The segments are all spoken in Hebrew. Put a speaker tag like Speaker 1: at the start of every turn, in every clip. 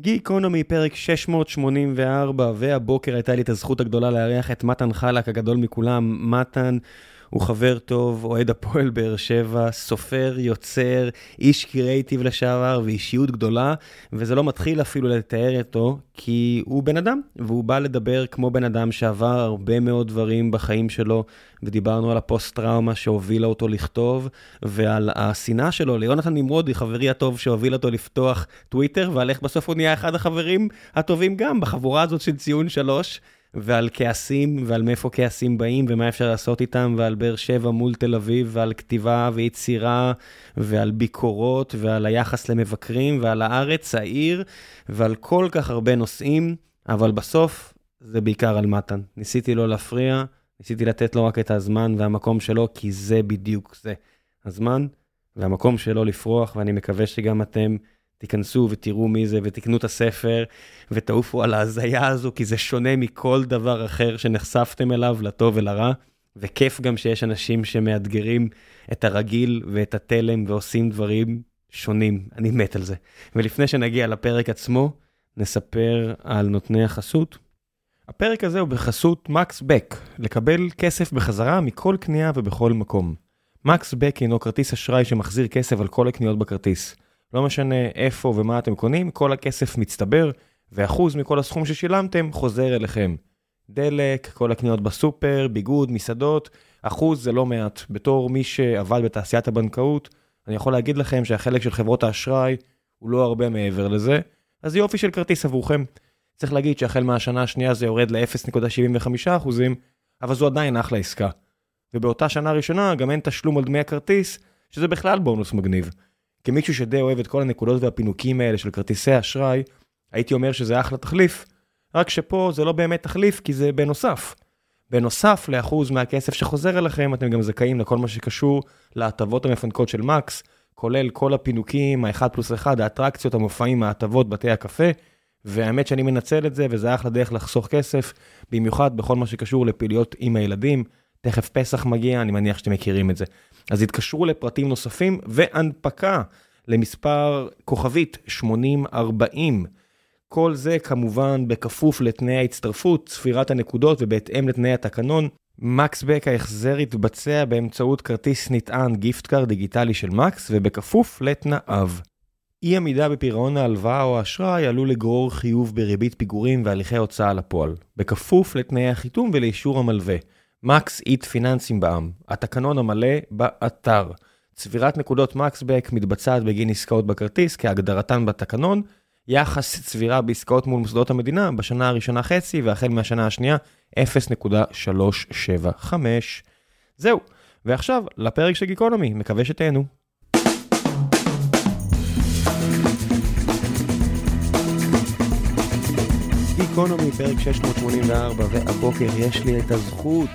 Speaker 1: גיקונומי, פרק 684, והבוקר הייתה לי את הזכות הגדולה לארח את מתן חלק, הגדול מכולם. מתן הוא חבר טוב, אוהד הפועל באר שבע, סופר, יוצר, איש קריאיטיב לשעבר ואישיות גדולה, וזה לא מתחיל אפילו לתאר אותו, כי הוא בן אדם, והוא בא לדבר כמו בן אדם שעבר הרבה מאוד דברים בחיים שלו, ודיברנו על הפוסט-טראומה שהובילה אותו לכתוב, ועל השנאה שלו ליונתן נמרודי, חברי הטוב שהוביל אותו לפתוח טוויטר, ועל איך בסוף הוא נהיה אחד החברים הטובים גם בחבורה הזאת של ציון שלוש. ועל כעסים, ועל מאיפה כעסים באים, ומה אפשר לעשות איתם, ועל באר שבע מול תל אביב, ועל כתיבה ויצירה, ועל ביקורות, ועל היחס למבקרים, ועל הארץ, העיר, ועל כל כך הרבה נושאים, אבל בסוף זה בעיקר על מתן. ניסיתי לא להפריע, ניסיתי לתת לו רק את הזמן והמקום שלו, כי זה בדיוק זה. הזמן והמקום שלו לפרוח, ואני מקווה שגם אתם... תיכנסו ותראו מי זה ותקנו את הספר ותעופו על ההזיה הזו, כי זה שונה מכל דבר אחר שנחשפתם אליו, לטוב ולרע. וכיף גם שיש אנשים שמאתגרים את הרגיל ואת התלם ועושים דברים שונים. אני מת על זה. ולפני שנגיע לפרק עצמו, נספר על נותני החסות. הפרק הזה הוא בחסות מקס בק, לקבל כסף בחזרה מכל קנייה ובכל מקום. מקס בק הינו כרטיס אשראי שמחזיר כסף על כל הקניות בכרטיס. לא משנה איפה ומה אתם קונים, כל הכסף מצטבר, ואחוז מכל הסכום ששילמתם חוזר אליכם. דלק, כל הקניות בסופר, ביגוד, מסעדות, אחוז זה לא מעט. בתור מי שעבד בתעשיית הבנקאות, אני יכול להגיד לכם שהחלק של חברות האשראי הוא לא הרבה מעבר לזה, אז יופי של כרטיס עבורכם. צריך להגיד שהחל מהשנה השנייה זה יורד ל-0.75%, אבל זו עדיין אחלה עסקה. ובאותה שנה ראשונה גם אין תשלום על דמי הכרטיס, שזה בכלל בונוס מגניב. כמישהו שדי אוהב את כל הנקודות והפינוקים האלה של כרטיסי אשראי, הייתי אומר שזה אחלה תחליף, רק שפה זה לא באמת תחליף כי זה בנוסף. בנוסף לאחוז מהכסף שחוזר אליכם, אתם גם זכאים לכל מה שקשור להטבות המפנקות של מקס, כולל כל הפינוקים, ה-1 פלוס 1, האטרקציות, המופעים, ההטבות, בתי הקפה, והאמת שאני מנצל את זה, וזה אחלה דרך לחסוך כסף, במיוחד בכל מה שקשור לפעילויות עם הילדים. תכף פסח מגיע, אני מניח שאתם מכירים את זה. אז התקשרו לפרטים נוספים והנפקה למספר כוכבית 8040. כל זה כמובן בכפוף לתנאי ההצטרפות, ספירת הנקודות ובהתאם לתנאי התקנון. מקסבק ההחזר יתבצע באמצעות כרטיס נטען gift card דיגיטלי של מקס ובכפוף לתנאיו. אי עמידה בפירעון ההלוואה או האשראי עלול לגרור חיוב בריבית פיגורים והליכי הוצאה לפועל, בכפוף לתנאי החיתום ולאישור המלווה. מקס איט פיננסים בע"מ, התקנון המלא באתר. צבירת נקודות מקסבק מתבצעת בגין עסקאות בכרטיס כהגדרתן בתקנון, יחס צבירה בעסקאות מול מוסדות המדינה בשנה הראשונה חצי והחל מהשנה השנייה 0.375. זהו, ועכשיו לפרק של גיקונומי, מקווה שתהנו. גיקונומי, פרק 684, והבוקר יש לי את הזכות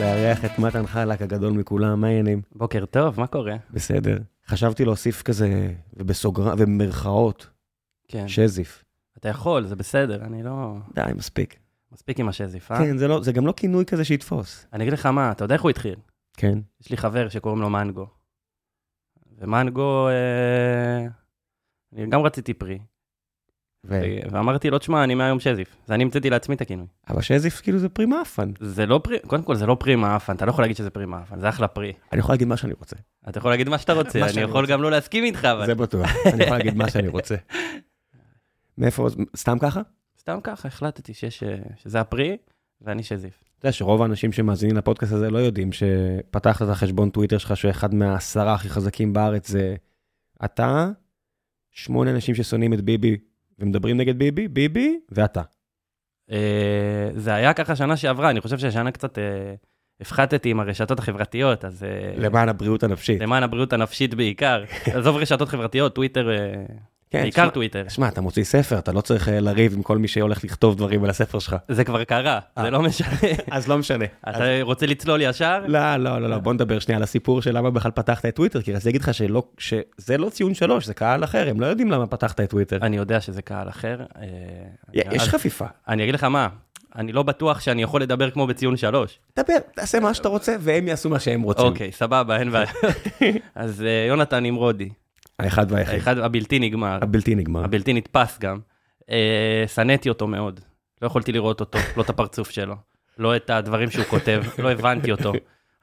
Speaker 1: לארח את מתן חלק הגדול מכולם, מה העניינים?
Speaker 2: בוקר טוב, מה קורה?
Speaker 1: בסדר. חשבתי להוסיף כזה, ובסוגר... ובמרכאות,
Speaker 2: כן.
Speaker 1: שזיף.
Speaker 2: אתה יכול, זה בסדר, אני לא...
Speaker 1: די, מספיק.
Speaker 2: מספיק עם השזיף, אה?
Speaker 1: כן, זה, לא, זה גם לא כינוי כזה שיתפוס.
Speaker 2: אני אגיד לך מה, אתה יודע איך הוא התחיל?
Speaker 1: כן.
Speaker 2: יש לי חבר שקוראים לו מנגו. ומנגו, אה... אני גם רציתי פרי.
Speaker 1: ו...
Speaker 2: ואמרתי לו, תשמע, אני מהיום שזיף. אז אני המצאתי לעצמי את הכינוי.
Speaker 1: אבל שזיף כאילו זה פרי מאפן.
Speaker 2: זה לא פרי, קודם כל זה לא פרי מאפן, אתה לא יכול להגיד שזה פרי מאפן, זה אחלה פרי.
Speaker 1: אני יכול להגיד מה שאני רוצה.
Speaker 2: אתה יכול להגיד מה שאתה רוצה,
Speaker 1: מה
Speaker 2: אני יכול
Speaker 1: רוצה.
Speaker 2: גם לא להסכים איתך, אבל...
Speaker 1: זה בטוח. אני יכול להגיד מה שאני רוצה. מאיפה, סתם ככה?
Speaker 2: סתם ככה, החלטתי שיש, אה, שזה הפרי, ואני שזיף.
Speaker 1: אתה יודע שרוב האנשים שמאזינים לפודקאסט הזה לא יודעים שפתחת את החשבון טוויטר שלך, שהוא אחד מהעשרה הכי חזקים בארץ, זה אתה, שמונה אנשים ששונאים את ביבי ומדברים נגד ביבי, ביבי ואתה.
Speaker 2: אה, זה היה ככה שנה שעברה, אני חושב שהשנה קצת אה, הפחתתי עם הרשתות החברתיות, אז... אה,
Speaker 1: למען הבריאות הנפשית.
Speaker 2: למען הבריאות הנפשית בעיקר. עזוב רשתות חברתיות, טוויטר, אה,
Speaker 1: כן,
Speaker 2: בעיקר
Speaker 1: שמע-
Speaker 2: טוויטר.
Speaker 1: שמע, אתה מוציא ספר, אתה לא צריך אה, לריב עם כל מי שהולך לכתוב דברים על הספר שלך.
Speaker 2: זה כבר קרה,
Speaker 1: אה.
Speaker 2: זה לא משנה.
Speaker 1: אז לא משנה.
Speaker 2: אתה רוצה לצלול ישר?
Speaker 1: לא, לא, לא, לא, בוא נדבר שנייה על הסיפור של למה בכלל פתחת את טוויטר, כי רציתי להגיד לך שלא, שזה לא ציון שלוש, זה קהל אחר, הם לא יודעים למה פתחת את טוויטר.
Speaker 2: אני יודע שזה קהל אחר. אה,
Speaker 1: יש
Speaker 2: אז-
Speaker 1: חפיפה.
Speaker 2: אני אגיד לך מה, אני לא בטוח שאני יכול לדבר כמו בציון שלוש.
Speaker 1: דבר, תעשה מה שאתה רוצה, והם יעשו מה שהם רוצים.
Speaker 2: אוקיי, סבבה, אין בעיה. אז יונתן נמרודי,
Speaker 1: האחד והיחיד.
Speaker 2: האחד הבלתי נגמר,
Speaker 1: הבלתי נגמר.
Speaker 2: הבלתי נתפס גם. אה, שנאתי אותו מאוד. לא יכולתי לראות אותו, לא את הפרצוף שלו, לא את הדברים שהוא כותב, לא הבנתי אותו.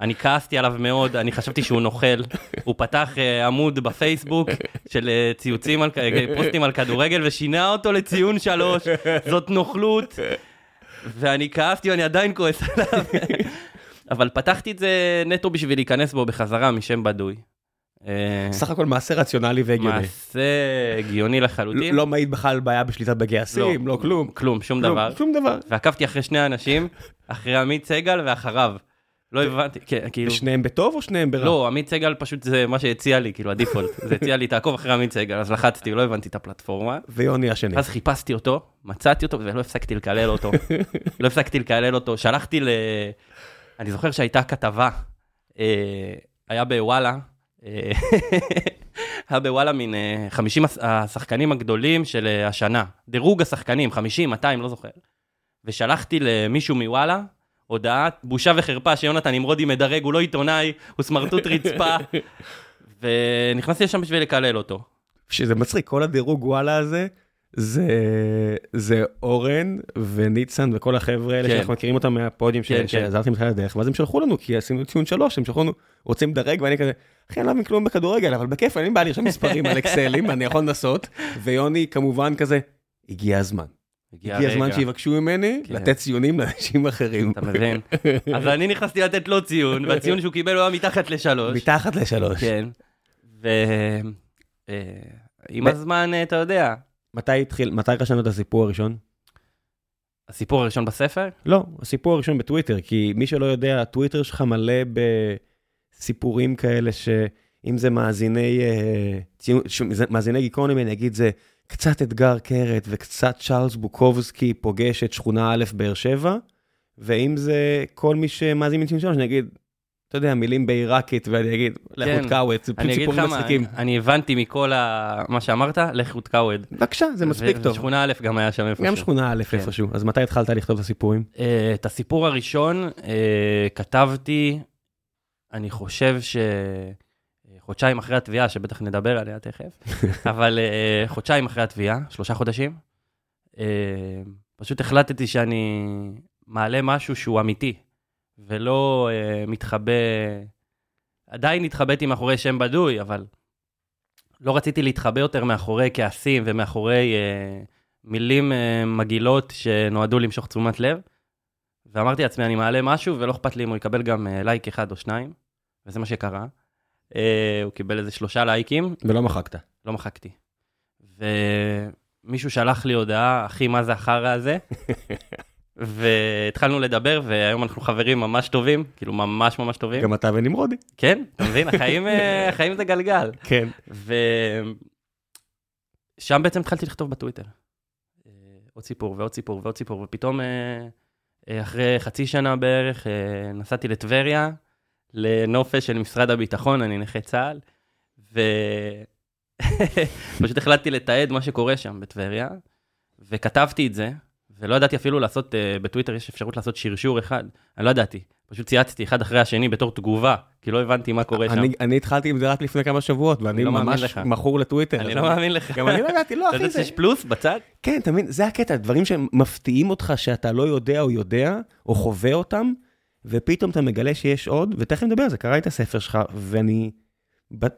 Speaker 2: אני כעסתי עליו מאוד, אני חשבתי שהוא נוכל. הוא פתח uh, עמוד בפייסבוק של uh, ציוצים, על, פוסטים על כדורגל, ושינה אותו לציון שלוש, זאת נוכלות. ואני כעסתי ואני עדיין כועס עליו. אבל פתחתי את זה נטו בשביל להיכנס בו בחזרה משם בדוי.
Speaker 1: סך הכל מעשה רציונלי והגיוני.
Speaker 2: מעשה הגיוני לחלוטין.
Speaker 1: לא מעיד בכלל בעיה בשליטת בגייסים, לא כלום.
Speaker 2: כלום, שום דבר.
Speaker 1: שום דבר.
Speaker 2: ועקבתי אחרי שני אנשים, אחרי עמית סגל ואחריו. לא הבנתי, כן, כאילו...
Speaker 1: שניהם בטוב או שניהם ברע?
Speaker 2: לא, עמית סגל פשוט זה מה שהציע לי, כאילו הדיפולט. זה הציע לי, תעקוב אחרי עמית סגל, אז לחצתי, לא הבנתי את הפלטפורמה.
Speaker 1: ויוני השני.
Speaker 2: אז חיפשתי אותו, מצאתי אותו, ולא הפסקתי לקלל אותו. לא הפסקתי לקלל אותו. שלחתי ל... אני זוכר שהייתה כתבה, אה, היה בוואלה, אה, בוואלה מין 50 השחקנים הגדולים של השנה. דירוג השחקנים, 50, 200, לא זוכר. ושלחתי למישהו מוואלה, הודעה, בושה וחרפה שיונתן נמרודי מדרג, הוא לא עיתונאי, הוא סמרטוט רצפה. ונכנסתי לשם בשביל לקלל אותו.
Speaker 1: שזה מצחיק, כל הדירוג וואלה הזה, זה, זה אורן וניצן וכל החבר'ה האלה כן. שאנחנו מכירים אותם מהפודיום כן, שעזרתי כן. מתחילת הדרך, ואז הם שלחו לנו, כי עשינו ציון שלוש, הם שלחו לנו, רוצים לדרג, ואני כזה, אחי, אני לא מבין כלום בכדורגל, אבל בכיף, אני בא לרשום מספרים על אקסלים, אני יכול לנסות, ויוני כמובן כזה, הגיע הזמן. הגיע הזמן שיבקשו ממני כן. לתת ציונים לאנשים אחרים.
Speaker 2: אתה מבין? אז אני נכנסתי לתת לו ציון, והציון שהוא קיבל הוא היה מתחת לשלוש.
Speaker 1: מתחת לשלוש.
Speaker 2: כן. ועם הזמן, אתה יודע.
Speaker 1: מתי התחיל, מתי רשמת את הסיפור הראשון?
Speaker 2: הסיפור הראשון בספר?
Speaker 1: לא, הסיפור הראשון בטוויטר, כי מי שלא יודע, הטוויטר שלך מלא בסיפורים כאלה שאם זה מאזיני, אה, מאזיני גיקונומי, אני אגיד זה קצת אתגר קרת וקצת צ'ארלס בוקובסקי פוגש את שכונה א' באר שבע, ואם זה כל מי שמאזין מציון שלוש, אני אגיד, אתה יודע, מילים בעיראקית, ואני אגיד, לכו כן. תקאווד, זה פשוט סיפורים מצחיקים.
Speaker 2: אני הבנתי מכל מה שאמרת, לכו תקאווד.
Speaker 1: בבקשה, זה מספיק טוב.
Speaker 2: ושכונה א' גם היה שם איפשהו.
Speaker 1: גם שכונה א' כן. איפשהו. אז מתי התחלת לכתוב את הסיפורים?
Speaker 2: אה, את הסיפור הראשון אה, כתבתי, אני חושב ש... חודשיים אחרי התביעה, שבטח נדבר עליה תכף, אבל uh, חודשיים אחרי התביעה, שלושה חודשים, uh, פשוט החלטתי שאני מעלה משהו שהוא אמיתי, ולא uh, מתחבא, עדיין התחבאתי מאחורי שם בדוי, אבל לא רציתי להתחבא יותר מאחורי כעסים ומאחורי uh, מילים uh, מגעילות שנועדו למשוך תשומת לב. ואמרתי לעצמי, אני מעלה משהו, ולא אכפת לי אם הוא יקבל גם uh, לייק אחד או שניים, וזה מה שקרה. אה, הוא קיבל איזה שלושה לייקים.
Speaker 1: ולא מחקת.
Speaker 2: לא מחקתי. ומישהו שלח לי הודעה, אחי, מה זה החרא הזה? והתחלנו לדבר, והיום אנחנו חברים ממש טובים, כאילו ממש ממש טובים.
Speaker 1: גם אתה ונמרודי.
Speaker 2: כן, אתה מבין? החיים, אה, החיים זה גלגל.
Speaker 1: כן.
Speaker 2: ושם בעצם התחלתי לכתוב בטוויטר. אה, עוד סיפור ועוד סיפור ועוד סיפור, ופתאום אחרי חצי שנה בערך נסעתי לטבריה, לנופש של משרד הביטחון, אני נכה צה"ל, ופשוט החלטתי לתעד מה שקורה שם בטבריה, וכתבתי את זה, ולא ידעתי אפילו לעשות, uh, בטוויטר יש אפשרות לעשות שרשור אחד, אני לא ידעתי, פשוט צייצתי אחד אחרי השני בתור תגובה, כי לא הבנתי מה קורה שם.
Speaker 1: אני התחלתי עם זה רק לפני כמה שבועות, ואני לא ממש מכור לטוויטר.
Speaker 2: אני לא מאמין לך.
Speaker 1: גם אני לא ידעתי, לא, אחי,
Speaker 2: זה... אתה יודע שיש פלוס בצד?
Speaker 1: כן, אתה מבין, זה הקטע, דברים שמפתיעים אותך שאתה לא יודע או יודע, או חווה אותם, ופתאום אתה מגלה שיש עוד, ותכף נדבר על זה, קראתי את הספר שלך, ואני,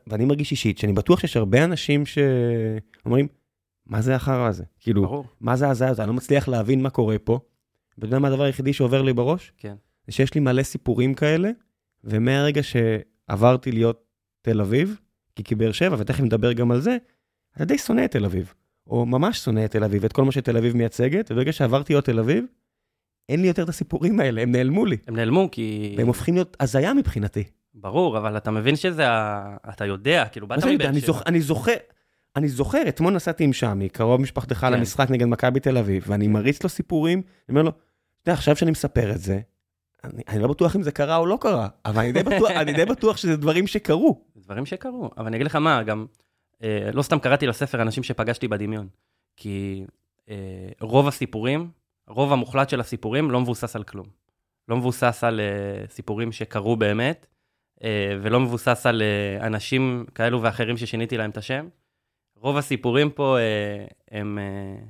Speaker 1: ואני מרגיש אישית שאני בטוח שיש הרבה אנשים שאומרים, מה זה החרא הזה? כאילו, ברור. מה זה הזיה הזה? אני לא מצליח להבין מה קורה פה. ואתה יודע מה הדבר היחידי שעובר לי בראש?
Speaker 2: כן.
Speaker 1: זה שיש לי מלא סיפורים כאלה, ומהרגע שעברתי להיות תל אביב, כי כבאר שבע, ותכף נדבר גם על זה, אתה די שונא את תל אביב, או ממש שונא את תל אביב, את כל מה שתל אביב מייצגת, וברגע שעברתי להיות תל אביב, אין לי יותר את הסיפורים האלה, הם נעלמו לי.
Speaker 2: הם נעלמו כי...
Speaker 1: והם הופכים להיות הזיה מבחינתי.
Speaker 2: ברור, אבל אתה מבין שזה, ה... אתה יודע, כאילו, באת מבאר
Speaker 1: שבע. אני זוכר, אני זוכר, אתמול נסעתי עם שמי, קרוב משפחתך כן. למשחק נגד מכבי תל אביב, ואני מריץ לו סיפורים, אני אומר לו, אתה יודע, עכשיו שאני מספר את זה, אני, אני לא בטוח אם זה קרה או לא קרה, אבל אני די בטוח, אני די בטוח שזה דברים שקרו.
Speaker 2: דברים שקרו, אבל אני אגיד לך מה, גם, אה, לא סתם קראתי לספר אנשים שפגשתי בדמיון, כי אה, רוב הסיפורים, הרוב המוחלט של הסיפורים לא מבוסס על כלום. לא מבוסס על uh, סיפורים שקרו באמת, uh, ולא מבוסס על uh, אנשים כאלו ואחרים ששיניתי להם את השם. רוב הסיפורים פה uh, הם uh,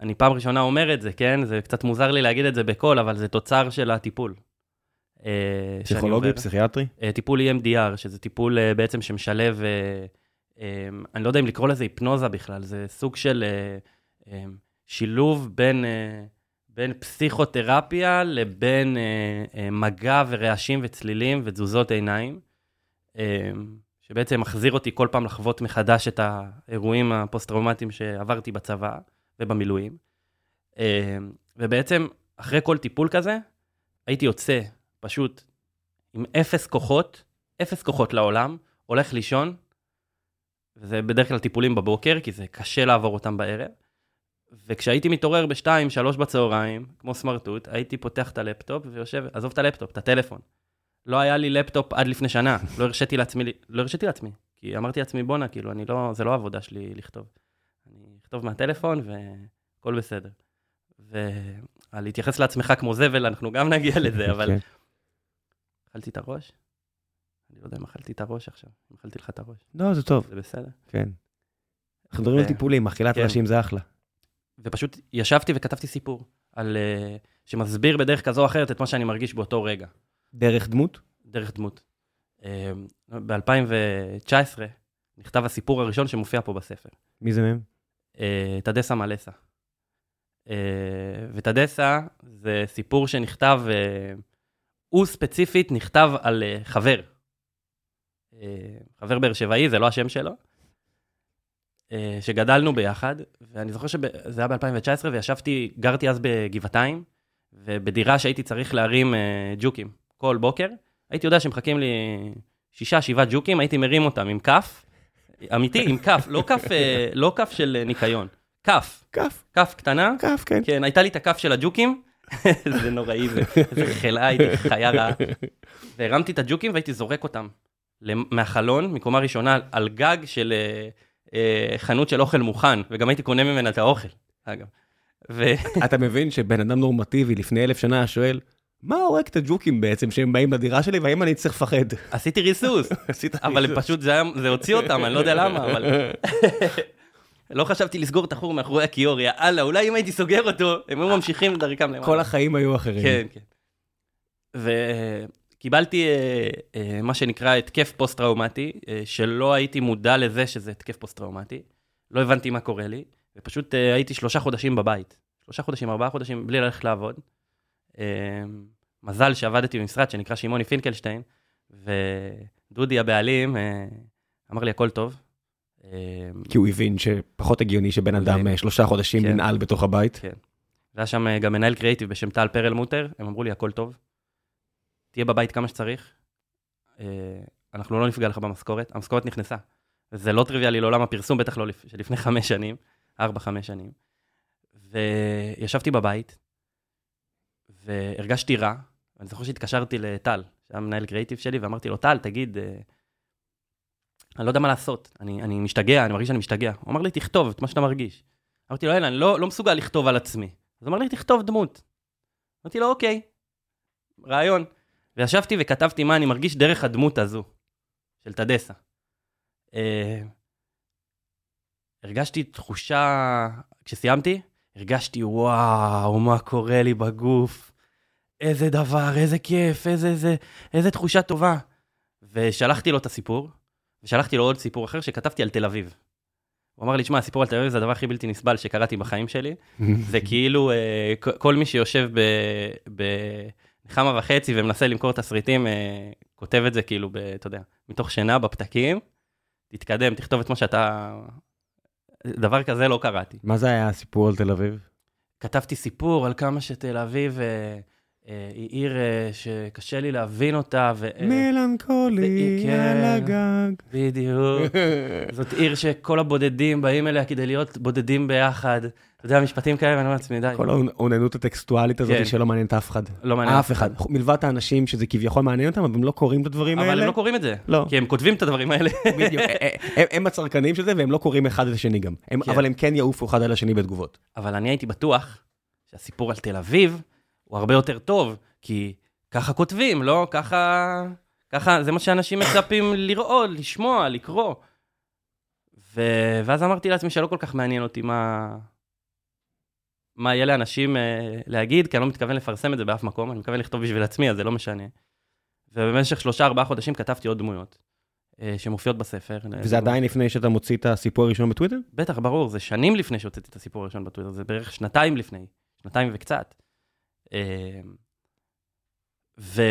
Speaker 2: אני פעם ראשונה אומר את זה, כן? זה קצת מוזר לי להגיד את זה בקול, אבל זה תוצר של הטיפול. אה,
Speaker 1: פסיכולוגי. פסיכיאטרי?
Speaker 2: אה, טיפול EMDR, שזה טיפול אה, בעצם שמשלב, אה, אה, אני לא יודע אם לקרוא לזה היפנוזה בכלל, זה סוג של אה, אה, שילוב בין, אה, בין פסיכותרפיה לבין אה, אה, מגע ורעשים וצלילים ותזוזות עיניים, אה, שבעצם מחזיר אותי כל פעם לחוות מחדש את האירועים הפוסט-טראומטיים שעברתי בצבא ובמילואים. אה, ובעצם, אחרי כל טיפול כזה, הייתי יוצא פשוט עם אפס כוחות, אפס כוחות לעולם, הולך לישון, וזה בדרך כלל טיפולים בבוקר, כי זה קשה לעבור אותם בערב. וכשהייתי מתעורר בשתיים, שלוש בצהריים, כמו סמרטוט, הייתי פותח את הלפטופ ויושב, עזוב את הלפטופ, את הטלפון. לא היה לי לפטופ עד לפני שנה, לא הרשיתי לעצמי, לא הרשיתי לעצמי, כי אמרתי לעצמי, בואנה, כאילו, אני לא, זה לא העבודה שלי לכתוב. אני אכתוב מהטלפון והכל בסדר. ועל להתייחס לעצמך כמו זבל, אנחנו גם נגיע לזה, אבל
Speaker 1: כן.
Speaker 2: אכלתי את הראש? אני לא יודע אם אכלתי את הראש עכשיו, אם אכלתי לך את הראש,
Speaker 1: לא, זה טוב,
Speaker 2: זה בסדר.
Speaker 1: כן. אנחנו מדברים על
Speaker 2: אה,
Speaker 1: טיפולים, אכילת
Speaker 2: כן.
Speaker 1: ראשים זה אחלה.
Speaker 2: ופשוט ישבתי וכתבתי סיפור, על, uh, שמסביר בדרך כזו או אחרת את מה שאני מרגיש באותו רגע,
Speaker 1: דרך דמות?
Speaker 2: דרך דמות. Uh, ב-2019 נכתב הסיפור הראשון שמופיע פה בספר,
Speaker 1: מי זה מהם?
Speaker 2: uh, תדסה מלסה. Uh, ותדסה זה סיפור שנכתב, uh, הוא ספציפית נכתב על חבר. חבר באר שבעי, זה לא השם שלו. אה, שגדלנו ביחד, ואני זוכר שזה היה ב-2019, וישבתי, גרתי אז בגבעתיים, ובדירה שהייתי צריך להרים אה, ג'וקים כל בוקר, הייתי יודע שמחכים לי שישה, שבעה ג'וקים, הייתי מרים אותם עם כף, אמיתי, עם כף, לא כף, אה, לא כף של אה, ניקיון, כף,
Speaker 1: כף,
Speaker 2: כף קטנה,
Speaker 1: כף, כן.
Speaker 2: כן, הייתה לי את הכף של הג'וקים, זה נוראי, זה, חלאה, הייתי חיה רעה. והרמתי את הג'וקים והייתי זורק אותם מהחלון, מקומה ראשונה, על גג של אה, אה, חנות של אוכל מוכן, וגם הייתי קונה ממנה את האוכל, אגב. ו...
Speaker 1: אתה מבין שבן אדם נורמטיבי לפני אלף שנה שואל, מה הורג את הג'וקים בעצם שהם באים לדירה שלי והאם אני צריך לפחד?
Speaker 2: עשיתי ריסוס,
Speaker 1: עשית
Speaker 2: אבל
Speaker 1: ריסוס.
Speaker 2: פשוט, זה, הוציא אותם, אני לא יודע למה, אבל... לא חשבתי לסגור את החור מאחורי הכיור, יאללה, אולי אם הייתי סוגר אותו, הם היו ממשיכים לדרכם למעלה.
Speaker 1: כל החיים היו אחרים.
Speaker 2: כן, כן. וקיבלתי אה, אה, מה שנקרא התקף פוסט-טראומטי, אה, שלא הייתי מודע לזה שזה התקף פוסט-טראומטי. לא הבנתי מה קורה לי, ופשוט הייתי שלושה חודשים בבית. שלושה חודשים, ארבעה חודשים, בלי ללכת לעבוד. מזל שעבדתי במשרד שנקרא שמעוני פינקלשטיין, ודודי הבעלים אה, אמר לי, הכל טוב. אה,
Speaker 1: כי הוא הבין שפחות הגיוני שבן אדם. אה, שלושה חודשים
Speaker 2: כן.
Speaker 1: ננעל בתוך הבית.
Speaker 2: והיה שם גם מנהל קריאיטיב בשם טל פרלמוטר, הם אמרו לי, הכל טוב, תהיה בבית כמה שצריך, אנחנו לא נפגע לך במשכורת, המשכורת נכנסה. וזה לא טריוויאלי לעולם הפרסום, בטח לא לפ- שלפני חמש שנים, ארבע, חמש שנים. וישבתי בבית, והרגשתי רע, ואני זוכר שהתקשרתי לטל, שהיה מנהל קריאיטיב שלי, ואמרתי לו, טל, תגיד, אה, אני לא יודע מה לעשות, אני, אני משתגע, אני מרגיש שאני משתגע. הוא אמר לי, תכתוב את מה שאתה מרגיש. אמרתי לו, אין, אני לא, לא מסוגל לכתוב על עצמי. אז אמר לי, תכתוב דמות. אמרתי לו, אוקיי, רעיון. וישבתי וכתבתי מה אני מרגיש דרך הדמות הזו, של תדסה. אה, הרגשתי תחושה, כשסיימתי, הרגשתי, וואו, מה קורה לי בגוף, איזה דבר, איזה כיף, איזה, איזה, איזה תחושה טובה. ושלחתי לו את הסיפור, ושלחתי לו עוד סיפור אחר שכתבתי על תל אביב. הוא אמר לי, שמע, הסיפור על תל אביב זה הדבר הכי בלתי נסבל שקראתי בחיים שלי. זה כאילו אה, כל מי שיושב בנחמה וחצי ומנסה למכור תסריטים, אה, כותב את זה כאילו, ב- אתה יודע, מתוך שינה בפתקים, תתקדם, תכתוב את מה שאתה... דבר כזה לא קראתי.
Speaker 1: מה זה היה הסיפור על תל אביב?
Speaker 2: כתבתי סיפור על כמה שתל אביב אה, היא עיר אה, שקשה לי להבין אותה, ו... אה,
Speaker 1: מלנכולי
Speaker 2: כן.
Speaker 1: על הגג.
Speaker 2: בדיוק. זאת עיר שכל הבודדים באים אליה כדי להיות בודדים ביחד. אתה יודע, משפטים כאלה, ואני אומר לעצמי, די,
Speaker 1: כל האוננות הטקסטואלית הזאת
Speaker 2: כן.
Speaker 1: שלא מעניינת אף אחד.
Speaker 2: לא מעניין.
Speaker 1: אף אחד. מלבד האנשים שזה כביכול מעניין אותם, אבל הם לא קוראים את הדברים האלה.
Speaker 2: אבל הם לא קוראים את זה.
Speaker 1: לא.
Speaker 2: כי הם כותבים את הדברים האלה.
Speaker 1: בדיוק. הם- הם הצרכנים של זה, והם לא קוראים אחד את השני גם. הם-
Speaker 2: כן.
Speaker 1: אבל הם כן יעופו אחד על השני בתגובות.
Speaker 2: אבל אני הייתי בטוח שהסיפור על תל אביב הוא הרבה יותר טוב, כי ככה כותבים, לא? ככה... ככה, זה מה שאנשים מצפים לראות, לשמוע, לקרוא. ו... ואז אמרתי לעצמי שלא כל כך מעניין אותי מה... מה יהיה לאנשים אה, להגיד, כי אני לא מתכוון לפרסם את זה באף מקום, אני מתכוון לכתוב בשביל עצמי, אז זה לא משנה. ובמשך שלושה, ארבעה חודשים כתבתי עוד דמויות אה, שמופיעות בספר.
Speaker 1: וזה עדיין לפני שאתה מוציא את הסיפור הראשון בטוויטר?
Speaker 2: בטח, ברור, זה שנים לפני שהוצאתי את הסיפור הראשון בטוויטר, זה בערך שנתיים לפני, שנתיים וקצת. אה, ו...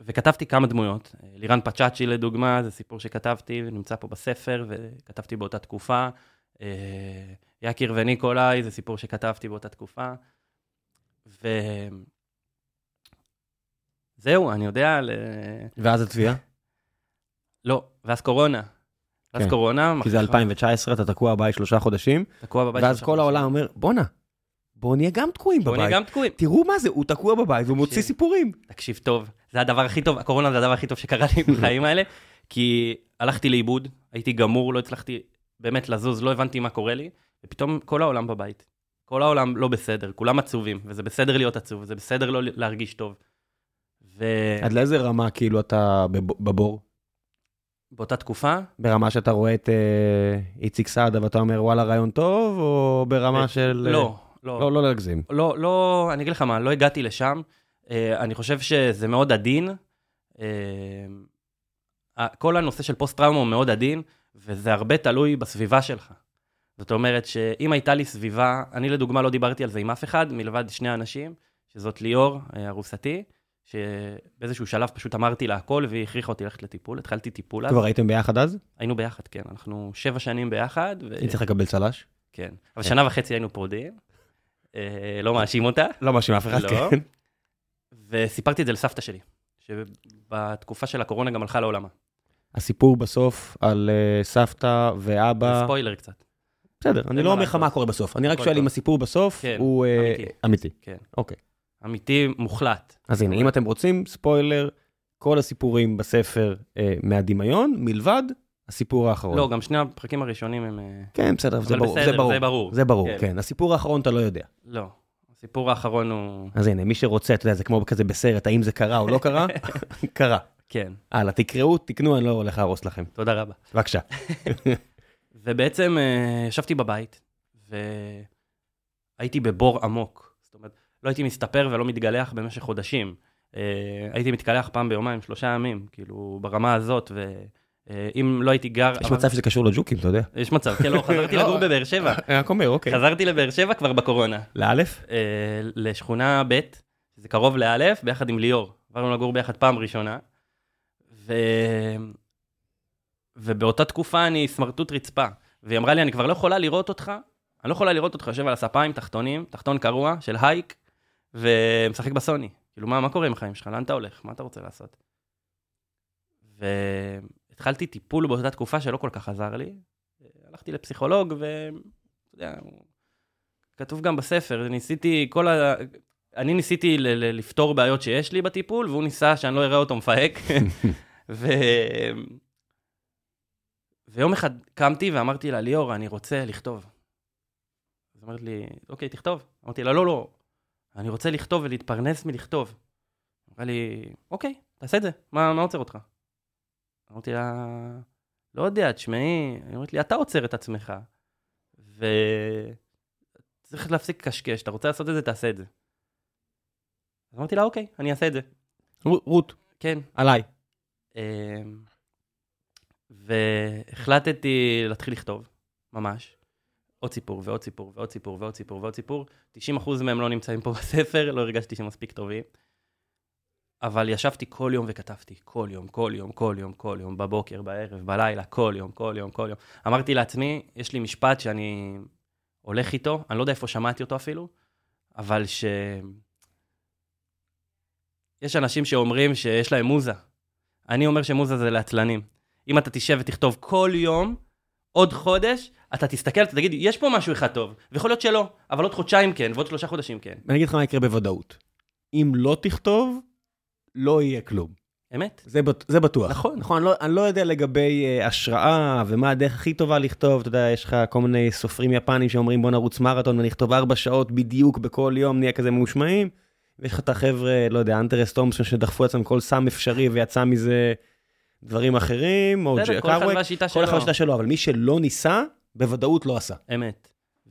Speaker 2: וכתבתי כמה דמויות. לירן פצ'אצ'י לדוגמה, זה סיפור שכתבתי ונמצא פה בספר, וכתבתי באותה תקופה. אה, יקיר וניקולאי, זה סיפור שכתבתי באותה תקופה. וזהו, אני יודע... ל...
Speaker 1: ואז התביעה?
Speaker 2: לא, ואז קורונה. ואז כן. קורונה.
Speaker 1: כי זה 2019, אתה תקוע בבית שלושה חודשים.
Speaker 2: תקוע בבית
Speaker 1: שלושה חודשים. ואז כל העולם אומר, בואנה, בואו נהיה גם תקועים בבית.
Speaker 2: בואו נהיה גם תקועים.
Speaker 1: תראו מה זה, הוא תקוע בבית והוא מוציא סיפורים.
Speaker 2: תקשיב טוב, זה הדבר הכי טוב, הקורונה זה הדבר הכי טוב שקרה לי בחיים האלה, כי הלכתי לאיבוד, הייתי גמור, לא הצלחתי באמת לזוז, לא הבנתי מה קורה לי, ופתאום כל העולם בבית. כל העולם לא בסדר, כולם עצובים, וזה בסדר להיות עצוב, וזה בסדר לא להרגיש טוב.
Speaker 1: ו... עד לאיזה רמה כאילו אתה בבור?
Speaker 2: באותה תקופה?
Speaker 1: ברמה שאתה רואה את אה, איציק סעדה ואתה אומר וואלה רעיון טוב, או ברמה של...
Speaker 2: לא,
Speaker 1: לא. לא, לא להגזים.
Speaker 2: לא, לא, אני אגיד לך מה, לא הגעתי לשם. Uh, אני חושב שזה מאוד עדין. Uh, כל הנושא של פוסט-טראומה הוא מאוד עדין, וזה הרבה תלוי בסביבה שלך. זאת אומרת שאם הייתה לי סביבה, אני לדוגמה לא דיברתי על זה עם אף אחד, מלבד שני אנשים, שזאת ליאור, אה, ארוסתי, שבאיזשהו שלב פשוט אמרתי לה הכל, והיא הכריחה אותי ללכת לטיפול, התחלתי טיפול
Speaker 1: אז. כבר הייתם ביחד אז?
Speaker 2: היינו ביחד, כן. אנחנו שבע שנים ביחד.
Speaker 1: ו... היא צריכה לקבל צל"ש?
Speaker 2: כן. אבל שנה וחצי היינו פרודים. אה, לא מאשים אותה.
Speaker 1: לא מאשים אף אחד, לא. כן.
Speaker 2: וסיפרתי את זה לסבתא שלי, שבתקופה של הקורונה גם הלכה לעולמה.
Speaker 1: הסיפור בסוף על אה, סבתא ואבא...
Speaker 2: ספוילר קצת.
Speaker 1: בסדר, אני לא אומר לך מה קורה בסוף, אני רק שואל אם הסיפור בסוף כן, הוא אה, אמיתי.
Speaker 2: כן.
Speaker 1: אוקיי.
Speaker 2: אמיתי מוחלט.
Speaker 1: אז הנה, אם אתם רוצים, ספוילר, כל הסיפורים בספר מהדמיון, מלבד הסיפור האחרון.
Speaker 2: לא, גם שני הפרקים הראשונים הם...
Speaker 1: כן, בסדר, זה ברור. בסדר, זה ברור.
Speaker 2: זה ברור.
Speaker 1: זה ברור, כן. כן. הסיפור האחרון אתה לא יודע.
Speaker 2: לא. הסיפור האחרון הוא...
Speaker 1: אז הנה, מי שרוצה, אתה יודע, זה כמו כזה בסרט, האם זה קרה או לא קרה? קרה.
Speaker 2: כן.
Speaker 1: הלאה, תקראו, תקנו, אני לא הולך להרוס לכם.
Speaker 2: תודה רבה.
Speaker 1: בבקשה.
Speaker 2: ובעצם uh, ישבתי בבית, והייתי בבור עמוק. זאת אומרת, לא הייתי מסתפר ולא מתגלח במשך חודשים. Uh, הייתי מתקלח פעם ביומיים, שלושה ימים, כאילו, ברמה הזאת, ו... אה, אם לא הייתי גר...
Speaker 1: יש מצב שזה קשור לג'וקים, אתה יודע.
Speaker 2: יש מצב, כן, לא, חזרתי לגור בבאר שבע.
Speaker 1: אני רק אומר, אוקיי.
Speaker 2: חזרתי לבאר שבע כבר בקורונה.
Speaker 1: לאלף?
Speaker 2: לשכונה ב', זה קרוב לאלף, ביחד עם ליאור. עברנו לגור ביחד פעם ראשונה. ו... ובאותה תקופה אני סמרטוט רצפה. והיא אמרה לי, אני כבר לא יכולה לראות אותך, אני לא יכולה לראות אותך יושב על הספה עם תחתונים, תחתון קרוע של הייק, ומשחק בסוני. כאילו, מה, מה קורה עם החיים שלך? לאן אתה הולך? מה אתה רוצה לעשות? והתחלתי טיפול באותה תקופה שלא כל כך עזר לי. הלכתי לפסיכולוג, ואתה יודע, כתוב גם בספר, ניסיתי, כל ה... אני ניסיתי ל- ל- לפתור בעיות שיש לי בטיפול, והוא ניסה שאני לא אראה אותו מפהק. ו... ויום אחד קמתי ואמרתי לה, ליאור, אני רוצה לכתוב. אז אמרת לי, אוקיי, תכתוב. אמרתי לה, לא, לא, אני רוצה לכתוב ולהתפרנס מלכתוב. אמרה לי, אוקיי, תעשה את זה, מה, מה עוצר אותך? אמרתי לה, לא יודע, תשמעי, היא אומרת לי, אתה עוצר את עצמך, וצריך להפסיק לקשקש, אתה רוצה לעשות את זה, תעשה את זה. אז אמרתי לה, אוקיי, אני אעשה את זה.
Speaker 1: רות.
Speaker 2: כן.
Speaker 1: עליי.
Speaker 2: אמ, והחלטתי להתחיל לכתוב, ממש. עוד סיפור ועוד סיפור ועוד סיפור ועוד סיפור ועוד סיפור. 90% מהם לא נמצאים פה בספר, לא הרגשתי שהם מספיק טובים. אבל ישבתי כל יום וכתבתי, כל יום, כל יום, כל יום, כל יום, בבוקר, בערב, בלילה, כל יום, כל יום, כל יום. אמרתי לעצמי, יש לי משפט שאני הולך איתו, אני לא יודע איפה שמעתי אותו אפילו, אבל ש... יש אנשים שאומרים שיש להם מוזה. אני אומר שמוזה זה לעצלנים. אם אתה תשב ותכתוב כל יום, עוד חודש, אתה תסתכל, אתה תגיד, יש פה משהו אחד טוב. ויכול להיות שלא, אבל עוד חודשיים כן, ועוד שלושה חודשים כן.
Speaker 1: ואני אגיד לך מה יקרה בוודאות. אם לא תכתוב, לא יהיה כלום.
Speaker 2: אמת?
Speaker 1: זה, זה בטוח.
Speaker 2: נכון.
Speaker 1: נכון, אני לא, אני לא יודע לגבי uh, השראה ומה הדרך הכי טובה לכתוב. אתה יודע, יש לך כל מיני סופרים יפנים שאומרים בוא נרוץ מרתון ונכתוב ארבע שעות בדיוק בכל יום, נהיה כזה ממושמעים. ויש לך את החבר'ה, לא יודע, אנטרס תומפסון שדחפו עצמם כל סם אפשרי ויצא מזה דברים אחרים,
Speaker 2: או ג'ק כל אחד והשיטה שלו.
Speaker 1: כל אחד והשיטה שלו, אבל מי שלא ניסה, בוודאות לא עשה.
Speaker 2: אמת.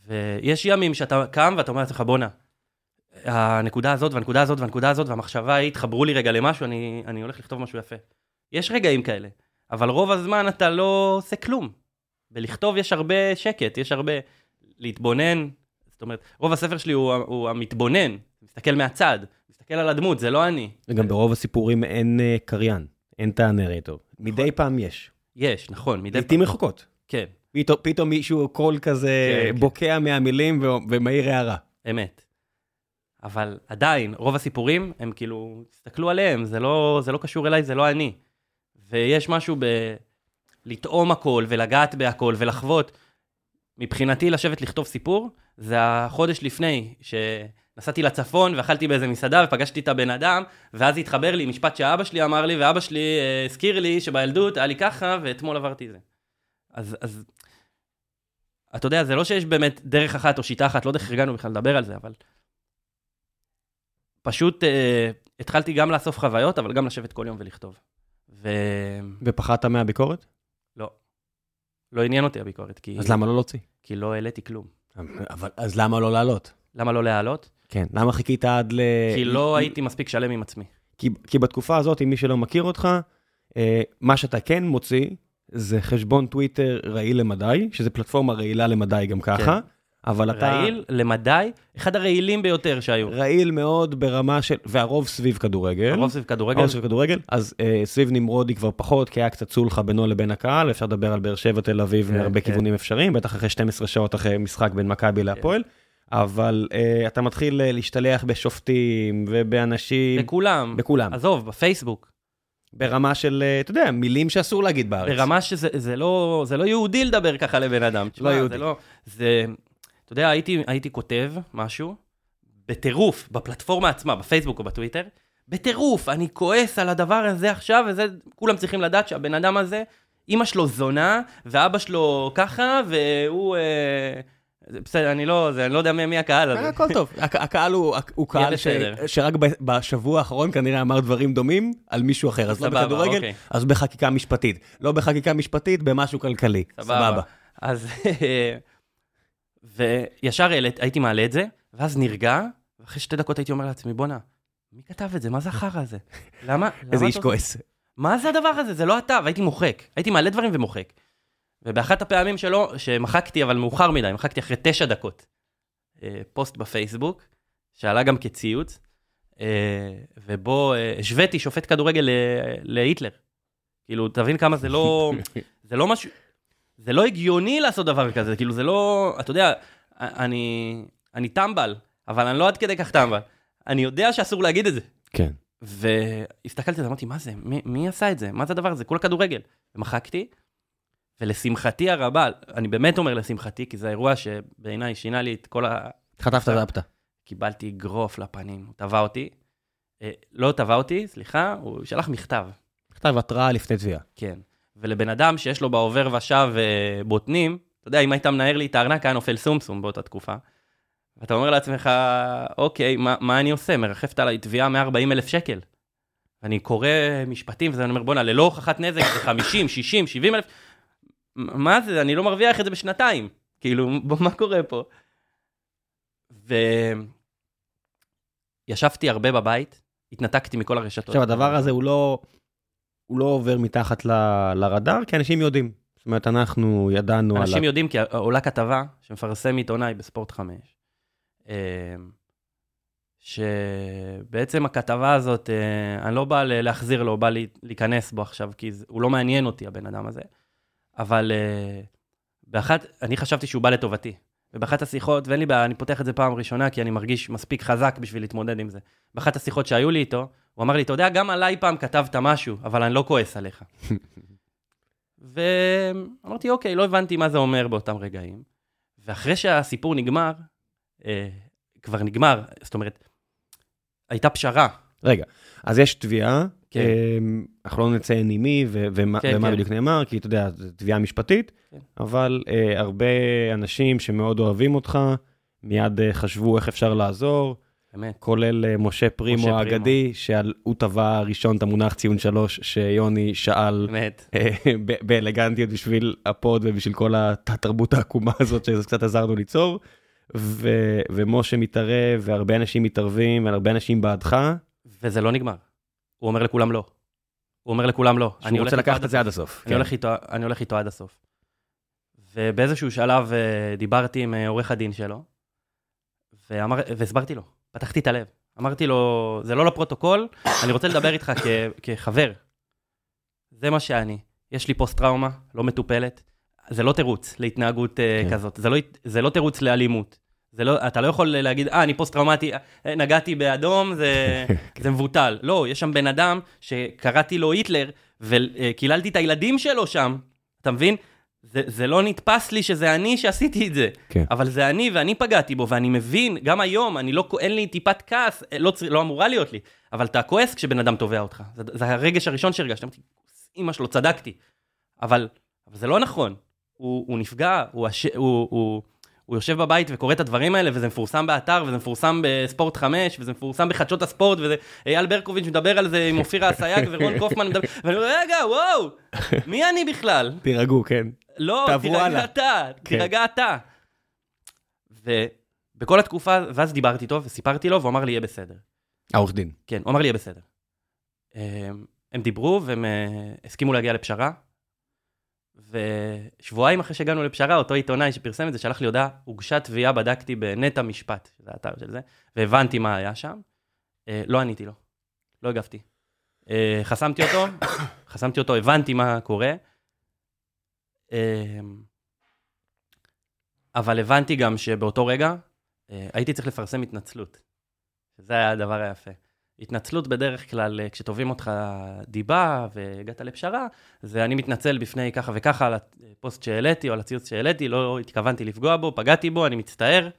Speaker 2: ויש ימים שאתה קם ואתה אומר לעצמך, בואנה, הנקודה הזאת והנקודה הזאת והנקודה הזאת והמחשבה ההיא התחברו לי רגע למשהו, אני, אני הולך לכתוב משהו יפה. יש רגעים כאלה, אבל רוב הזמן אתה לא עושה כלום. בלכתוב יש הרבה שקט, יש הרבה להתבונן. זאת אומרת, רוב הספר שלי הוא, הוא המתבונן, מסתכל מהצד, מסתכל על הדמות, זה לא אני.
Speaker 1: וגם ברוב הסיפורים אין uh, קריין, אין את הנרטור. מדי פעם יש.
Speaker 2: יש, נכון, מדי
Speaker 1: לעיתים רחוקות.
Speaker 2: כן,
Speaker 1: פתאום, פתאום מישהו קול כזה
Speaker 2: כן, כן.
Speaker 1: בוקע מהמילים ו- ומעיר הערה.
Speaker 2: אמת. אבל עדיין, רוב הסיפורים, הם כאילו, תסתכלו עליהם, זה לא, זה לא קשור אליי, זה לא אני. ויש משהו ב... לטעום הכל ולגעת בהכל ולחוות. מבחינתי, לשבת לכתוב סיפור, זה החודש לפני, שנסעתי לצפון ואכלתי באיזה מסעדה ופגשתי את הבן אדם, ואז התחבר לי משפט שאבא שלי אמר לי, ואבא שלי אה, הזכיר לי שבילדות היה לי ככה, ואתמול עברתי זה. אז, אז אתה יודע, זה לא שיש באמת דרך אחת או שיטה אחת, לא יודע איך הגענו בכלל לדבר על זה, אבל פשוט אה, התחלתי גם לאסוף חוויות, אבל גם לשבת כל יום ולכתוב. ולא,
Speaker 1: ופחדת מהביקורת?
Speaker 2: לא עניין אותי הביקורת, כי,
Speaker 1: אז למה לא להוציא?
Speaker 2: כי לא העליתי כלום.
Speaker 1: אבל, אז למה לא לעלות?
Speaker 2: למה לא להעלות?
Speaker 1: כן, למה חיכית עד ל...
Speaker 2: כי לא הייתי מספיק שלם עם עצמי.
Speaker 1: כי, כי בתקופה הזאת, אם מי שלא מכיר אותך, אה, מה שאתה כן מוציא, זה חשבון טוויטר רעיל למדי, שזה פלטפורמה רעילה למדי גם ככה,
Speaker 2: כן.
Speaker 1: אבל אתה...
Speaker 2: רעיל, למדי, אחד הרעילים ביותר שהיו.
Speaker 1: רעיל מאוד ברמה של... והרוב סביב כדורגל.
Speaker 2: הרוב סביב כדורגל,
Speaker 1: הרוב סביב כדורגל. אז אה, סביב נמרודי כבר פחות, כי היה קצת סולחה בינו לבין הקהל, אפשר לדבר על באר שבע, תל אביב,
Speaker 2: כן,
Speaker 1: מהרבה
Speaker 2: כן.
Speaker 1: כיוונים אפשריים, בטח אחרי 12 שעות אחרי משחק בין מכבי להפועל. אבל אה, אתה מתחיל אה, להשתלח בשופטים ובאנשים,
Speaker 2: בכולם.
Speaker 1: בכולם,
Speaker 2: עזוב, בפייסבוק.
Speaker 1: ברמה של, אה, אתה יודע, מילים שאסור להגיד בארץ.
Speaker 2: ברמה שזה זה לא, זה לא יהודי לדבר ככה לבן אדם.
Speaker 1: לא יהודי.
Speaker 2: זה לא, זה, אתה יודע, הייתי, הייתי כותב משהו, בטירוף, בפלטפורמה עצמה, בפייסבוק או בטוויטר, בטירוף, אני כועס על הדבר הזה עכשיו, וזה, כולם צריכים לדעת שהבן אדם הזה, אימא שלו זונה, ואבא שלו ככה, והוא... אה, בסדר, אני לא, זה, אני לא יודע מי, מי הקהל הזה.
Speaker 1: אה, הכל טוב, הק- הקהל הוא, הוא קהל ש. שרק ב- בשבוע האחרון כנראה אמר דברים דומים על מישהו אחר, אז לא
Speaker 2: סבבה,
Speaker 1: בכדורגל,
Speaker 2: אוקיי.
Speaker 1: אז בחקיקה משפטית, לא בחקיקה משפטית, במשהו כלכלי, סבבה.
Speaker 2: אז, וישר העלית- הייתי מעלה את זה, ואז נרגע, ואחרי שתי דקות הייתי אומר לעצמי, בואנה, מי כתב את זה? מה זה החרא הזה? למה?
Speaker 1: איזה איש כועס.
Speaker 2: מה זה הדבר הזה? זה לא אתה, והייתי מוחק. הייתי מעלה דברים ומוחק. ובאחת הפעמים שלו, שמחקתי, אבל מאוחר מדי, מחקתי אחרי תשע דקות, אה, פוסט בפייסבוק, שעלה גם כציוץ, אה, ובו אה, השוויתי שופט כדורגל להיטלר. כאילו, תבין כמה זה לא, זה לא משהו, זה לא הגיוני לעשות דבר כזה, כאילו, זה לא, אתה יודע, אני, אני טמבל, אבל אני לא עד כדי כך טמבל. אני יודע שאסור להגיד את זה.
Speaker 1: כן.
Speaker 2: והסתכלתי אמרתי, מה זה? מי, מי עשה את זה? מה זה הדבר הזה? כולה כדורגל. ומחקתי, ולשמחתי הרבה, אני באמת אומר לשמחתי, כי זה אירוע שבעיניי שינה לי את כל ה...
Speaker 1: חטפת זפת.
Speaker 2: קיבלתי אגרוף לפנים, הוא תבע אותי. אה, לא תבע אותי, סליחה, הוא שלח מכתב,
Speaker 1: מכתב התראה לפני תביעה.
Speaker 2: כן. ולבן אדם שיש לו בעובר ושב אה, בוטנים, אתה יודע, אם היית מנער לי את הארנק, היה נופל סומסום באותה תקופה. ואתה אומר לעצמך, אוקיי, מה, מה אני עושה? מרחפת עליי תביעה 140 אלף שקל. ואני קורא משפטים, וזה אני אומר, בואנה, ללא הוכחת נזק זה 50, 60, 70 אלף. מה זה? אני לא מרוויח את זה בשנתיים. כאילו, מה קורה פה? וישבתי הרבה בבית, התנתקתי מכל הרשתות.
Speaker 1: עכשיו, הדבר הזה הוא לא, הוא לא עובר מתחת ל- לרדאר, כי אנשים יודעים. זאת אומרת, אנחנו ידענו על...
Speaker 2: אנשים יודעים, כי עולה כתבה שמפרסם עיתונאי בספורט 5, אה, שבעצם הכתבה הזאת, אה, אני לא בא להחזיר לו, בא להיכנס בו עכשיו, כי הוא לא מעניין אותי, הבן אדם הזה. אבל אה, באחת, אני חשבתי שהוא בא לטובתי. ובאחת השיחות, ואין לי בעיה, אני פותח את זה פעם ראשונה, כי אני מרגיש מספיק חזק בשביל להתמודד עם זה. באחת השיחות שהיו לי איתו, הוא אמר לי, אתה יודע, גם עליי פעם כתבת משהו, אבל אני לא כועס עליך. ואמרתי, אוקיי, לא הבנתי מה זה אומר באותם רגעים. ואחרי שהסיפור נגמר, אה, כבר נגמר, זאת אומרת, הייתה פשרה.
Speaker 1: רגע, אז יש תביעה,
Speaker 2: כן.
Speaker 1: אמ, אנחנו לא נציין עם מי ו- ומה
Speaker 2: כן,
Speaker 1: ומה
Speaker 2: כן.
Speaker 1: בדיוק נאמר, כי אתה יודע, זו תביעה משפטית,
Speaker 2: כן.
Speaker 1: אבל אה, הרבה אנשים שמאוד אוהבים אותך, מיד אה, חשבו איך אפשר לעזור,
Speaker 2: באמת.
Speaker 1: כולל אה, משה פרימו. האגדי, שהוא טבע ראשון את המונח ציון שלוש, שיוני שאל. אה, באלגנטיות בשביל הפוד ובשביל כל התת-תרבות העקומה הזאת שקצת עזרנו ליצור. ו- ומשה מתערב, והרבה אנשים מתערבים, והרבה אנשים בעדך.
Speaker 2: וזה לא נגמר. הוא אומר לכולם לא. הוא אומר לכולם לא. אני
Speaker 1: שהוא רוצה לקחת את זה עד הסוף.
Speaker 2: אני הולך, איתו, אני הולך איתו עד הסוף. ובאיזשהו שלב אה, דיברתי עם עורך הדין שלו, ואמר, והסברתי לו, פתחתי את הלב. אמרתי לו, זה לא לפרוטוקול, אני רוצה לדבר איתך כ, כחבר. זה מה שאני. יש לי פוסט-טראומה, לא מטופלת. זה לא תירוץ להתנהגות
Speaker 1: כן.
Speaker 2: כן. כזאת, זה לא, זה לא תירוץ לאלימות. זה לא, אתה לא יכול להגיד, אה, אני פוסט-טראומטי, אה, נגעתי באדום, זה, זה מבוטל. לא, יש שם בן אדם שקראתי לו היטלר, וקיללתי את הילדים שלו שם, אתה מבין? זה, זה לא נתפס לי שזה אני שעשיתי את זה.
Speaker 1: כן.
Speaker 2: אבל זה אני, ואני פגעתי בו, ואני מבין, גם היום, אני לא, אין לי טיפת כעס, לא, לא אמורה להיות לי, אבל אתה כועס כשבן אדם תובע אותך. זה, זה הרגש הראשון שהרגשתי, אמרתי, אמא שלו, צדקתי. אבל, אבל זה לא נכון. הוא, הוא נפגע, הוא, הש... הוא, הוא, הוא יושב בבית וקורא את הדברים האלה, וזה מפורסם באתר, וזה מפורסם בספורט 5, וזה מפורסם בחדשות הספורט, וזה אייל ברקוביץ' מדבר על זה עם אופירה אסייג ורון קופמן מדבר, ואני אומר, רגע, וואו, מי אני בכלל?
Speaker 1: תירגעו, כן.
Speaker 2: לא, תירגע. אתה,
Speaker 1: כן.
Speaker 2: תירגע אתה. ובכל התקופה, ואז דיברתי איתו וסיפרתי לו, והוא אמר לי, יהיה בסדר.
Speaker 1: העורך דין.
Speaker 2: כן, הוא אמר לי, יהיה בסדר. אמ, הם דיברו והם אה, הסכימו להגיע לפשרה, ושבועיים אחרי שהגענו לפשרה, אותו עיתונאי שפרסם את זה, שלח לי הודעה, הוגשה תביעה, בדקתי בנטע משפט, שזה האתר של זה, והבנתי מה היה שם. אה, לא עניתי לו, לא הגבתי. אה, חסמתי אותו, חסמתי אותו, הבנתי מה קורה. אה, אבל הבנתי גם שבאותו רגע אה, הייתי צריך לפרסם התנצלות. זה היה הדבר היפה. התנצלות בדרך כלל, אה, כשתובעים אותך דיבה והגעת לפשרה, זה אני מתנצל בפני ככה וככה על הפוסט שהעליתי או על הציוץ שהעליתי, לא התכוונתי לפגוע בו, פגעתי בו, אני מצטער,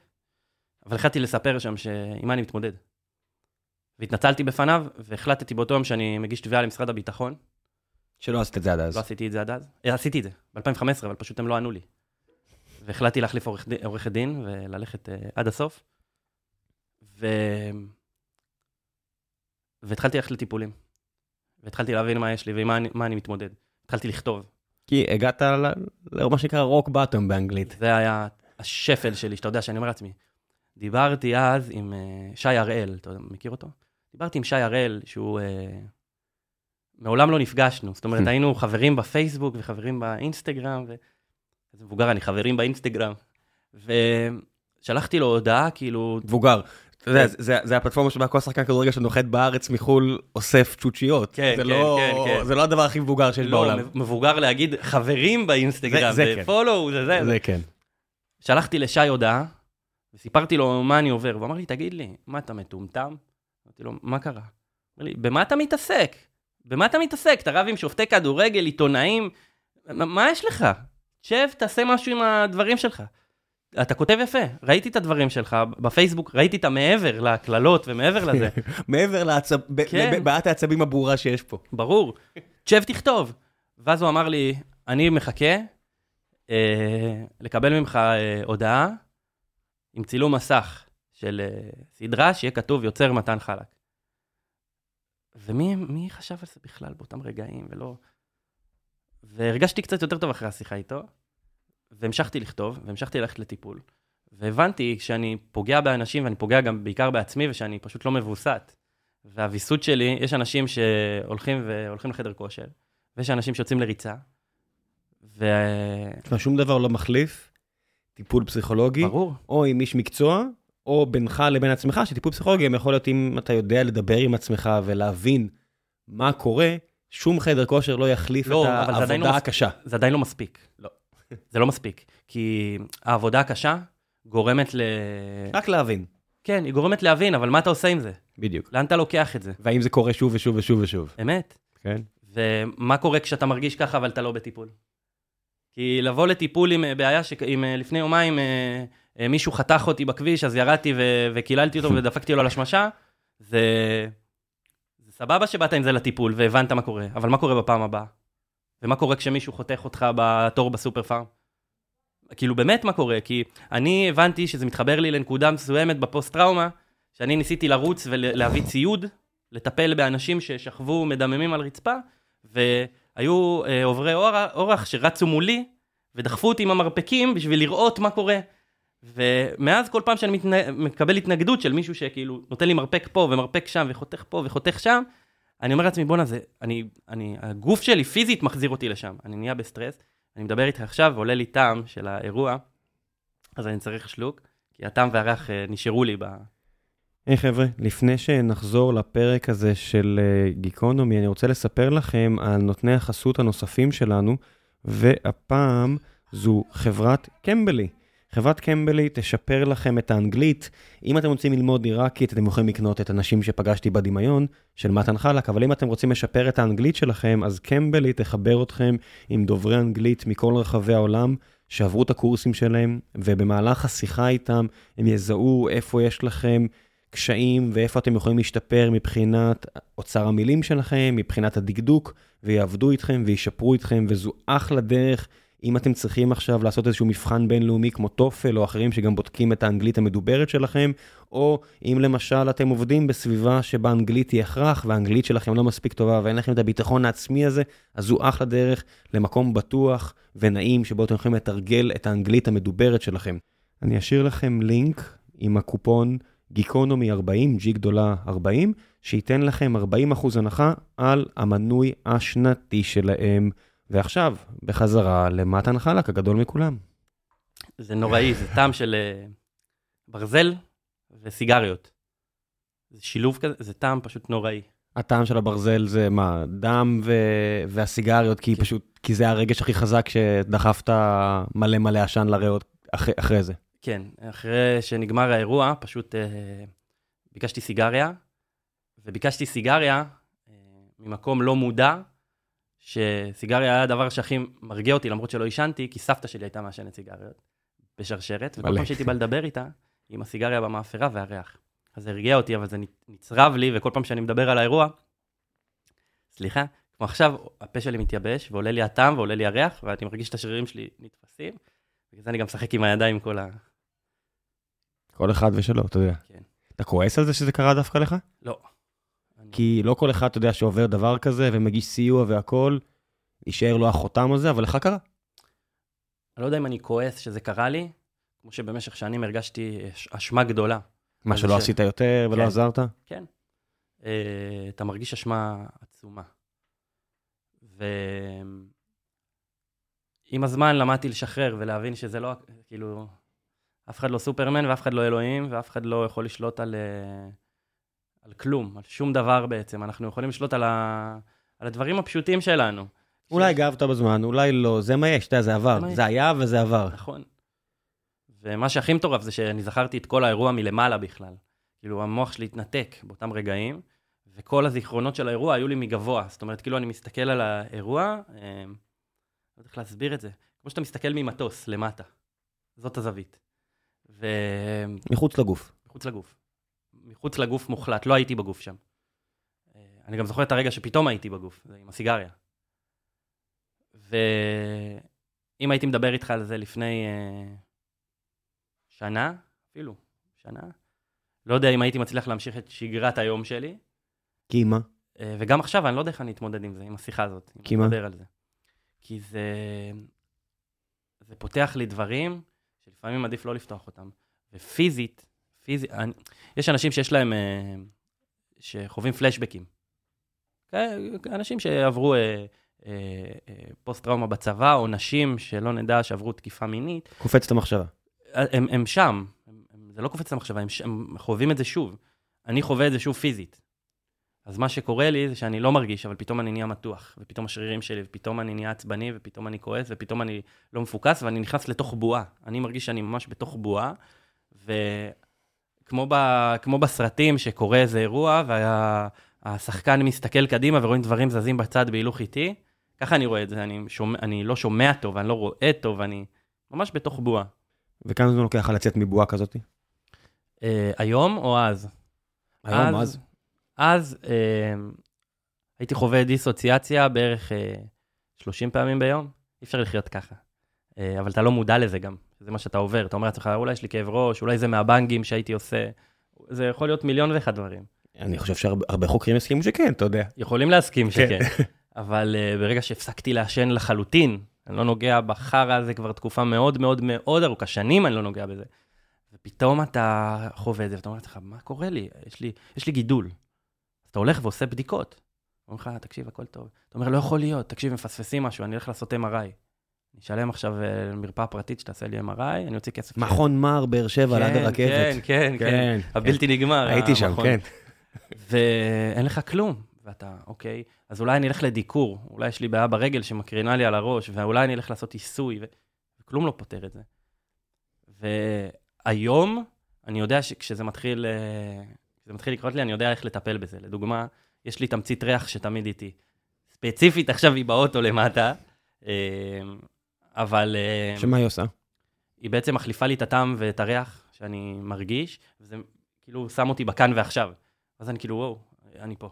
Speaker 2: אבל החלטתי לספר שם שעם מה אני מתמודד. והתנצלתי בפניו, והחלטתי באותו יום שאני מגיש תביעה למשרד הביטחון.
Speaker 1: שלא עשית את זה עד אז.
Speaker 2: לא עשיתי את זה עד אז. אה, עשיתי את זה, ב-2015, אבל פשוט הם לא ענו לי. והחלטתי להחליף עורכת דין וללכת uh, עד הסוף. ו... והתחלתי ללכת לטיפולים. והתחלתי להבין מה יש לי ועם מה אני, מה אני מתמודד. התחלתי לכתוב.
Speaker 1: כי הגעת למה שנקרא רוק בטום באנגלית.
Speaker 2: זה היה השפל שלי, שאתה יודע שאני אומר לעצמי. דיברתי אז עם uh, שי הראל, אתה מכיר אותו? דיברתי עם שי הראל, שהוא... מעולם לא נפגשנו. זאת אומרת, היינו חברים בפייסבוק וחברים באינסטגרם, ו... איזה מבוגר אני, חברים באינסטגרם. ושלחתי לו הודעה, כאילו,
Speaker 1: מבוגר. אתה יודע,
Speaker 2: כן.
Speaker 1: זה- זה הפלטפורמה שבה כל שחקן כדורגל שנוחת בארץ מחו"ל אוסף צ'וצ'יות.
Speaker 2: כן,
Speaker 1: זה
Speaker 2: כן,
Speaker 1: לא-
Speaker 2: כן, כן.
Speaker 1: זה לא הדבר הכי מבוגר שיש
Speaker 2: לא,
Speaker 1: בעולם.
Speaker 2: מבוגר להגיד חברים באינסטגרם,
Speaker 1: זה- זה כן.
Speaker 2: ופולו, זה זה.
Speaker 1: זה כן.
Speaker 2: שלחתי לשי הודעה, וסיפרתי לו מה אני עובר, והוא אמר לי, תגיד לי, מה אתה מטומטם? אמרתי לו, מה קרה? אמר לי, במה אתה מתעסק? במה אתה מתעסק? אתה רב עם שופטי כדורגל, עיתונאים? מה- יש לך? שב, תעשה משהו עם הדברים שלך. אתה כותב יפה, ראיתי את הדברים שלך בפייסבוק, ראיתי את המעבר לקללות ומעבר לזה.
Speaker 1: מעבר ב-
Speaker 2: כן.
Speaker 1: לבעיית העצבים הברורה שיש פה.
Speaker 2: ברור. תשב תכתוב. ואז הוא אמר לי, אני מחכה אה, לקבל ממך אה, הודעה עם צילום מסך של אה, סדרה שיהיה כתוב יוצר מתן חלק. ומי מי חשב על זה בכלל באותם רגעים, ולא... והרגשתי קצת יותר טוב אחרי השיחה איתו, והמשכתי לכתוב, והמשכתי ללכת לטיפול. והבנתי שאני פוגע באנשים, ואני פוגע גם בעיקר בעצמי, ושאני פשוט לא מבוסת. והוויסות שלי, יש אנשים שהולכים והולכים לחדר כושר, ויש אנשים שיוצאים לריצה, וברור,
Speaker 1: תשמע, שום דבר לא מחליף טיפול פסיכולוגי, או עם איש מקצוע, או בינך לבין עצמך, שטיפול פסיכולוגי גם יכול להיות אם אתה יודע לדבר עם עצמך ולהבין מה קורה, שום חדר כושר לא יחליף
Speaker 2: לא,
Speaker 1: את
Speaker 2: לא
Speaker 1: העבודה
Speaker 2: מס-
Speaker 1: הקשה.
Speaker 2: זה עדיין לא מספיק. לא. זה לא מספיק, כי העבודה הקשה גורמת ל...
Speaker 1: רק להבין,
Speaker 2: כן, היא גורמת להבין, אבל מה אתה עושה עם זה?
Speaker 1: בדיוק.
Speaker 2: לאן אתה לוקח את זה?
Speaker 1: והאם זה קורה שוב ושוב ושוב ושוב.
Speaker 2: אמת.
Speaker 1: כן.
Speaker 2: ומה קורה כשאתה מרגיש ככה אבל אתה לא בטיפול? כי לבוא לטיפול עם אה, בעיה שאם לפני יומיים אה, אה, מישהו חתך אותי בכביש, אז ירדתי ו- וקיללתי אותו ודפקתי לו על השמשה, זה... זה סבבה שבאת עם זה לטיפול והבנת מה קורה, אבל מה קורה בפעם הבאה? ומה קורה כשמישהו חותך אותך בתור בסופר פארם? כאילו באמת מה קורה? כי אני הבנתי שזה מתחבר לי לנקודה מסוימת בפוסט-טראומה, שאני ניסיתי לרוץ ולהביא ציוד, לטפל באנשים ששכבו מדממים על רצפה, והיו אה, עוברי אורח שרצו מולי ודחפו אותי עם המרפקים בשביל לראות מה קורה. ומאז כל פעם שאני מתנ... מקבל התנגדות של מישהו שכאילו נותן לי מרפק פה ומרפק שם וחותך פה וחותך שם, אני אומר לעצמי, בואנה, אני, אני, הגוף שלי פיזית מחזיר אותי לשם. אני נהיה בסטרס, אני מדבר איתך עכשיו ועולה לי טעם של האירוע, אז אני צריך שלוק, כי הטעם והריח אה, נשארו לי ב...
Speaker 1: היי hey, חבר'ה, לפני שנחזור לפרק הזה של uh, גיקונומי, אני רוצה לספר לכם על נותני החסות הנוספים שלנו, והפעם זו חברת קמבלי. חברת קמבלי תשפר לכם את האנגלית. אם אתם רוצים ללמוד עיראקית, אתם יכולים לקנות את הנשים שפגשתי בדמיון של מתן חלק, אבל אם אתם רוצים לשפר את האנגלית שלכם, אז קמבלי תחבר אתכם עם דוברי אנגלית מכל רחבי העולם, שעברו את הקורסים שלהם, ובמהלך השיחה איתם הם יזהו איפה יש לכם קשיים ואיפה אתם יכולים להשתפר מבחינת אוצר המילים שלכם, מבחינת הדקדוק, ויעבדו איתכם וישפרו איתכם, וזו אחלה דרך. אם אתם צריכים עכשיו לעשות איזשהו מבחן בינלאומי כמו טופל או אחרים שגם בודקים את האנגלית המדוברת שלכם, או אם למשל אתם עובדים בסביבה שבה אנגלית היא הכרח והאנגלית שלכם לא מספיק טובה ואין לכם את הביטחון העצמי הזה, אז זו אחלה דרך למקום בטוח ונעים שבו אתם יכולים לתרגל את האנגלית המדוברת שלכם. אני אשאיר לכם לינק עם הקופון גיקונומי 40, ג'י גדולה 40, שייתן לכם 40% הנחה על המנוי השנתי שלהם. ועכשיו, בחזרה למתן חלק, הגדול מכולם.
Speaker 2: זה נוראי, זה טעם של אה, ברזל וסיגריות. זה שילוב כזה, זה טעם פשוט נוראי.
Speaker 1: הטעם של הברזל זה מה, דם ו... והסיגריות, כי כן. פשוט, כי זה הרגש הכי חזק שדחפת מלא מלא עשן לריאות אח... אחרי זה.
Speaker 2: כן, אחרי שנגמר האירוע, פשוט אה, ביקשתי סיגריה, וביקשתי סיגריה אה, ממקום לא מודע, שסיגריה היה הדבר שהכי מרגיע אותי, למרות שלא עישנתי, כי סבתא שלי הייתה מעשנת סיגריות בשרשרת, וכל פעם שהייתי בא לדבר איתה, עם הסיגריה במאפרה והריח. אז זה הרגיע אותי, אבל זה נצרב לי, וכל פעם שאני מדבר על האירוע, סליחה, כמו עכשיו, הפה שלי מתייבש, ועולה לי הטעם ועולה לי הריח, ואני מרגיש את השרירים שלי נתפסים, בגלל זה אני גם משחק עם הידיים כל ה...
Speaker 1: כל אחד ושלו, אתה יודע. כן. אתה כועס על זה שזה קרה דווקא לך?
Speaker 2: לא.
Speaker 1: כי לא כל אחד, אתה יודע, שעובר דבר כזה ומגיש סיוע והכול, יישאר לו החותם הזה, אבל לך קרה.
Speaker 2: אני לא יודע אם אני כועס שזה קרה לי, כמו שבמשך שנים הרגשתי אשמה גדולה.
Speaker 1: מה, שלא ש... עשית יותר ולא כן, עזרת?
Speaker 2: כן. Uh, אתה מרגיש אשמה עצומה. ועם הזמן למדתי לשחרר ולהבין שזה לא, כאילו, אף אחד לא סופרמן ואף אחד לא אלוהים ואף אחד לא יכול לשלוט על... Uh, על כלום, על שום דבר בעצם. אנחנו יכולים לשלוט על, ה... על הדברים הפשוטים שלנו.
Speaker 1: אולי הגבת בזמן, אולי לא, זה מה יש, אתה יודע, זה עבר. זה, זה היה וזה עבר.
Speaker 2: נכון. ומה שהכי מטורף זה שאני זכרתי את כל האירוע מלמעלה בכלל. כאילו, המוח שלי התנתק באותם רגעים, וכל הזיכרונות של האירוע היו לי מגבוה. זאת אומרת, כאילו, אני מסתכל על האירוע, אה, לא יודע איך להסביר את זה. כמו שאתה מסתכל ממטוס למטה. זאת הזווית. ו...
Speaker 1: מחוץ לגוף.
Speaker 2: מחוץ לגוף. מחוץ לגוף מוחלט, לא הייתי בגוף שם. אה, אני גם זוכר את הרגע שפתאום הייתי בגוף, זה עם הסיגריה. ואם הייתי מדבר איתך על זה לפני uh, שנה, אפילו, שנה, לא יודע אם הייתי מצליח להמשיך את שגרת היום שלי.
Speaker 1: כי מה?
Speaker 2: Uh, וגם עכשיו, אני לא יודע איך אני אתמודד עם זה, עם השיחה הזאת.
Speaker 1: כי מה?
Speaker 2: על זה. כי זה, זה פותח לי דברים שלפעמים עדיף לא לפתוח אותם. ופיזית, פיזי, אני, יש אנשים שיש להם, אה, שחווים פלשבקים. אנשים שעברו אה, אה, פוסט-טראומה בצבא, או נשים שלא נדע שעברו תקיפה מינית.
Speaker 1: קופץ את המחשבה.
Speaker 2: הם, הם שם, הם, הם, זה לא קופץ את המחשבה, הם, הם חווים את זה שוב. אני חווה את זה שוב פיזית. אז מה שקורה לי זה שאני לא מרגיש, אבל פתאום אני נהיה מתוח, ופתאום השרירים שלי, ופתאום אני נהיה עצבני, ופתאום אני כועס, ופתאום אני לא מפוקס, ואני נכנס לתוך בועה. אני מרגיש שאני ממש בתוך בועה, ו... כמו, ב, כמו בסרטים שקורה איזה אירוע, והשחקן מסתכל קדימה ורואים דברים זזים בצד בהילוך איטי, ככה אני רואה את זה, אני, שומע, אני לא שומע טוב, אני לא רואה טוב, אני ממש בתוך בועה.
Speaker 1: וכמה זמן לוקח לך לצאת מבועה כזאת?
Speaker 2: Uh, היום או אז?
Speaker 1: היום, אז. אז,
Speaker 2: אז uh, הייתי חווה דיסוציאציה בערך uh, אה, 30 פעמים ביום, אי אפשר לחיות ככה. Uh, אבל אתה לא מודע לזה גם. זה מה שאתה עובר. אתה אומר לעצמך, אולי יש לי כאב ראש, אולי זה מהבנגים שהייתי עושה. זה יכול להיות מיליון ואחד דברים.
Speaker 1: אני חושב שהרבה חוקרים יסכימו שכן, אתה יודע.
Speaker 2: יכולים להסכים כן. שכן. אבל uh, ברגע שהפסקתי לעשן לחלוטין, אני לא נוגע בחרא הזה כבר תקופה מאוד מאוד מאוד ארוכה, שנים אני לא נוגע בזה. ופתאום אתה חווה את זה, ואתה אומר לעצמך, מה קורה לי? יש לי, יש לי גידול. אתה הולך ועושה בדיקות. אומרים לך, תקשיב, הכל טוב. אתה אומר, לא יכול להיות, תקשיב, מפספסים משהו, אני הולך לעשות MRI. אני אשלם עכשיו אה, למרפאה פרטית שתעשה לי MRI, אני אוציא כסף.
Speaker 1: מכון מר, באר שבע, ליד
Speaker 2: כן,
Speaker 1: הרכבת.
Speaker 2: כן, כן, כן. הבלתי נגמר.
Speaker 1: הייתי שם. כן.
Speaker 2: ואין לך כלום. ואתה, אוקיי, אז אולי אני אלך לדיקור, אולי יש לי בעיה ברגל שמקרינה לי על הראש, ואולי אני אלך לעשות עיסוי. וכלום לא פותר את זה. והיום, אני יודע שכשזה מתחיל, אה, כשזה מתחיל לקרות לי, אני יודע איך לטפל בזה. לדוגמה, יש לי תמצית ריח שתמיד איתי. ספציפית עכשיו היא באוטו למטה, אה, אבל... אה,
Speaker 1: שמה היא עושה?
Speaker 2: היא בעצם מחליפה לי את הטעם ואת הריח שאני מרגיש, וזה כאילו שם אותי בכאן ועכשיו. אז אני כאילו, וואו, אני פה.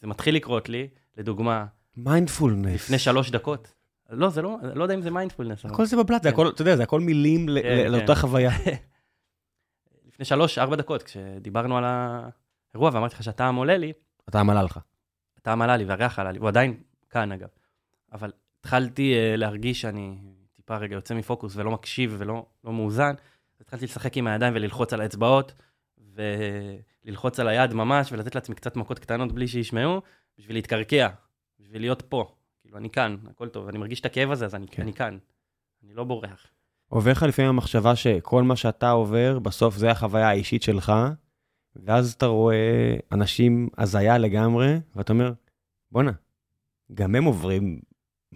Speaker 2: זה מתחיל לקרות לי, לדוגמה,
Speaker 1: מיינדפולנס.
Speaker 2: לפני שלוש דקות. לא, זה לא, לא יודע אם זה מיינדפולנס.
Speaker 1: הכל זה בבלת, זה
Speaker 2: כן.
Speaker 1: הכל, אתה יודע, זה הכל מילים
Speaker 2: כן, כן.
Speaker 1: לאותה חוויה.
Speaker 2: לפני שלוש, ארבע דקות, כשדיברנו על האירוע ואמרתי לך שהטעם עולה לי,
Speaker 1: אתה עמלה לך.
Speaker 2: הטעם עלה לי והריח עלה לי, הוא עדיין כאן אגב. אבל התחלתי uh, להרגיש שאני טיפה רגע יוצא מפוקוס ולא מקשיב ולא לא מאוזן, התחלתי לשחק עם הידיים וללחוץ על האצבעות, וללחוץ על היד ממש, ולתת לעצמי קצת מכות קטנות בלי שישמעו, בשביל להתקרקע, בשביל להיות פה. כאילו, אני כאן, הכל טוב, אני מרגיש את הכאב הזה, אז אני,
Speaker 1: כן.
Speaker 2: אני כאן. אני לא בורח.
Speaker 1: עובר לך לפעמים המחשבה שכל מה שאתה עובר, בסוף זה החוויה האישית שלך, ואז אתה רואה אנשים הזיה לגמרי, ואתה אומר, בואנה, גם הם עוברים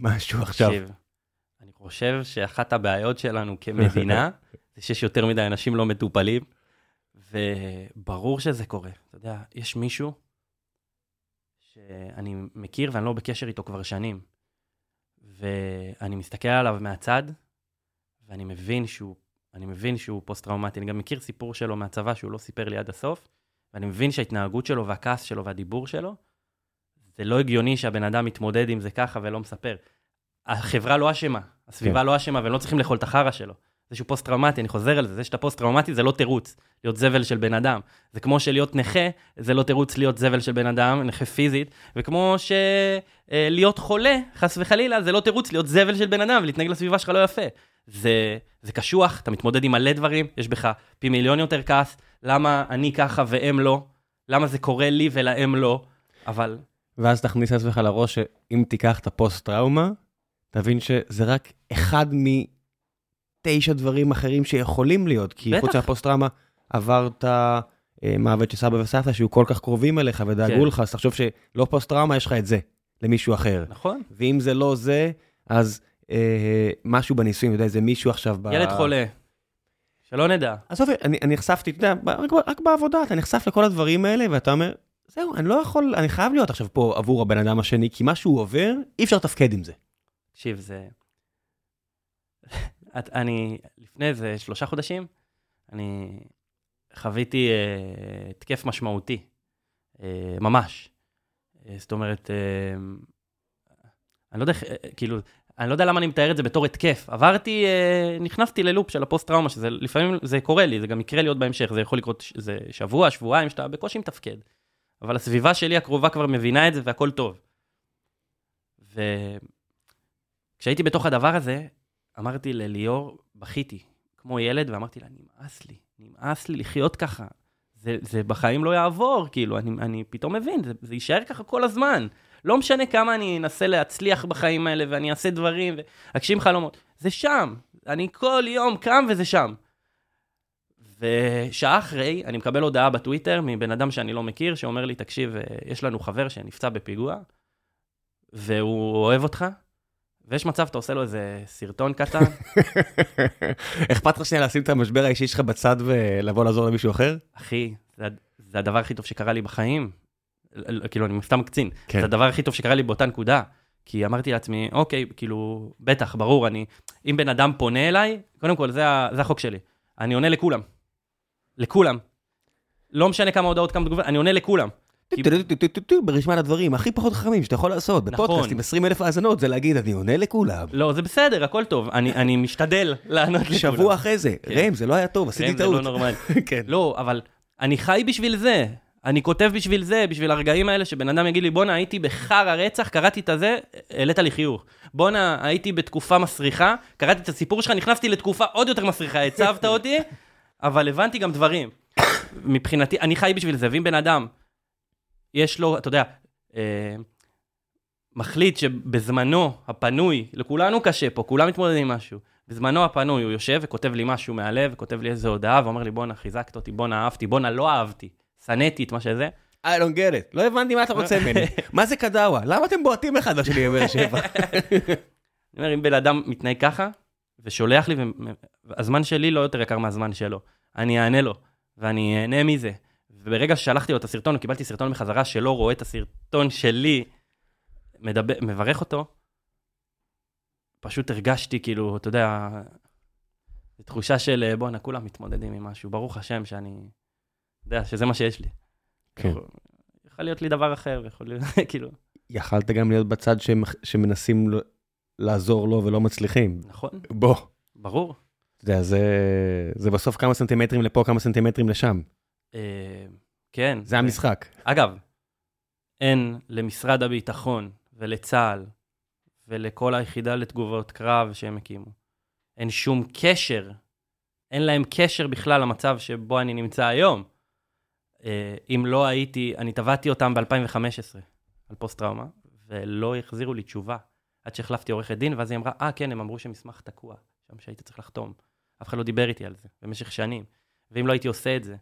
Speaker 1: משהו עכשיו.
Speaker 2: אני חושב שאחת הבעיות שלנו כמדינה, זה שיש יותר מדי אנשים לא מטופלים, וברור שזה קורה. אתה יודע, יש מישהו שאני מכיר ואני לא בקשר איתו כבר שנים, ואני מסתכל עליו מהצד, ואני מבין שהוא, אני מבין שהוא פוסט-טראומטי. אני גם מכיר סיפור שלו מהצבא שהוא לא סיפר לי עד הסוף, ואני מבין שההתנהגות שלו והכעס שלו והדיבור שלו, זה לא הגיוני שהבן אדם מתמודד עם זה ככה ולא מספר. החברה לא אשמה, הסביבה
Speaker 1: כן.
Speaker 2: לא אשמה, והם לא צריכים לאכול את החרא שלו. זה שהוא פוסט-טראומטי, אני חוזר על זה, זה שאתה פוסט-טראומטי זה לא תירוץ, להיות זבל של בן אדם. זה כמו שלהיות נכה, זה לא תירוץ להיות זבל של בן אדם, נכה פיזית, וכמו שלהיות חולה, חס וחלילה, זה לא תירוץ להיות זבל של בן אדם ולהתנהג לסביבה שלך לא יפה. זה, זה קשוח, אתה מתמודד עם מלא דברים, יש בך פי מיליון יותר כעס, למה אני ככה והם לא, למה זה קורה לי ולהם לא, אבל
Speaker 1: ואז תכניס לעצמך לראש שאם תיקח את הפוסט-טראומה, תבין שזה רק אחד מתשע דברים אחרים שיכולים להיות, כי
Speaker 2: בטח.
Speaker 1: חוץ מהפוסט-טראומה עברת אה, מוות של סבא וסבתא שהיו כל כך קרובים אליך ודאגו
Speaker 2: כן.
Speaker 1: לך, אז תחשוב שלא פוסט-טראומה, יש לך את זה, למישהו אחר.
Speaker 2: נכון,
Speaker 1: ואם זה לא זה, אז אה, משהו בניסויים, אתה יודע, איזה מישהו עכשיו... ב...
Speaker 2: ילד חולה, שלא נדע.
Speaker 1: עזוב, אני, אני נחשפתי, אתה יודע, רק, רק בעבודה, אתה נחשף לכל הדברים האלה, ואתה אומר, זהו, אני לא יכול, אני חייב להיות עכשיו פה עבור הבן אדם השני, כי מה שהוא עובר, אי אפשר לתפקד עם זה.
Speaker 2: תקשיב, זה... את, אני, לפני איזה שלושה חודשים, אני חוויתי אה, התקף משמעותי, אה, ממש. אה, זאת אומרת, אה, אני לא יודע אה, כאילו, אני לא יודע למה אני מתאר את זה בתור התקף. עברתי, אה, נכנסתי ללופ של הפוסט-טראומה, שזה לפעמים, זה קורה לי, זה גם יקרה לי עוד בהמשך, זה יכול לקרות, זה שבוע, שבועיים, שאתה בקושי מתפקד. אבל הסביבה שלי הקרובה כבר מבינה את זה והכל טוב. וכשהייתי בתוך הדבר הזה, אמרתי לליאור, בכיתי, כמו ילד, ואמרתי לה, נמאס לי, נמאס לי לחיות ככה. זה, זה בחיים לא יעבור, כאילו, אני, אני פתאום מבין, זה, זה יישאר ככה כל הזמן. לא משנה כמה אני אנסה להצליח בחיים האלה, ואני אעשה דברים, ואגשים חלומות. זה שם. אני כל יום קם וזה שם. ושעה אחרי, אני מקבל הודעה בטוויטר מבן אדם שאני לא מכיר, שאומר לי, תקשיב, אה, יש לנו חבר שנפצע בפיגוע, והוא אוהב אותך, ויש מצב, אתה עושה לו איזה סרטון קטן,
Speaker 1: אכפת לך שנייה לשים את המשבר האישי שלך בצד ולבוא לעזור למישהו אחר?
Speaker 2: אחי, זה, זה הדבר הכי טוב שקרה לי בחיים. כאילו, אני סתם קצין.
Speaker 1: כן.
Speaker 2: זה הדבר הכי טוב שקרה לי באותה נקודה. כי אמרתי לעצמי, אוקיי, כאילו, בטח, ברור, אני... אם בן אדם פונה אליי, קודם כל, זה, זה החוק שלי. אני עונה לכולם. לכולם. לא משנה כמה הודעות, כמה תגובות, אני עונה לכולם.
Speaker 1: ברשימת הדברים הכי פחות חכמים שאתה יכול לעשות בפודקאסט. עם 20 אלף האזנות, זה להגיד, אני עונה לכולם.
Speaker 2: לא, זה בסדר, הכל טוב. אני, משתדל לענות לכולם.
Speaker 1: שבוע אחרי זה. ראם, זה לא היה טוב, עשיתי
Speaker 2: ראם, זה
Speaker 1: טעות.
Speaker 2: לא נורמלי. לא, אבל אני חי בשביל זה. אני כותב בשביל זה, בשביל הרגעים האלה שבן אדם יגיד לי, בואנה, הייתי בחרא רצח, קראתי את הזה, העלית לי חיוך. בואנה, הייתי בתקופה מסריחה, קראתי את הסיפור שלך, נכנסתי לתקופה עוד יותר מסריחה, הצבת אותי, אבל הבנתי גם דברים. מבחינתי, אני חי בשביל זה, ואם בן אדם, יש לו, אתה יודע, אה, מחליט שבזמנו הפנוי, לכולנו קשה פה, כולם מתמודדים עם משהו. בזמנו הפנוי, הוא יושב וכותב לי משהו מהלב, וכותב לי איזה הודעה, ואומר לי, בואנה, חיזקת אותי, בואנה, אהבתי, בואנה, לא אהבתי. שנאתי את מה שזה.
Speaker 1: I don't get it. לא הבנתי מה אתה רוצה ממני. מה זה קדאווה? למה אתם בועטים אחד לשני בבאר שבע?
Speaker 2: אני אומר, אם בן אדם מתנהג ככה, ושולח לי, והזמן שלי לא יותר יקר מהזמן שלו. אני אענה לו, ואני אהנה מזה. וברגע ששלחתי לו את הסרטון, קיבלתי סרטון בחזרה שלא רואה את הסרטון שלי, מדבר, מברך אותו, פשוט הרגשתי כאילו, אתה יודע, תחושה של בואנה, כולם מתמודדים עם משהו, ברוך השם שאני, יודע, שזה מה שיש לי.
Speaker 1: כן.
Speaker 2: יכול, יכול להיות לי דבר אחר, יכול להיות, כאילו,
Speaker 1: יכלת גם להיות בצד שמנסים לעזור לו ולא מצליחים.
Speaker 2: נכון,
Speaker 1: בוא.
Speaker 2: ברור.
Speaker 1: אתה יודע, זה, זה בסוף כמה סנטימטרים לפה, כמה סנטימטרים לשם.
Speaker 2: אה, כן.
Speaker 1: זה המשחק.
Speaker 2: אגב, אין למשרד הביטחון ולצה"ל ולכל היחידה לתגובות קרב שהם הקימו, אין שום קשר, אין להם קשר בכלל למצב שבו אני נמצא היום. אה, אם לא הייתי, אני תבעתי אותם ב-2015 על פוסט-טראומה, ולא החזירו לי תשובה עד שהחלפתי עורכת דין, ואז היא אמרה, אה, כן, הם אמרו שמסמך תקוע, שם שהיית צריך לחתום. אף אחד לא דיבר איתי על זה במשך שנים. ואם לא הייתי עושה את זה,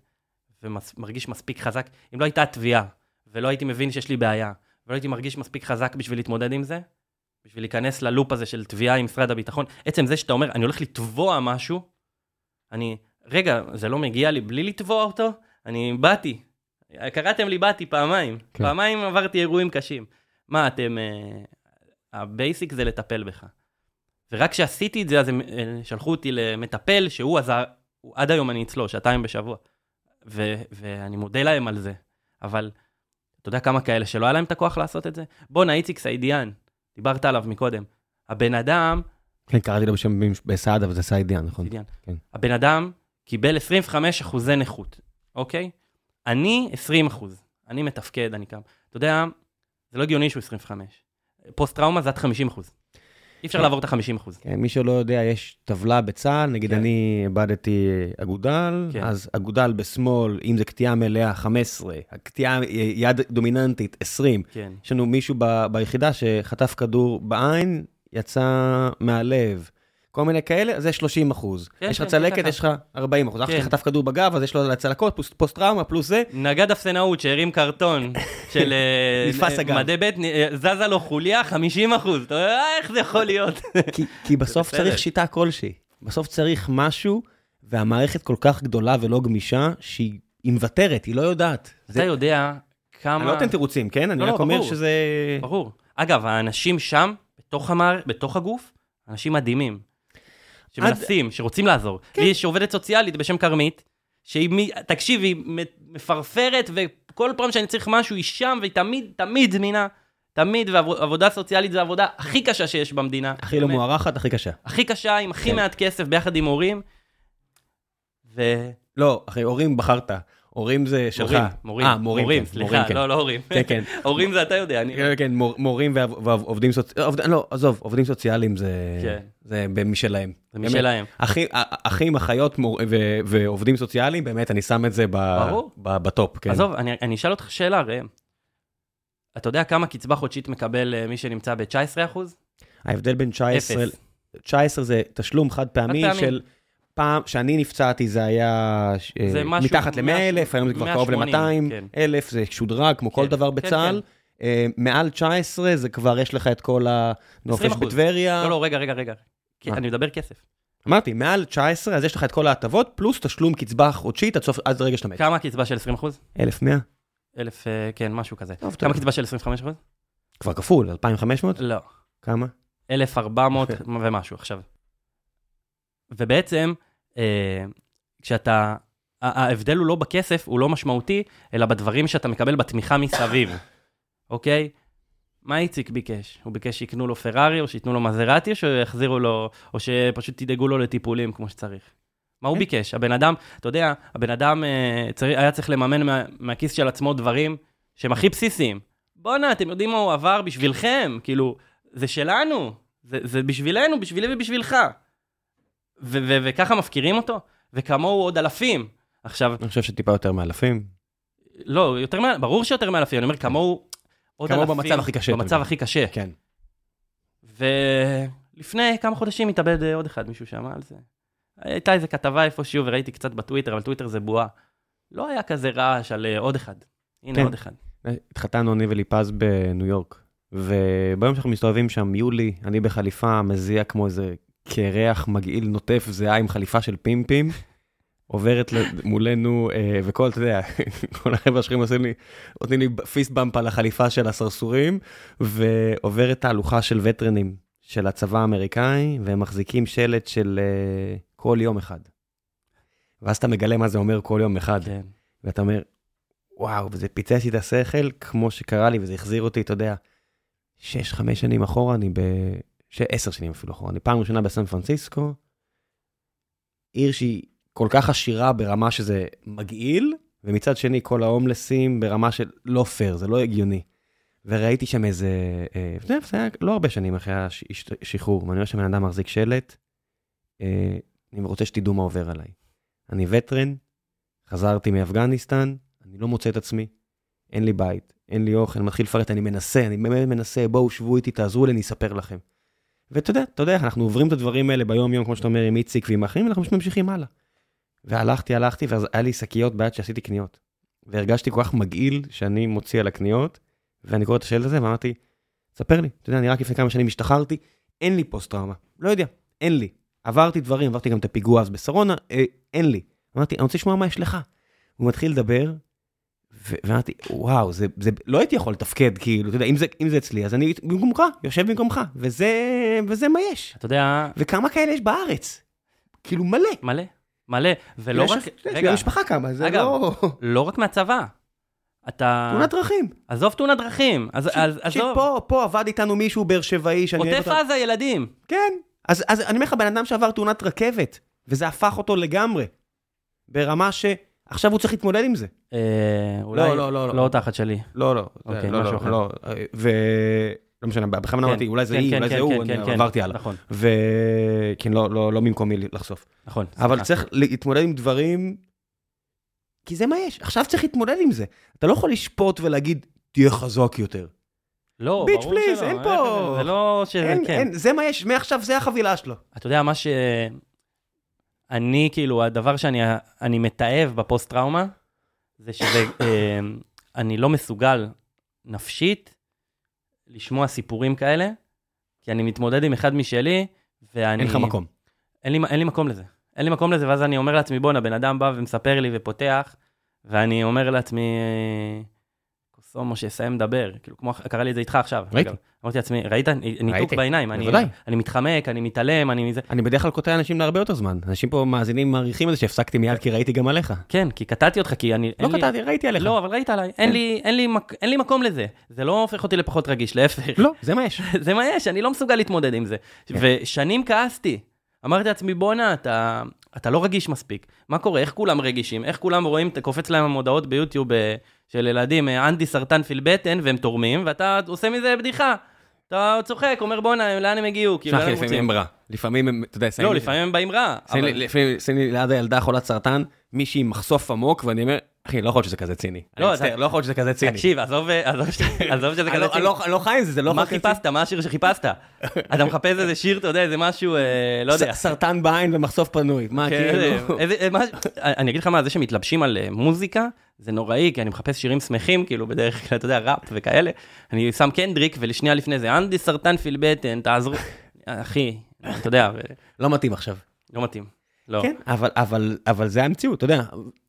Speaker 2: ומרגיש מספיק חזק, אם לא הייתה תביעה, ולא הייתי מבין שיש לי בעיה, ולא הייתי מרגיש מספיק חזק בשביל להתמודד עם זה, בשביל להיכנס ללופ הזה של תביעה עם משרד הביטחון, עצם זה שאתה אומר, אני הולך לתבוע משהו, אני, רגע, זה לא מגיע לי בלי לתבוע אותו? אני באתי. קראתם לי באתי פעמיים.
Speaker 1: כן.
Speaker 2: כן. פעמיים עברתי אירועים קשים. מה, אתם... ה basic זה לטפל בך. ורק כשעשיתי את זה, אז הם אה, שלחו אותי למטפל, שהוא עזר, הוא, עד היום אני אצלו, שעתיים בשבוע. ו, ואני מודה להם על זה. אבל אתה יודע כמה כאלה שלא היה להם את הכוח לעשות את זה? בואנה, איציק סעידיאן, דיברת עליו מקודם. הבן אדם,
Speaker 1: כן, קראתי לו בשם בסעד, אבל זה סעידיאן, נכון?
Speaker 2: סעידיאן,
Speaker 1: כן.
Speaker 2: הבן אדם קיבל 25 אחוזי נכות, אוקיי? אני 20 אחוז, אני מתפקד, אני קם. אתה יודע, זה לא הגיוני שהוא 25. פוסט-טראומה זה עד 50 אחוז. אי אפשר
Speaker 1: כן.
Speaker 2: לעבור את ה-50 אחוז.
Speaker 1: כן, מי שלא יודע, יש טבלה בצה"ל, נגיד
Speaker 2: כן.
Speaker 1: אני איבדתי אגודל,
Speaker 2: כן.
Speaker 1: אז אגודל בשמאל, אם זה קטיעה מלאה, 15, הקטיעה יד דומיננטית, 20.
Speaker 2: כן.
Speaker 1: יש לנו מישהו ב, ביחידה שחטף כדור בעין, יצא מהלב. כל מיני כאלה, אז זה 30 אחוז.
Speaker 2: כן,
Speaker 1: יש לך
Speaker 2: כן,
Speaker 1: צלקת,
Speaker 2: ככה.
Speaker 1: יש לך 40 אחוז. אח שלי
Speaker 2: כן.
Speaker 1: חטף כדור בגב, אז יש לו צלקות, פוסט- פוסט-טראומה, פלוס זה.
Speaker 2: נגד אפסנאות שהרים קרטון של אה,
Speaker 1: הגב.
Speaker 2: מדי ב', אה, זזה לו חוליה 50 אחוז. אתה אומר, "אה, איך זה יכול להיות?
Speaker 1: כי, כי בסוף. צריך שיטה כלשהי. בסוף צריך משהו, והמערכת כל כך גדולה ולא גמישה, שהיא היא מוותרת, היא לא יודעת.
Speaker 2: אתה יודע כמה...
Speaker 1: אני לא נותן תירוצים, כן? אני
Speaker 2: לא,
Speaker 1: רק
Speaker 2: לא,
Speaker 1: אומר
Speaker 2: ברור.
Speaker 1: שזה...
Speaker 2: ברור. אגב, האנשים שם, בתוך המער... בתוך הגוף, אנשים מדהימים. שמנסים, שרוצים לעזור.
Speaker 1: כן.
Speaker 2: לי יש עובדת סוציאלית בשם כרמית, שהיא, מ- תקשיב, היא מפרפרת, וכל פעם שאני צריך משהו, היא שם, והיא תמיד, תמיד זמינה. תמיד, ועבודה סוציאלית זו העבודה הכי קשה שיש במדינה.
Speaker 1: הכי לא. מוערכת, הכי קשה.
Speaker 2: הכי קשה, עם הכי
Speaker 1: כן.
Speaker 2: מעט כסף, ביחד עם הורים. ו...
Speaker 1: לא, אחי, הורים בחרת. הורים זה שלך.
Speaker 2: מורים, מורים,
Speaker 1: אה, מורים, כן,
Speaker 2: סליחה,
Speaker 1: כן.
Speaker 2: לא, לא הורים.
Speaker 1: כן, כן.
Speaker 2: הורים זה אתה יודע, אני...
Speaker 1: כן, כן, מור- מורים ועובדים סוציאליים, לא, עזוב, עובדים סוציאליים זה
Speaker 2: כן.
Speaker 1: זה משלהם.
Speaker 2: זה. משלהם.
Speaker 1: אחים, אחיות ועובדים סוציאליים, באמת, אני שם את זה בטופ, כן.
Speaker 2: עזוב, אני, אשאל אותך שאלה, ראם. אתה יודע כמה קצבה חודשית מקבל אה, מי שנמצא ב-19%?
Speaker 1: ההבדל בין 19,
Speaker 2: אפס.
Speaker 1: 19 זה תשלום חד פעמי. של פעם, כשאני נפצעתי זה היה אה,
Speaker 2: זה משהו-
Speaker 1: מתחת ל-100 אלף, היום זה כבר קרוב
Speaker 2: 180,
Speaker 1: ל-200
Speaker 2: כן.
Speaker 1: אלף, זה שודרג כמו כל
Speaker 2: כן,
Speaker 1: דבר
Speaker 2: כן,
Speaker 1: בצה"ל. אה, מעל 19 זה כבר יש לך את כל הנופש
Speaker 2: 20%.
Speaker 1: בטבריה.
Speaker 2: לא, לא, רגע, רגע, רגע. כי? אני מדבר כסף.
Speaker 1: אמרתי, מעל 19 אז יש לך את כל ההטבות, פלוס תשלום קצבה חודשית עד סוף, עד רגע שאתה מת.
Speaker 2: כמה הקצבה של 20%?
Speaker 1: 1,100?
Speaker 2: אלף, אה, כן, משהו כזה.
Speaker 1: טוב,
Speaker 2: כמה. קצבה של 25%?
Speaker 1: כבר כפול, 2,500?
Speaker 2: לא.
Speaker 1: כמה?
Speaker 2: 1,400 ומשהו עכשיו. ובעצם, אה, כשאתה... ה- ההבדל הוא לא בכסף, הוא לא משמעותי, אלא בדברים שאתה מקבל בתמיכה מסביב, אוקיי? מה איציק ביקש? הוא ביקש שיקנו לו פרארי, או שייתנו לו מזרטי, או שיחזירו לו, או שפשוט תדאגו לו לטיפולים כמו שצריך. מה הוא
Speaker 1: כן.
Speaker 2: ביקש? הבן אדם, אתה יודע, הבן אדם אה, היה צריך לממן מה, מהכיס של עצמו דברים שהם הכי בסיסיים. בואנה, אתם יודעים מה הוא עבר בשבילכם? כאילו, זה שלנו, זה, זה בשבילנו, בשבילי ובשבילך. וככה מפקירים אותו? וכמוהו עוד אלפים. עכשיו,
Speaker 1: אני חושב שטיפה יותר מאלפים.
Speaker 2: לא, יותר מה... ברור שיותר מאלפים, אני אומר כמוהו עוד
Speaker 1: כמוהו
Speaker 2: אלפים.
Speaker 1: במצב הכי קשה,
Speaker 2: במצב. הכי קשה.
Speaker 1: כן.
Speaker 2: ולפני כמה חודשים התאבד אה, עוד אחד, מישהו שמע על זה. הייתה איזה כתבה איפשהו וראיתי קצת בטוויטר, אבל טוויטר זה בועה. לא היה כזה רעש על אה, עוד אחד. הנה
Speaker 1: כן.
Speaker 2: עוד אחד.
Speaker 1: התחתנו אני וליפז בניו יורק, וביום שאנחנו מסתובבים שם, יולי, אני בחליפה, מזיע כמו איזה קרח מגעיל נוטף זיעה עם חליפה של פימפים, עוברת מולנו, אה, וכל, אתה יודע, כל החבר'ה השחורים עושים לי, נותנים לי פיסט במפ על החליפה של הסרסורים, ועוברת תהלוכה של וטרנים של הצבא האמריקאי, והם מחזיקים שלט של אה, כל יום אחד. ואז אתה מגלה מה זה אומר כל יום אחד.
Speaker 2: כן.
Speaker 1: ואתה אומר, וואו, וזה פיצץ לי את השכל, כמו שקרה לי, וזה החזיר אותי, אתה יודע, שש, חמש שנים אחורה, אני ב... ש... עשר שנים אפילו אחורה, אני פעם ראשונה בסן פרנסיסקו, עיר שהיא כל כך עשירה ברמה שזה מגעיל, ומצד שני כל ההומלסים ברמה של לא פייר, זה לא הגיוני. וראיתי שם איזה, אה, זה היה לא הרבה שנים אחרי השחרור, ואני רואה שבן אדם מחזיק שלט, אה, אני רוצה שתדעו מה עובר עליי. אני וטרן, חזרתי מאפגניסטן, אני לא מוצא את עצמי, אין לי בית, אין לי אוכל, אני מתחיל לפרט, אני מנסה, אני באמת מנסה, בואו, שבו איתי, תעזרו לי, אני אספר לכם. ואתה יודע, אתה יודע, אנחנו עוברים את הדברים האלה ביום-יום, כמו שאתה אומר, עם איציק ועם האחרים, ואנחנו פשוט ממשיכים הלאה. והלכתי, הלכתי, ואז היה לי שקיות ביד שעשיתי קניות. והרגשתי כל כך מגעיל שאני מוציא על הקניות, ואני קורא את השלט הזה, ואמרתי, ספר לי, אתה יודע, אני רק לפני כמה שנים השתחררתי, אין לי פוסט-טראומה, לא יודע, אין לי. עברתי דברים, עברתי גם את הפיגוע אז בשרונה, אה, אין לי. אמרתי, אני רוצה לשמוע מה יש לך. הוא מתחיל לדבר, ואמרתי, וואו, זה, זה, לא הייתי יכול לתפקד, כאילו, אתה יודע, אם זה, אם זה אצלי, אז אני במקומך, יושב במקומך, וזה, וזה מה יש.
Speaker 2: אתה יודע,
Speaker 1: וכמה כאלה יש בארץ? כאילו, מלא.
Speaker 2: מלא, מלא, ולא
Speaker 1: יש-
Speaker 2: רק, רגע,
Speaker 1: משפחה כמה, זה
Speaker 2: אגב,
Speaker 1: לא...
Speaker 2: לא רק מהצבא. אתה...
Speaker 1: תאונת דרכים.
Speaker 2: עזוב תאונת דרכים, אז אז- עזוב,
Speaker 1: שפה, פה עבד איתנו מישהו באר שבעי, שאני אוהב
Speaker 2: עוטף
Speaker 1: אותו.
Speaker 2: עזה ילדים.
Speaker 1: כן. אז, אז אני אומר לך, בן אדם שעבר תאונת רכבת, וזה הפך אותו לגמרי. ברמה שעכשיו הוא צריך להתמודד עם זה.
Speaker 2: אה, אולי
Speaker 1: לא, לא, לא.
Speaker 2: לא תחת שלי.
Speaker 1: לא, לא.
Speaker 2: אוקיי,
Speaker 1: לא,
Speaker 2: משהו אחר.
Speaker 1: לא. ו... לא משנה, בכוונה
Speaker 2: כן,
Speaker 1: אמרתי, אולי זה
Speaker 2: כן,
Speaker 1: היא,
Speaker 2: כן,
Speaker 1: אולי
Speaker 2: כן,
Speaker 1: זה הוא,
Speaker 2: כן,
Speaker 1: אני. עברתי הלאה.
Speaker 2: נכון,
Speaker 1: ו... כן, לא, במקומי לחשוף.
Speaker 2: נכון.
Speaker 1: אבל. צריך להתמודד עם דברים, כי זה מה יש. עכשיו צריך להתמודד עם זה. אתה לא יכול לשפוט ולהגיד, תהיה חזק יותר.
Speaker 2: לא,
Speaker 1: ביץ'
Speaker 2: ברור
Speaker 1: פליז,
Speaker 2: שלא,
Speaker 1: אין פה-
Speaker 2: זה לא
Speaker 1: אין,
Speaker 2: כן.
Speaker 1: זה מה יש, מעכשיו זה החבילה שלו.
Speaker 2: אתה יודע, מה ש... אני, כאילו, הדבר שאני אני מתעב בפוסט-טראומה, זה שזה, אה, אני לא מסוגל נפשית לשמוע סיפורים כאלה, כי אני מתמודד עם אחד משלי, ואני...
Speaker 1: אין לך מקום.
Speaker 2: אין לי, אין לי מקום לזה. אין לי מקום לזה, ואז אני אומר לעצמי, בואנה, בן אדם בא ומספר לי ופותח, ואני אומר לעצמי, קוסומו, שיסיים לדבר. כאילו, כמו, קרה לי את זה איתך עכשיו.
Speaker 1: ראיתי.
Speaker 2: אמרתי לעצמי, ראית? ניתוק בעיניים. אני,
Speaker 1: בוודאי.
Speaker 2: אני מתחמק, אני מתעלם, אני מזה.
Speaker 1: אני בדרך כלל קוטע אנשים להרבה יותר זמן. אנשים פה מאזינים מעריכים את זה שהפסקתי מיד כי ראיתי גם עליך.
Speaker 2: כן, כי קטעתי אותך, כי אני...
Speaker 1: לא קטעתי, ראיתי עליך.
Speaker 2: לא, אבל ראית עליי. אין לי, אין, לי, מק- אין לי מקום לזה. זה לא הופך אותי לפחות רגיש, להפך.
Speaker 1: לא, זה מה יש.
Speaker 2: זה מה יש, אני לא מסוגל להתמודד עם זה.
Speaker 1: כן.
Speaker 2: ושנים כעסתי. אמרתי לעצמי, בואנה, אתה, אתה לא רגיש מספיק. מה קורה? איך כולם רגישים? איך כולם רואים, קופץ להם המודעות ביוטיוב אה, של ילדים, אה, אנטי סרטן פיל בטן, והם תורמים, ואתה עושה מזה בדיחה. אתה צוחק, אומר, בואנה, לאן הם הגיעו? כאילו, לאן הם
Speaker 1: לפעמים
Speaker 2: רוצים?
Speaker 1: הם רע. לפעמים הם, אתה יודע,
Speaker 2: לא, לפעמים הם באים רע.
Speaker 1: לפעמים שמים לי ליד הילדה חולת סרטן, מישהי עם מחשוף עמוק, ואני אומר, אחי, לא יכול להיות שזה כזה ציני.
Speaker 2: לא,
Speaker 1: לא יכול להיות שזה כזה ציני.
Speaker 2: תקשיב, עזוב שזה כזה
Speaker 1: לא-
Speaker 2: ציני.
Speaker 1: אני לא- אני לא חי עם זה, זה לא
Speaker 2: מה
Speaker 1: להיות כזה
Speaker 2: חיפשת? מה השיר שחיפשת? אתה מחפש איזה שיר, אתה יודע, איזה משהו, אה, לא יודע.
Speaker 1: סרטן בעין ומחשוף פנוי. מה,
Speaker 2: כן,
Speaker 1: כאילו?
Speaker 2: אה, מה- אני אגיד לך מה, זה שמתלבשים על אה, מוזיקה, זה נוראי, כי אני מחפש שירים שמחים, כאילו, בדרך כלל, אתה יודע, ראפ וכאלה. אני שם קנדריק, ולשנייה לפני זה, אנדי סרטן פיל בטן, תעזרו. אחי, אתה יודע,
Speaker 1: לא מתאים עכשיו.
Speaker 2: לא מתאים. לא.
Speaker 1: כן, אבל- אבל אבל זה המציאות, אתה יודע.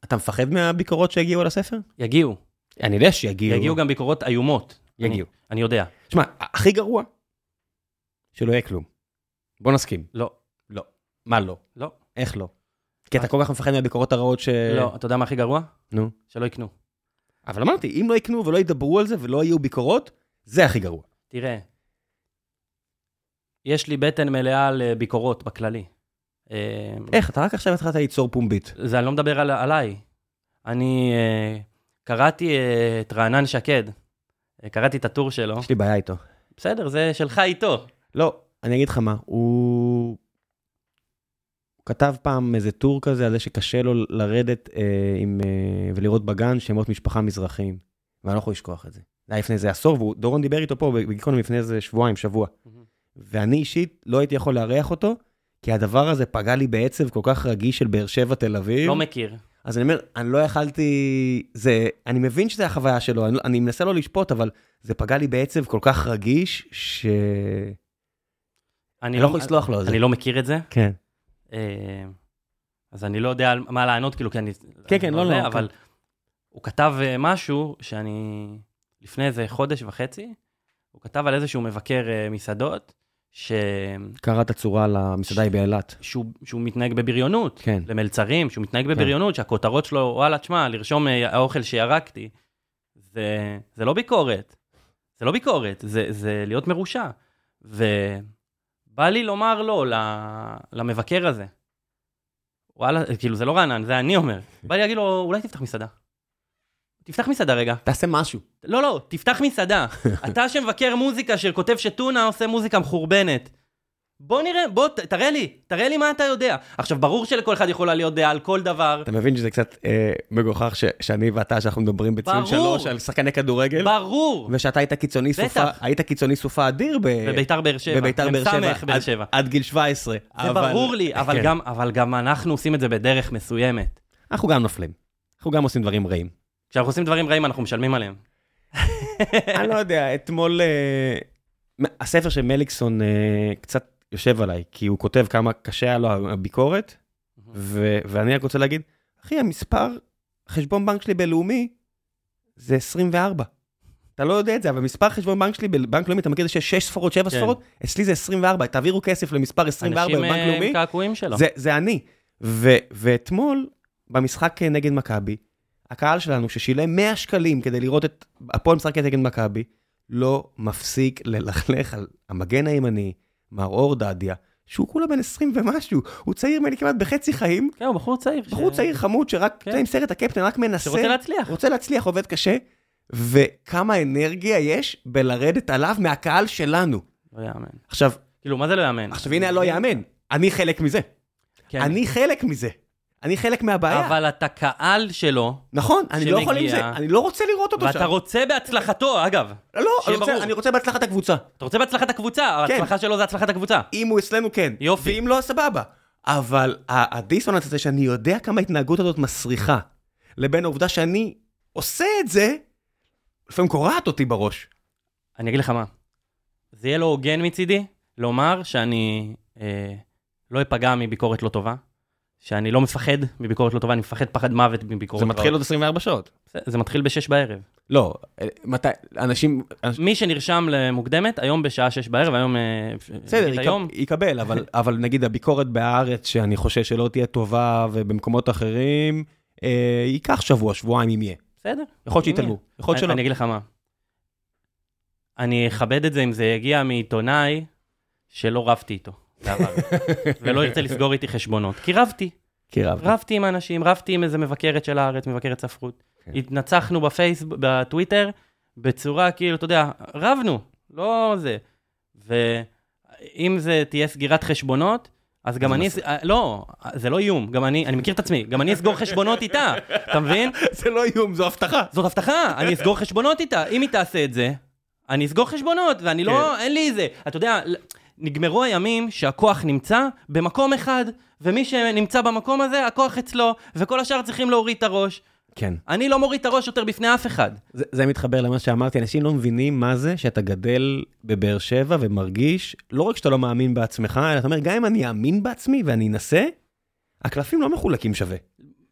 Speaker 1: אתה מפחד מהביקורות שהגיעו על הספר?
Speaker 2: יגיעו,
Speaker 1: אני יודע שיגיעו.
Speaker 2: יגיעו גם ביקורות איומות.
Speaker 1: יגיעו.
Speaker 2: אני- אני יודע.
Speaker 1: תשמע, הכי גרוע, שלא יהיה כלום. בוא נסכים.
Speaker 2: לא,
Speaker 1: לא. מה לא?
Speaker 2: לא,
Speaker 1: איך לא? כי אתה כל כך מפחד מהביקורות הרעות ש...
Speaker 2: לא. אתה יודע מה הכי גרוע?
Speaker 1: נו.
Speaker 2: שלא יקנו.
Speaker 1: אבל אמרתי, אם לא יקנו ולא ידברו על זה ולא יהיו ביקורות, זה הכי גרוע.
Speaker 2: תראה, יש לי בטן מלאה על ביקורות בכללי. אה,
Speaker 1: איך? אתה רק עכשיו התחלת ליצור פומבית.
Speaker 2: זה אני לא מדבר על, עליי. אני אה, קראתי אה, את רענן שקד, אה, קראתי את הטור שלו.
Speaker 1: יש לי בעיה איתו.
Speaker 2: בסדר, זה שלך איתו.
Speaker 1: לא, אני אגיד לך מה, הוא... הוא כתב פעם איזה טור כזה על זה שקשה לו לרדת אה, עם, אה, ולראות בגן שמות משפחה מזרחיים. ואני לא יכול לשכוח את זה. זה היה לפני איזה עשור, ודורון דיבר איתו פה בגיקונומי לפני איזה שבועיים, שבוע. ואני אישית לא הייתי יכול לארח אותו, כי הדבר הזה פגע לי בעצב כל כך רגיש של באר שבע, תל אביב.
Speaker 2: לא מכיר.
Speaker 1: אז אני אומר, אני לא יכלתי, זה, אני מבין שזה החוויה שלו, אני, אני מנסה לא לשפוט, אבל זה פגע לי בעצב כל כך רגיש, ש... אני לא יכול לסלוח לו על זה.
Speaker 2: אני לא מכיר את זה.
Speaker 1: כן.
Speaker 2: אה, אז אני לא יודע מה לענות, כאילו, כי אני...
Speaker 1: כן, כן, לא, לא.
Speaker 2: אבל הוא כתב אה, משהו שאני, לפני איזה חודש וחצי, הוא כתב על איזשהו מבקר אה, מסעדות, ש...
Speaker 1: קראת צורה למסעדה היא באילת.
Speaker 2: שהוא, שהוא מתנהג בבריונות,
Speaker 1: כן.
Speaker 2: למלצרים, שהוא מתנהג בבריונות, כן. שהכותרות שלו, וואלה, תשמע, לרשום האוכל שירקתי, זה, זה לא ביקורת. זה לא ביקורת, זה, זה להיות מרושע. ובא לי לומר לא למבקר הזה. וואלה, כאילו, זה לא רענן, זה אני אומר. בא לי להגיד לו, אולי תפתח מסעדה. תפתח מסעדה רגע.
Speaker 1: תעשה משהו.
Speaker 2: לא, לא, תפתח מסעדה. אתה שמבקר מוזיקה, שכותב שטונה עושה מוזיקה מחורבנת. בוא נראה, בוא, ת, תראה לי, תראה לי מה אתה יודע. עכשיו, ברור שלכל אחד יכולה להיות דעה על כל דבר.
Speaker 1: אתה מבין שזה קצת אה, מגוחך ש, שאני ואתה, שאנחנו מדברים בציון שלוש על שחקני כדורגל?
Speaker 2: ברור.
Speaker 1: ושאתה היית קיצוני סופה, היית קיצוני סופה אדיר ב...
Speaker 2: בביתר באר שבע.
Speaker 1: בביתר באר שבע. באר שבע. עד, עד גיל 17. זה
Speaker 2: אבל... ברור לי, אבל, כן. גם, אבל גם אנחנו עושים את זה בדרך מסוימת.
Speaker 1: אנחנו גם נופלים. אנחנו גם עושים דברים רעים.
Speaker 2: כשאנחנו עושים דברים רעים, אנחנו משלמים עליהם.
Speaker 1: אני לא יודע, אתמול... Uh, הספר של מליקסון uh, קצת יושב עליי, כי הוא כותב כמה קשה היה לו הביקורת, ו- ואני רק רוצה להגיד, אחי, המספר חשבון בנק שלי בלאומי זה 24. אתה לא יודע את זה, אבל מספר חשבון בנק שלי בבנק לאומי, אתה מכיר את זה שיש 6 ספרות, 7 כן. ספרות? אצלי זה 24, תעבירו כסף למספר 24 בבנק לאומי.
Speaker 2: אנשים קעקועים שלו.
Speaker 1: זה, זה אני. ו- ואתמול, במשחק נגד מכבי, הקהל שלנו ששילם 100 שקלים כדי לראות את הפועל משחקת נגד מכבי, לא מפסיק ללכלך על המגן הימני, מר אור דדיה, שהוא כולה בן 20 ומשהו, הוא צעיר ממני כמעט בחצי חיים.
Speaker 2: כן, הוא בחור צעיר.
Speaker 1: בחור ש... צעיר חמוד שרק, כן. אתה עם סרט הקפטן, רק מנסה.
Speaker 2: שרוצה להצליח.
Speaker 1: רוצה להצליח, עובד קשה. וכמה אנרגיה יש בלרדת עליו מהקהל שלנו.
Speaker 2: לא יאמן.
Speaker 1: עכשיו...
Speaker 2: כאילו, מה זה לא יאמן?
Speaker 1: עכשיו, הנה הלא יאמן. אני חלק מזה. כן. אני חלק מזה. אני חלק מהבעיה.
Speaker 2: אבל אתה קהל שלו.
Speaker 1: נכון, אני שמגיע, לא יכול עם זה, אני לא רוצה לראות אותו
Speaker 2: ואתה שם. ואתה רוצה בהצלחתו, אגב.
Speaker 1: לא, אני רוצה, אני רוצה בהצלחת הקבוצה.
Speaker 2: אתה רוצה בהצלחת הקבוצה, כן. ההצלחה שלו זה הצלחת הקבוצה.
Speaker 1: אם הוא אצלנו, כן.
Speaker 2: יופי.
Speaker 1: ואם לא, סבבה. אבל הדיסוננס הזה שאני יודע כמה ההתנהגות הזאת מסריחה, לבין העובדה שאני עושה את זה, לפעמים קורעת אותי בראש.
Speaker 2: אני אגיד לך מה, זה יהיה לא הוגן מצידי לומר שאני אה, לא אפגע מביקורת לא טובה. שאני לא מפחד מביקורת לא טובה, אני מפחד פחד מוות מביקורת
Speaker 1: זה מתחיל עוד 24 שעות.
Speaker 2: זה, זה מתחיל ב-6 בערב.
Speaker 1: לא, אה, מתי, אנשים...
Speaker 2: מי שנרשם למוקדמת, היום בשעה 6 בערב, היום... אה,
Speaker 1: בסדר, ייק, היום... יקבל, אבל, אבל נגיד הביקורת בהארץ, שאני חושב שלא תהיה טובה, ובמקומות אחרים, אה, ייקח שבוע, שבועיים אם יהיה.
Speaker 2: בסדר.
Speaker 1: יכול להיות שיתעלמו, יכול להיות שלא.
Speaker 2: אני אגיד לך מה. אני אכבד את זה אם זה יגיע מעיתונאי שלא רבתי איתו. ולא ירצה לסגור איתי חשבונות, כי רבתי.
Speaker 1: כי רבתי.
Speaker 2: רבתי עם אנשים, רבתי עם איזה מבקרת של הארץ, מבקרת ספרות. כן. התנצחנו בפייסבוק, בטוויטר, בצורה כאילו, אתה יודע, רבנו, לא זה. ואם זה תהיה סגירת חשבונות, אז גם אני, לא, זה לא איום, גם אני, אני מכיר את עצמי, גם אני אסגור חשבונות איתה, אתה מבין?
Speaker 1: זה לא איום, זו הבטחה.
Speaker 2: זאת הבטחה, אני אסגור חשבונות איתה. אם היא תעשה את זה, אני אסגור חשבונות, ואני לא, כן. אין לי איזה, אתה יודע, נגמרו הימים שהכוח נמצא במקום אחד, ומי שנמצא במקום הזה, הכוח אצלו, וכל השאר צריכים להוריד את הראש.
Speaker 1: כן.
Speaker 2: אני לא מוריד את הראש יותר בפני אף אחד.
Speaker 1: זה, זה מתחבר למה שאמרתי, אנשים לא מבינים מה זה שאתה גדל בבאר שבע ומרגיש, לא רק שאתה לא מאמין בעצמך, אלא אתה אומר, גם אם אני אאמין בעצמי ואני אנסה, הקלפים לא מחולקים שווה.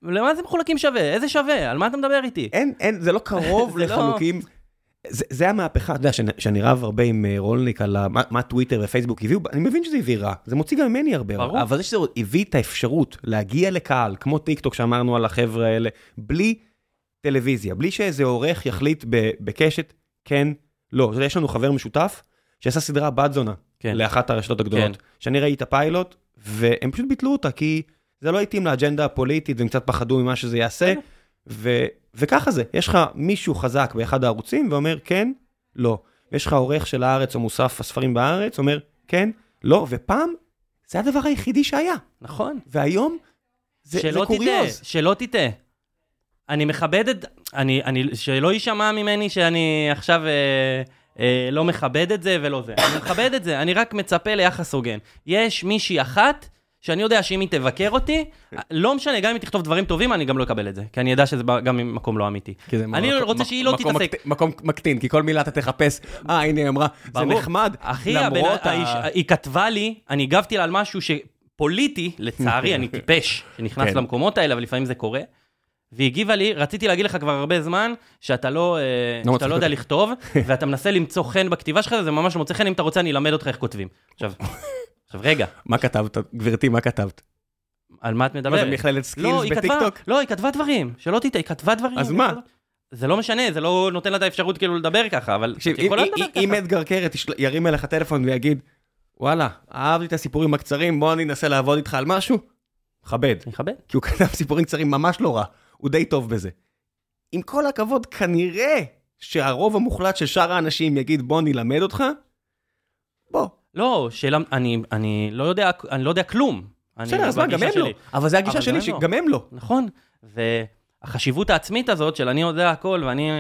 Speaker 2: למה זה מחולקים שווה? איזה שווה? על מה אתה מדבר איתי?
Speaker 1: אין, אין, זה לא קרוב לא- לחלוקים. לא... זה, זה המהפכה, אתה יודע, שאני רב הרבה עם אה, רולניק על מה, מה טוויטר ופייסבוק הביאו, אני מבין שזה הביא רע, זה מוציא גם ממני הרבה רע, אבל זה שזה הביא את האפשרות להגיע לקהל, כמו טיק טוק שאמרנו על החבר'ה האלה, בלי טלוויזיה, בלי שאיזה עורך יחליט בקשת, כן, לא. יש לנו חבר משותף שעשה סדרה בת זונה, כן. לאחת הרשתות הגדולות, כן. שאני ראיתי את הפיילוט, והם פשוט ביטלו אותה, כי זה לא התאים לאג'נדה הפוליטית, והם קצת פחדו ממה שזה יעשה, ו... וככה זה, יש לך מישהו חזק באחד הערוצים ואומר כן, לא. יש לך עורך של הארץ או מוסף הספרים בארץ, אומר כן, לא, ופעם זה הדבר היחידי שהיה.
Speaker 2: נכון.
Speaker 1: והיום, זה, זה קוריוז.
Speaker 2: תטעה, שלא תטעה. אני מכבד את... אני, אני, שלא יישמע ממני שאני עכשיו אה, אה, לא מכבד את זה ולא זה. אני מכבד את זה, אני רק מצפה ליחס הוגן. יש מישהי אחת שאני יודע שאם היא תבקר אותי, לא משנה, גם אם היא תכתוב דברים טובים, אני גם לא אקבל את זה. כי אני יודע שזה גם ממקום לא אמיתי.
Speaker 1: זה
Speaker 2: אני
Speaker 1: מקום-
Speaker 2: רוצה שהיא לא תתעסק.
Speaker 1: מקום מקטין, כי כל מילה אתה תחפש, אה, הנה היא אמרה, זה
Speaker 2: ברור.
Speaker 1: נחמד,
Speaker 2: אחי,
Speaker 1: למרות
Speaker 2: האיש-
Speaker 1: ה...
Speaker 2: היא כתבה לי, אני הגבתי לה על משהו שפוליטי, לצערי, אני טיפש, שנכנס
Speaker 1: כן.
Speaker 2: למקומות האלה, אבל לפעמים זה קורה. והיא הגיבה לי, רציתי להגיד לך כבר הרבה זמן, שאתה לא, אה,
Speaker 1: לא
Speaker 2: שאתה לא יודע. לכתוב, ואתה מנסה למצוא חן בכתיבה שלך, זה ממש לא מוצא חן, אם אתה רוצה, אני אלמד אותך איך כותבים. עכשיו, עכשיו רגע,
Speaker 1: מה כתבת? גברתי, מה כתבת?
Speaker 2: על מה את
Speaker 1: מה
Speaker 2: מדברת?
Speaker 1: זה מכללת
Speaker 2: לא,
Speaker 1: סקילס
Speaker 2: כתבה,
Speaker 1: בטיקטוק?
Speaker 2: לא, היא כתבה דברים, שלא תטעה, היא כתבה דברים.
Speaker 1: אז מה?
Speaker 2: זה לא משנה, זה לא נותן לה את האפשרות כאילו לדבר ככה, אבל
Speaker 1: תקשיב, אם-. אתגר קרת ירים אליך טלפון ויגיד, וואלה, אהבתי את הסיפורים הקצרים, בוא אני אנסה לעבוד איתך על משהו, כבד.
Speaker 2: אני מכבד.
Speaker 1: כי הוא כתב סיפורים קצרים ממש לא רע, הוא די טוב בזה. עם כל הכבוד, כנראה שהרוב המוחלט של שאר האנשים יגיד, בוא נלמד אותך, בוא.
Speaker 2: לא, שאלה, אני, אני לא יודע, אני לא יודע כלום.
Speaker 1: בסדר, אז מה, גם הם לא.
Speaker 2: שלי.
Speaker 1: אבל זה הגישה
Speaker 2: אבל
Speaker 1: שלי,
Speaker 2: לא.
Speaker 1: שגם הם לא.
Speaker 2: נכון, והחשיבות העצמית הזאת של אני יודע הכל ואני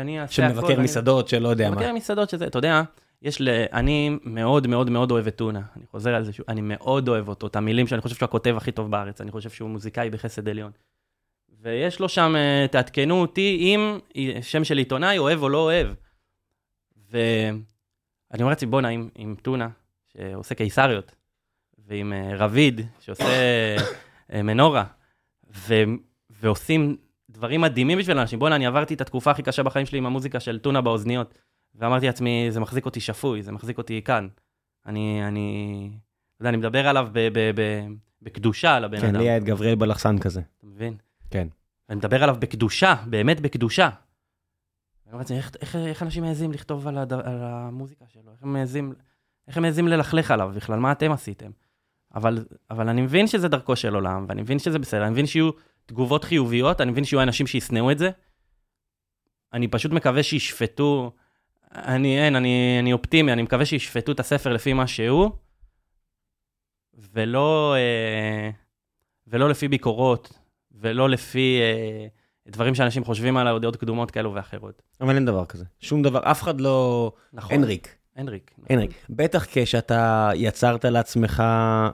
Speaker 2: אני אעשה הכל.
Speaker 1: שמבקר
Speaker 2: ואני-
Speaker 1: מסעדות, שלא יודע מה.
Speaker 2: מבקר מסעדות שזה, אתה יודע, יש ל... אני מאוד מאוד מאוד אוהב את טונה. אני חוזר על זה שוב, אני מאוד אוהב אותו, את המילים שאני חושב שהוא הכותב הכי טוב בארץ, אני חושב שהוא מוזיקאי בחסד עליון. ויש לו שם, אה, תעדכנו אותי אם שם של עיתונאי, אוהב או לא אוהב. ואני אומר לעצמי, בואנה, עם, עם טונה, שעושה קיסריות, ועם אה, רביד, שעושה אה, מנורה, ו, ועושים דברים מדהימים בשביל אנשים. בואנה, אני עברתי את התקופה הכי קשה בחיים שלי עם המוזיקה של טונה באוזניות, ואמרתי לעצמי, זה מחזיק אותי שפוי, זה מחזיק אותי כאן. אני, אני, אתה יודע, אני מדבר עליו ב, ב, ב, בקדושה על הבן
Speaker 1: כן,
Speaker 2: אדם.
Speaker 1: לי היה את גבריאל בלחסן כזה.
Speaker 2: אתה מבין?
Speaker 1: כן.
Speaker 2: אני מדבר עליו בקדושה, באמת בקדושה. איך, איך, איך אנשים מעזים לכתוב על, הד... על המוזיקה שלו? איך הם מעזים, איך הם מעזים ללכלך עליו בכלל? מה אתם עשיתם? אבל, אבל אני מבין שזה דרכו של עולם, ואני מבין שזה בסדר, אני מבין שיהיו תגובות חיוביות, אני מבין שיהיו אנשים שישנאו את זה. אני פשוט מקווה שישפטו, אני אין, אני, אני אופטימי, אני מקווה שישפטו את הספר לפי מה שהוא, ולא, אה, ולא לפי ביקורות, ולא לפי אה, דברים שאנשים חושבים עליי, או דעות קדומות כאלו ואחרות.
Speaker 1: אבל אין דבר כזה. שום דבר, אף אחד לא...
Speaker 2: נכון.
Speaker 1: אין ריק. אין ריק. בטח כשאתה יצרת לעצמך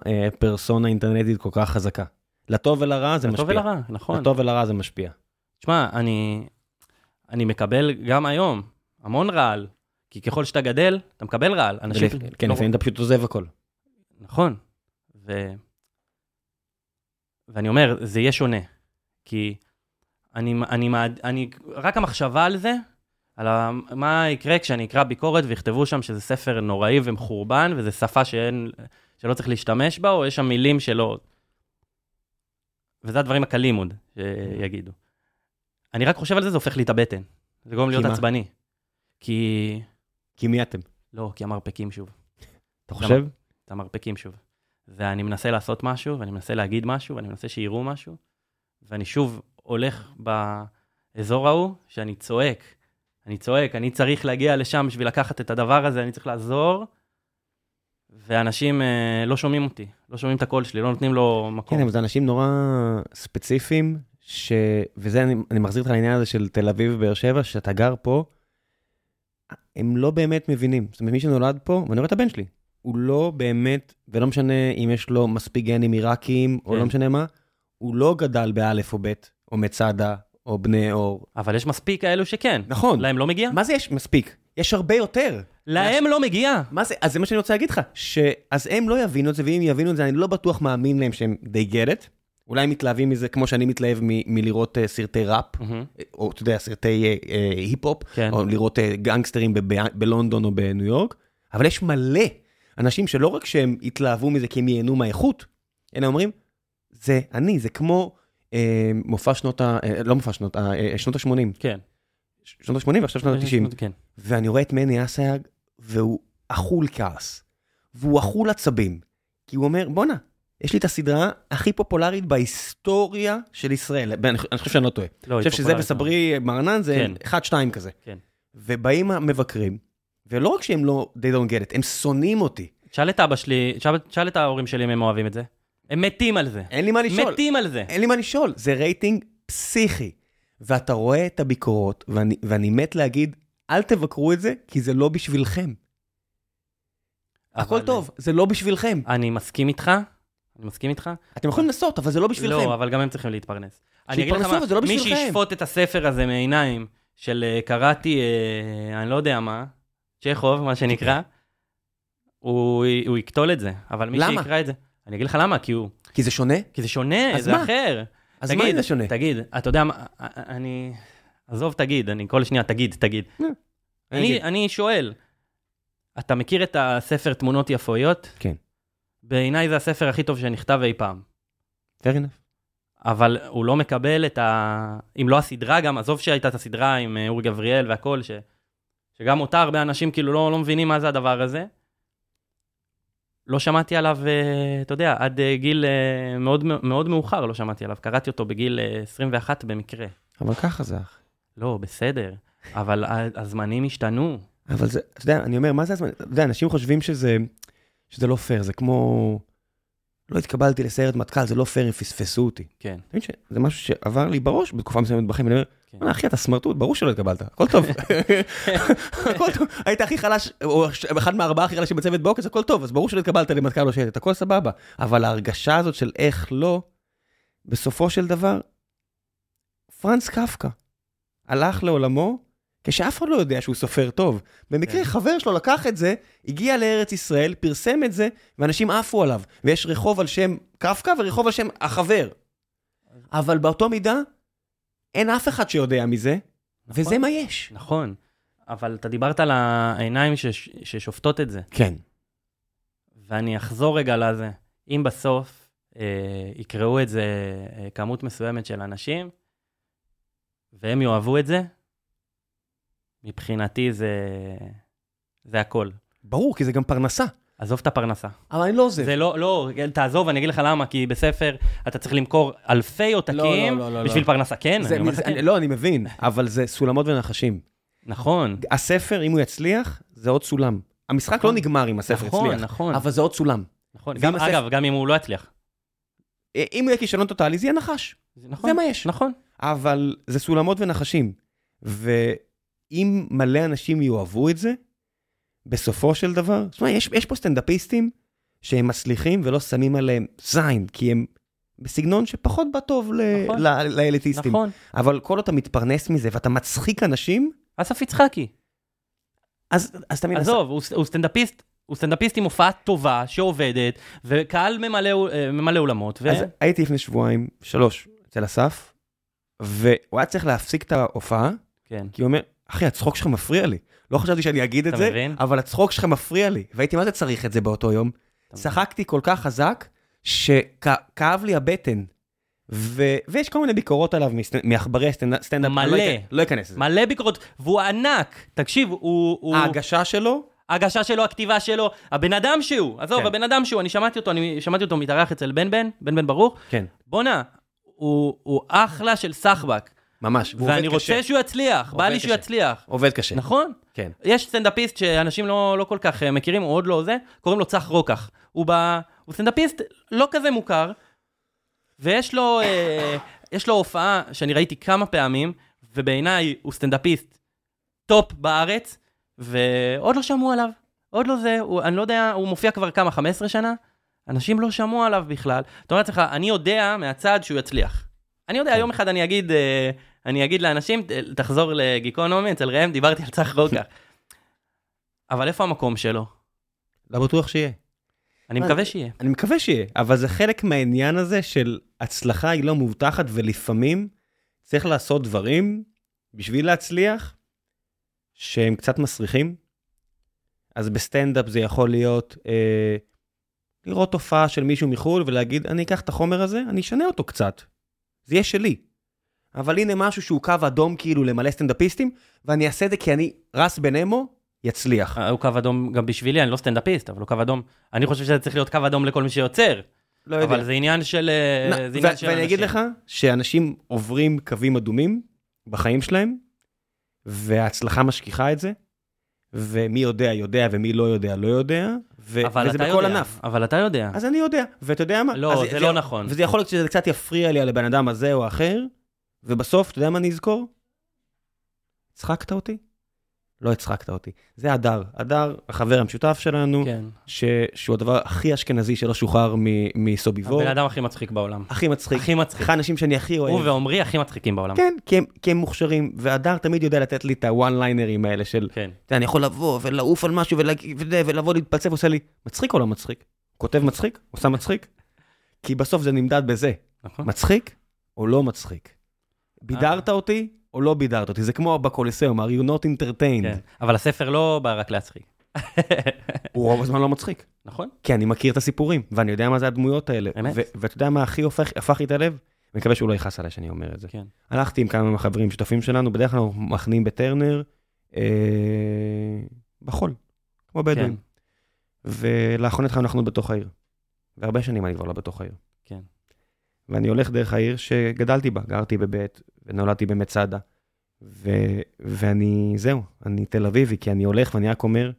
Speaker 1: אה, פרסונה אינטרנטית כל כך חזקה. לטוב ולרע זה משפיע.
Speaker 2: לטוב ולרע, נכון.
Speaker 1: לטוב ולרע זה משפיע.
Speaker 2: תשמע, אני, אני מקבל גם היום המון רעל, כי ככל שאתה גדל, אתה מקבל רעל. אנשים...
Speaker 1: ולפ- כן,
Speaker 2: לא-
Speaker 1: לפעמים אתה פשוט עוזב הכל.
Speaker 2: נכון. ו... ואני אומר, זה יהיה שונה. כי אני, אני, אני, רק המחשבה על זה, על ה, מה יקרה כשאני אקרא ביקורת ויכתבו שם שזה ספר נוראי ומחורבן, וזו שפה שאין, שלא צריך להשתמש בה, או יש שם מילים שלא... וזה הדברים הקלים עוד, שיגידו. אני רק חושב על זה, זה הופך לי את הבטן. זה גורם להיות
Speaker 1: מה?
Speaker 2: עצבני. כי...
Speaker 1: כי מי אתם?
Speaker 2: לא, כי המרפקים שוב.
Speaker 1: אתה חושב?
Speaker 2: את המרפקים שוב. ואני מנסה לעשות משהו, ואני מנסה להגיד משהו, ואני מנסה שיראו משהו, ואני שוב הולך באזור ההוא, שאני צועק. אני צועק, אני צריך להגיע לשם בשביל לקחת את הדבר הזה, אני צריך לעזור, ואנשים אה, לא שומעים אותי, לא שומעים את הקול שלי, לא נותנים לו מקום.
Speaker 1: כן, אבל זה אנשים נורא ספציפיים, ש... וזה, אני, אני מחזיר אותך לעניין הזה של תל אביב ובאר שבע, שאתה גר פה, הם לא באמת מבינים. זאת אומרת, מי שנולד פה, ואני רואה את הבן שלי, הוא לא באמת, ולא משנה אם יש לו מספיק גנים עיראקיים, או
Speaker 2: כן.
Speaker 1: לא משנה מה, הוא לא גדל באלף או בית, או מצדה, או בני אור.
Speaker 2: אבל יש מספיק כאלו שכן.
Speaker 1: נכון.
Speaker 2: להם לא מגיע?
Speaker 1: מה זה יש מספיק? יש הרבה יותר.
Speaker 2: להם לא מגיע.
Speaker 1: מה זה, אז זה מה שאני רוצה להגיד לך, שאז הם לא יבינו את זה, ואם יבינו את זה, אני לא בטוח מאמין להם שהם they get it. אולי הם מתלהבים מזה כמו שאני מתלהב מ- מלראות אה, סרטי ראפ,
Speaker 2: מהמם.
Speaker 1: או אתה יודע, סרטי אה, אה, היפ-הופ,
Speaker 2: כן.
Speaker 1: או לראות אה, גנגסטרים ב- ב- בלונדון או בניו יורק, אבל יש מלא אנשים שלא רק שהם התלהבו מזה כי הם ייהנו מהאיכות, אלא אומרים, זה אני, זה כמו מופע שנות ה... אה, לא מופע שנות, ה- אה, שנות ה-80,
Speaker 2: כן.
Speaker 1: שנות ה-80 ועכשיו שנות ה-90.
Speaker 2: כן.
Speaker 1: ואני רואה את מני אסייג, והוא אכול כעס. והוא אכול עצבים. כי הוא אומר, בואנה, יש לי את הסדרה הכי פופולרית בהיסטוריה של ישראל. אני אני חושב שאני לא טועה.
Speaker 2: לא,
Speaker 1: אני חושב שזה וסברי מרנן זה
Speaker 2: כן.
Speaker 1: אחד, שתיים כזה.
Speaker 2: כן.
Speaker 1: ובאים המבקרים, ולא רק שהם לא, they don't get it, הם שונאים אותי.
Speaker 2: תשאל את אבא שלי, תשאל- תשאל את ההורים שלי אם הם אוהבים את זה. הם מתים על זה.
Speaker 1: אין לי מה לשאול.
Speaker 2: מתים על זה.
Speaker 1: אין לי מה לשאול, זה רייטינג פסיכי. ואתה רואה את הביקורות, ואני, ואני מת להגיד, אל תבקרו את זה, כי זה לא בשבילכם. הכל טוב, זה לא בשבילכם.
Speaker 2: אני מסכים איתך, אני מסכים איתך.
Speaker 1: אתם יכולים לנסות, אבל זה לא בשבילכם.
Speaker 2: לא, אבל גם הם צריכים להתפרנס. אני אגיד לך מה,
Speaker 1: לא
Speaker 2: מי. שישפוט את הספר הזה מעיניים של אה, קראתי, אה, אני לא יודע מה, צ'כוב, מה שנקרא, הוא הוא יקטול את זה. אבל מי? שיקרא את זה... אני אגיד לך למה, כי הוא...
Speaker 1: כי זה שונה?
Speaker 2: כי זה שונה, זה
Speaker 1: מה?
Speaker 2: אחר.
Speaker 1: אז מה
Speaker 2: תגיד,
Speaker 1: אם זה שונה?
Speaker 2: תגיד, אתה יודע מה, אני... עזוב, תגיד, אני כל שנייה, תגיד, תגיד. אני,
Speaker 1: אגיד.
Speaker 2: אני שואל, אתה מכיר את הספר תמונות יפויות?
Speaker 1: כן.
Speaker 2: בעיניי זה הספר הכי טוב שנכתב אי פעם.
Speaker 1: fair enough.
Speaker 2: אבל הוא לא מקבל את ה... אם לא הסדרה גם, עזוב שהייתה את הסדרה עם אה, אורי גבריאל והכל, ש... שגם אותה הרבה אנשים כאילו לא, לא מבינים מה זה הדבר הזה. לא שמעתי עליו, אה, אתה יודע, עד אה, גיל אה, מאוד, מאוד מאוחר לא שמעתי עליו. קראתי אותו בגיל אה, 21 במקרה.
Speaker 1: אבל ככה זה, אחי.
Speaker 2: לא, בסדר, אבל הזמנים השתנו.
Speaker 1: אבל זה, אתה יודע, אני אומר, מה זה הזמן? אתה יודע, אנשים חושבים שזה, שזה לא פייר, זה כמו... לא התקבלתי לסיירת מטכ"ל, זה לא פייר אם פספסו אותי.
Speaker 2: כן,
Speaker 1: אתה מבין שזה משהו שעבר לי בראש בתקופה מסוימת בחיים, אני אומר,
Speaker 2: כן.
Speaker 1: "וואלה, אחי, אתה סמרטוט, ברור שלא התקבלת, הכל טוב. הכל טוב, היית הכי חלש, או אחד מהארבעה הכי חלשים בצוות בעוקץ, הכל טוב, אז ברור שלא התקבלת למטכ"ל או שייטת, הכל סבבה. אבל ההרגשה הזאת של איך לא, בסופו של דבר, פרנץ קפקא הלך לעולמו כשאף אחד לא יודע שהוא סופר טוב. במקרה,
Speaker 2: כן.
Speaker 1: חבר שלו לקח את זה, הגיע לארץ ישראל, פרסם את זה, ואנשים עפו עליו. ויש רחוב על שם קפקא ורחוב על שם החבר. אבל באותו מידה, אין אף אחד שיודע מזה,
Speaker 2: נכון.
Speaker 1: וזה מה יש.
Speaker 2: נכון. אבל אתה דיברת על העיניים שש, ששופטות את זה.
Speaker 1: כן.
Speaker 2: ואני אחזור רגע לזה. אם בסוף אה, יקראו את זה אה, כמות מסוימת של אנשים, והם יאהבו את זה, מבחינתי זה, זה הכל.
Speaker 1: ברור, כי זה גם פרנסה.
Speaker 2: עזוב את הפרנסה.
Speaker 1: אבל אני לא עוזב.
Speaker 2: זה לא, לא, תעזוב, אני אגיד לך למה, כי בספר אתה צריך למכור אלפי עותקים
Speaker 1: לא, לא, לא,
Speaker 2: בשביל
Speaker 1: לא.
Speaker 2: פרנסה. כן,
Speaker 1: זה,
Speaker 2: אני
Speaker 1: זה,
Speaker 2: לך כן.
Speaker 1: לא, אני מבין, אבל זה סולמות ונחשים.
Speaker 2: נכון,
Speaker 1: הספר, אם הוא יצליח, זה עוד סולם. המשחק
Speaker 2: נכון.
Speaker 1: לא נגמר אם הספר
Speaker 2: נכון,
Speaker 1: יצליח,
Speaker 2: נכון,
Speaker 1: אבל זה עוד סולם.
Speaker 2: נכון. גם,
Speaker 1: הספר-
Speaker 2: אגב, גם אם הוא לא יצליח.
Speaker 1: אה, אם הוא יהיה כישלון טוטאלי, זה יהיה נחש.
Speaker 2: זה נכון,
Speaker 1: זה מה יש.
Speaker 2: נכון.
Speaker 1: אבל זה סולמות ונחשים. ואם מלא אנשים יאהבו את זה, בסופו של דבר, תשמע, יש, יש פה סטנדאפיסטים שהם מצליחים ולא שמים עליהם זין, כי הם בסגנון שפחות בא טוב
Speaker 2: נכון.
Speaker 1: לאליטיסטים.
Speaker 2: נכון.
Speaker 1: אבל כל עוד אתה מתפרנס מזה ואתה מצחיק אנשים,
Speaker 2: אסף יצחקי.
Speaker 1: אז, אז מבין,
Speaker 2: עזוב, הוא, הוא סטנדאפיסט, הוא סטנדאפיסט עם הופעה טובה, שעובדת, וקהל ממלא, אה, ממלא אולמות, ו...
Speaker 1: אז הייתי לפני שבועיים, שלוש, אצל אסף, והוא היה צריך להפסיק את ההופעה,
Speaker 2: כן.
Speaker 1: כי הוא אומר, אחי, הצחוק שלך מפריע לי. לא חשבתי שאני אגיד את זה,
Speaker 2: מבין?
Speaker 1: אבל הצחוק שלך מפריע לי. והייתי מה זה צריך את זה באותו יום. צחקתי כל כך חזק, שכאב לי הבטן. ו... ויש כל מיני ביקורות עליו מסט- מעכברי סטנדאפ.
Speaker 2: מלא.
Speaker 1: לא אכנס- לא אכנס לזה.
Speaker 2: מלא ביקורות, והוא ענק. תקשיב, הוא... הוא...
Speaker 1: ההגשה שלו,
Speaker 2: ההגשה שלו, הכתיבה שלו, הבן אדם שהוא, עזוב,
Speaker 1: כן.
Speaker 2: הבן אדם שהוא, אני שמעתי אותו, אני שמעתי אותו מתארח אצל בן בן, בן בן ברוך,
Speaker 1: כן,
Speaker 2: בואנה, הוא, הוא אחלה של סחבק,
Speaker 1: ממש.
Speaker 2: ואני
Speaker 1: עובד
Speaker 2: רוצה
Speaker 1: קשה.
Speaker 2: שהוא יצליח, בא לי שהוא. יצליח.
Speaker 1: עובד קשה.
Speaker 2: נכון?
Speaker 1: כן.
Speaker 2: יש סטנדאפיסט שאנשים לא, לא כל כך אה, מכירים, הוא עוד לא זה, קוראים לו צח רוקח. הוא, בא, הוא סטנדאפיסט לא כזה מוכר, ויש לו, אה, יש לו הופעה שאני ראיתי כמה פעמים, ובעיניי הוא סטנדאפיסט טופ בארץ, ועוד לא שמעו עליו. עוד לא זה, הוא, אני לא יודע, הוא מופיע כבר כמה, 15 שנה? אנשים לא שמעו עליו בכלל. אתה אומר לעצמך, אני יודע מהצד שהוא יצליח. אני יודע,
Speaker 1: כן.
Speaker 2: יום אחד אני אגיד, אה, אני אגיד לאנשים, "ת- תחזור לגיקונומי, אצל ראם, דיברתי על צח רוקח. אבל איפה המקום שלו?
Speaker 1: לא בטוח שיהיה.
Speaker 2: אני מקווה שיהיה.
Speaker 1: אני מקווה שיהיה, אבל זה חלק מהעניין הזה של הצלחה היא לא מובטחת, ולפעמים צריך לעשות דברים בשביל להצליח, שהם קצת מסריחים. אז בסטנדאפ זה יכול להיות אה, לראות תופעה של מישהו מחו"ל ולהגיד, אני אקח את החומר הזה, אני אשנה אותו קצת. זה יהיה שלי. אבל הנה משהו שהוא קו אדום כאילו למלא סטנדאפיסטים, ואני אעשה את זה כי אני רס בן אמו, יצליח.
Speaker 2: אה, הוא קו אדום גם בשבילי, אני לא סטנדאפיסט, אבל הוא קו אדום. אני חושב שזה צריך להיות קו אדום לכל מי שיוצר,
Speaker 1: לא יודע.
Speaker 2: אבל זה עניין של אה,
Speaker 1: נ-
Speaker 2: זה עניין
Speaker 1: ו-
Speaker 2: של
Speaker 1: ואני אגיד
Speaker 2: אנשים.
Speaker 1: לך שאנשים עוברים קווים אדומים בחיים שלהם, וההצלחה משכיחה את זה, ומי יודע, יודע, ומי לא יודע, לא יודע, ו-
Speaker 2: אבל
Speaker 1: וזה
Speaker 2: אתה
Speaker 1: בכל
Speaker 2: יודע,
Speaker 1: ענף.
Speaker 2: אבל אתה יודע.
Speaker 1: אז אני יודע, ואתה יודע מה?
Speaker 2: לא,
Speaker 1: אז
Speaker 2: זה לא נכון.
Speaker 1: וזה יכול להיות שזה קצת יפריע לי על הבן אדם הזה או אחר, ובסוף, אתה יודע מה אני אזכור? הצחקת אותי? לא הצחקת אותי. זה הדר. הדר, החבר המשותף שלנו,
Speaker 2: כן.
Speaker 1: ש... שהוא הדבר הכי אשכנזי שלא שוחרר מ- מסוביבור.
Speaker 2: הבן אדם הכי מצחיק בעולם.
Speaker 1: הכי מצחיק.
Speaker 2: הכי מצחיק.
Speaker 1: אחד האנשים שאני הכי אוהב.
Speaker 2: הוא ועומרי הכי מצחיקים בעולם.
Speaker 1: כן, כי הם, כי הם מוכשרים, והדר תמיד יודע לתת לי את הוואן ליינרים האלה של,
Speaker 2: כן.
Speaker 1: אתה יודע, אני יכול לבוא ולעוף על משהו וזה, ולבוא להתפלצף, עושה לי, מצחיק או לא מצחיק? כותב מצחיק? עושה מצחיק? כי בסוף זה נמדד בזה,
Speaker 2: נכון.
Speaker 1: מצחיק או לא מצחיק? בידרת אותי או לא בידרת אותי? זה כמו בקוליסאום, are you not entertained?
Speaker 2: כן. אבל הספר לא בא רק להצחיק.
Speaker 1: הוא רוב הזמן לא מצחיק.
Speaker 2: נכון?
Speaker 1: כי אני מכיר את הסיפורים, ואני יודע מה זה הדמויות האלה.
Speaker 2: אמת.
Speaker 1: ואתה יודע מה הכי הופך, הפך לי את הלב? אני מקווה שהוא לא יכעס עליי שאני אומר את זה.
Speaker 2: כן.
Speaker 1: הלכתי עם כמה מהחברים שותפים שלנו, בדרך כלל אנחנו מחנים בטרנר, אה, בחול, כמו בדואים.
Speaker 2: כן.
Speaker 1: ולאחרונה התחלנו לחנות בתוך העיר. והרבה שנים אני כבר לא בתוך העיר.
Speaker 2: כן.
Speaker 1: ואני הולך דרך העיר שגדלתי בה, גרתי בבית, ונולדתי במצדה. ו- ואני, זהו, אני תל אביבי, כי אני הולך ואני רק אומר,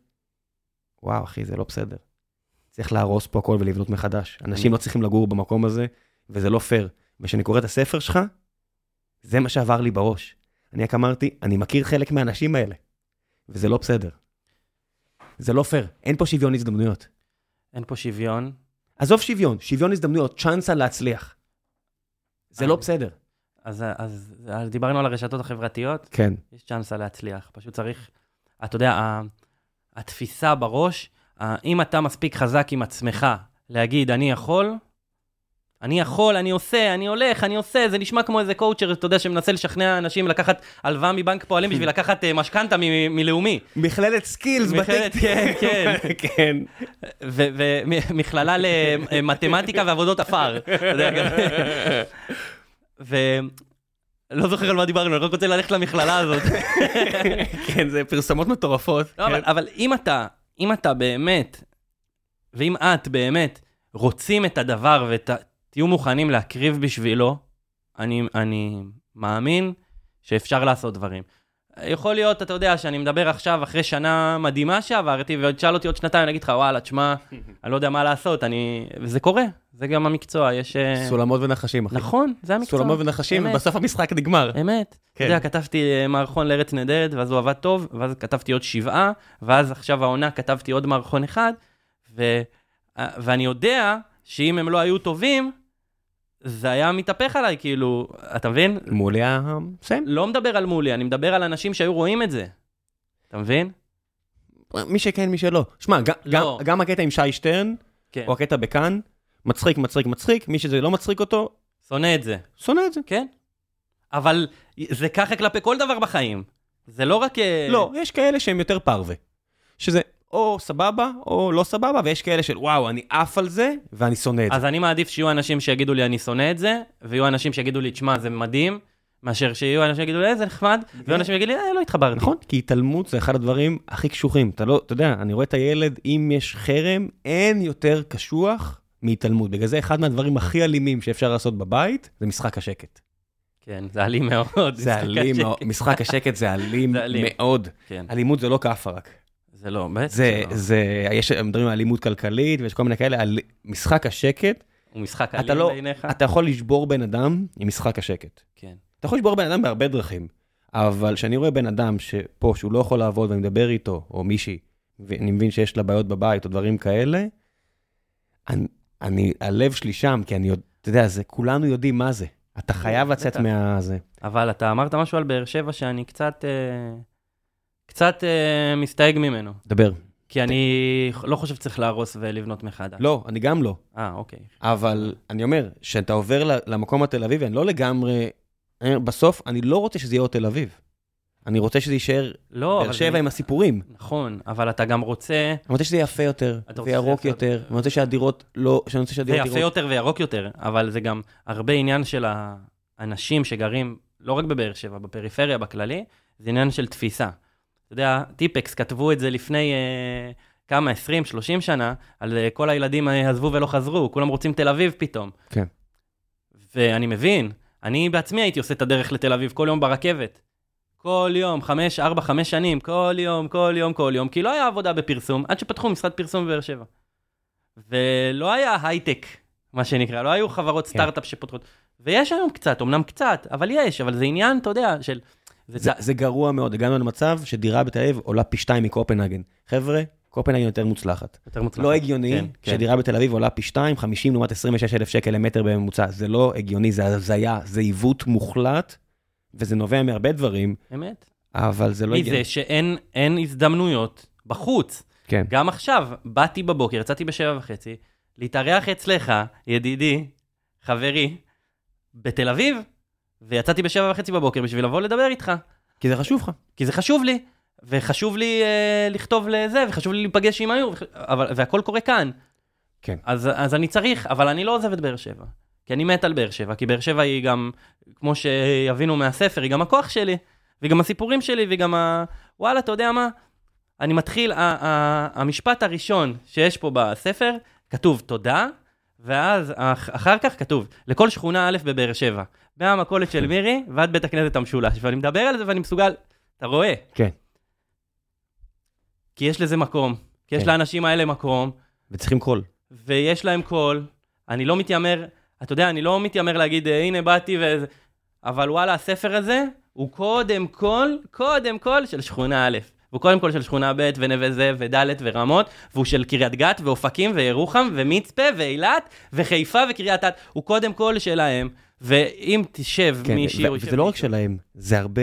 Speaker 1: וואו, אחי, זה לא בסדר. צריך להרוס פה הכל ולבנות מחדש. אנשים לא צריכים לגור במקום הזה, וזה לא פייר. וכשאני קורא את הספר שלך, זה מה שעבר לי בראש. אני רק אמרתי, אני מכיר חלק מהאנשים האלה, וזה לא בסדר. זה לא פייר, אין פה שוויון הזדמנויות.
Speaker 2: אין פה שוויון.
Speaker 1: עזוב שוויון, שוויון הזדמנויות, צ'אנסה להצליח. זה לא. בסדר.
Speaker 2: אז, אז, אז דיברנו על הרשתות החברתיות,
Speaker 1: כן.
Speaker 2: יש צ'אנסה להצליח. פשוט צריך, אתה יודע, התפיסה בראש, אם אתה מספיק חזק עם עצמך להגיד, אני יכול, אני יכול, אני עושה, אני הולך, אני עושה, זה נשמע כמו איזה קואוצ'ר, אתה יודע, שמנסה לשכנע אנשים לקחת הלוואה מבנק פועלים בשביל לקחת אה, משכנתא מלאומי.
Speaker 1: מכללת סקילס
Speaker 2: מכללת, כן, כן.
Speaker 1: כן.
Speaker 2: ומכללה למתמטיקה ועבודות עפר. גם- ולא זוכר על מה דיברנו, אני רק רוצה ללכת למכללה הזאת.
Speaker 1: כן, זה פרסומות מטורפות.
Speaker 2: לא, אבל, אבל אם אתה, אם אתה באמת, ואם את באמת רוצים את הדבר ותהיו מוכנים להקריב בשבילו, אני, אני מאמין שאפשר לעשות דברים. יכול להיות, אתה יודע, שאני מדבר עכשיו אחרי שנה מדהימה שעברתי, ועוד תשאל אותי עוד שנתיים, אני אגיד לך, וואלה, תשמע, אני לא יודע מה לעשות, אני... וזה קורה, זה גם המקצוע, יש... אה,
Speaker 1: סולמות ונחשים, אחי.
Speaker 2: נכון, זה המקצוע.
Speaker 1: סולמות ונחשים,
Speaker 2: אמת.
Speaker 1: ובסוף המשחק נגמר.
Speaker 2: אמת. אתה
Speaker 1: כן.
Speaker 2: יודע, כתבתי אה, מערכון לארץ נהדרת, ואז הוא עבד טוב, ואז כתבתי עוד שבעה, ואז עכשיו העונה כתבתי עוד מערכון אחד, ו... אה, ואני יודע שאם הם לא היו טובים, זה היה מתהפך עליי, כאילו, אתה מבין?
Speaker 1: מולי היה... מסיים.
Speaker 2: לא מדבר על מולי, אני מדבר על אנשים שהיו רואים את זה. אתה מבין?
Speaker 1: מי שכן, מי שלא. שמע, גם-
Speaker 2: לא.
Speaker 1: גם- גם הקטע עם שי שטרן,
Speaker 2: כן.
Speaker 1: או הקטע בכאן, מצחיק, מצחיק, מצחיק, מי שזה לא מצחיק אותו,
Speaker 2: שונא את זה,
Speaker 1: שונא את זה.
Speaker 2: כן? אבל זה ככה כלפי כל דבר בחיים. זה לא רק... אה,
Speaker 1: לא, יש כאלה שהם יותר פרווה. שזה או סבבה, או לא סבבה, ויש כאלה של וואו, אני עף על זה, ואני שונא את זה.
Speaker 2: אז אני מעדיף שיהיו אנשים שיגידו לי אני שונא את זה, ויהיו אנשים שיגידו לי, תשמע, זה מדהים, מאשר שיהיו אנשים שיגידו לי, זה נחמד, ויהיו אנשים שיגידו לי, אה, לא התחברתי.
Speaker 1: נכון, כי התעלמות זה אחד הדברים הכי קשוחים. אתה לא, אתה יודע, אני רואה את הילד, אם יש חרם, אין יותר קשוח מהתעלמות. בגלל זה אחד מהדברים הכי אלימים שאפשר לעשות בבית, זה משחק השקט.
Speaker 2: כן, זה אלים מאוד.
Speaker 1: זה אלים. מאוד. משחק השקט זה אלים
Speaker 2: זה אלים.
Speaker 1: מאוד.
Speaker 2: כן,
Speaker 1: אלימות זה לא כאפה רק.
Speaker 2: זה לא, באמת.
Speaker 1: זה,
Speaker 2: לא.
Speaker 1: זה, יש, מדברים על אלימות כלכלית ויש כל מיני כאלה, על משחק השקט,
Speaker 2: הוא משחק אלים
Speaker 1: לא,
Speaker 2: בעיניך?
Speaker 1: אתה יכול לשבור בן אדם עם משחק השקט.
Speaker 2: כן.
Speaker 1: אתה יכול לשבור בן אדם בהרבה דרכים, אבל כשאני רואה בן אדם שפה, שהוא לא יכול לעבוד ואני מדבר איתו, או מישהי, ואני מבין שיש לה בעיות בבית או דברים כאלה, אני, אני הלב שלי שם, כי אני, אתה יודע, זה, כולנו יודעים מה זה. אתה חייב לצאת
Speaker 2: בטח.
Speaker 1: מהזה.
Speaker 2: אבל אתה אמרת משהו על באר שבע שאני קצת, אה, קצת אה, מסתייג ממנו.
Speaker 1: דבר.
Speaker 2: כי אני לא חושב שצריך להרוס ולבנות מחדש.
Speaker 1: לא, אני גם לא.
Speaker 2: אה, אוקיי.
Speaker 1: אבל אני אומר, כשאתה עובר למקום התל אביבי, אני לא לגמרי... בסוף, אני לא רוצה שזה יהיה עוד תל אביב. אני רוצה שזה יישאר
Speaker 2: לא,
Speaker 1: באר שבע
Speaker 2: זה-
Speaker 1: עם הסיפורים.
Speaker 2: נכון, אבל אתה גם רוצה...
Speaker 1: אני רוצה שזה יהיה יפה יותר,
Speaker 2: שזה
Speaker 1: וירוק
Speaker 2: יפה
Speaker 1: יותר,
Speaker 2: יותר.
Speaker 1: אני רוצה שהדירות לא... שאני רוצה
Speaker 2: זה
Speaker 1: שהדירות
Speaker 2: יפה
Speaker 1: יראו...
Speaker 2: יותר וירוק יותר, אבל זה גם הרבה עניין של האנשים שגרים, לא רק בבאר שבע, בפריפריה בכללי, זה עניין של תפיסה. אתה יודע, טיפקס כתבו את זה לפני אה, כמה, 20, 30 שנה, על אה, כל הילדים אה, עזבו ולא חזרו, כולם רוצים תל אביב פתאום.
Speaker 1: כן.
Speaker 2: ואני מבין, אני בעצמי הייתי עושה את הדרך לתל אביב כל יום ברכבת. כל יום, חמש, ארבע, חמש שנים, כל יום, כל יום, כל יום, כי לא היה עבודה בפרסום, עד שפתחו משרד פרסום בבאר שבע. ולא היה הייטק, מה שנקרא, לא היו חברות
Speaker 1: כן.
Speaker 2: סטארט-אפ שפותחות. ויש היום קצת, אמנם קצת, אבל יש, אבל זה עניין, אתה יודע, של... זה,
Speaker 1: זה, גרוע מאוד, הגענו למצב שדירה בתל אביב עולה פי שתיים מקופנהגן. חבר'ה, קופנהגן יותר מוצלחת.
Speaker 2: יותר מוצלח.
Speaker 1: לא הגיוני
Speaker 2: כן, כן.
Speaker 1: שדירה בתל אביב עולה פי שתיים, 50 לעומת 26 אלף שקל למטר בממוצע. זה לא הגיוני, זה הזיה, זה עיוות מוחלט, וזה נובע מהרבה דברים,
Speaker 2: אמת.
Speaker 1: אבל זה לא הגיוני.
Speaker 2: מזה שאין אין הזדמנויות בחוץ.
Speaker 1: כן.
Speaker 2: גם עכשיו, באתי בבוקר, יצאתי בשבע וחצי, להתארח אצלך, ידידי, חברי, בתל אביב, ויצאתי בשבע וחצי בבוקר בשביל לבוא לדבר איתך.
Speaker 1: כי זה חשוב לך.
Speaker 2: כי זה חשוב לי, וחשוב לי אה, לכתוב לזה, וחשוב לי להיפגש עם היור, וח- אבל, והכל קורה כאן.
Speaker 1: כן.
Speaker 2: אז, אז אני צריך, אבל אני לא עוזב את באר שבע. כי אני מת על באר שבע, כי באר שבע היא גם, כמו שיבינו מהספר, היא גם הכוח שלי, והיא גם הסיפורים שלי, והיא גם ה... וואלה, אתה יודע מה? אני מתחיל, ה- ה- המשפט הראשון שיש פה בספר, כתוב תודה, ואז אח- אחר כך כתוב, לכל שכונה א' בבאר שבע, מהמכולת של מירי ועד בית הכנסת המשולש, ואני מדבר על זה ואני מסוגל, אתה רואה?
Speaker 1: כן.
Speaker 2: כי יש לזה מקום, כי יש
Speaker 1: כן.
Speaker 2: לאנשים האלה מקום,
Speaker 1: וצריכים קול.
Speaker 2: ויש להם קול, אני לא מתיימר, אתה יודע, אני לא מתיימר להגיד, "אה, הנה באתי ו... אבל וואלה, הספר הזה הוא קודם כל, קודם כל של שכונה א'. הוא קודם כל של שכונה ב' ונווה זאב וד' ורמות, והוא של קריית גת ואופקים וירוחם ומצפה ואילת וחיפה וקריית אתא. הוא קודם כל שלהם, ואם תשב
Speaker 1: כן,
Speaker 2: מישהי או
Speaker 1: וזה לא רק שלהם, זה הרבה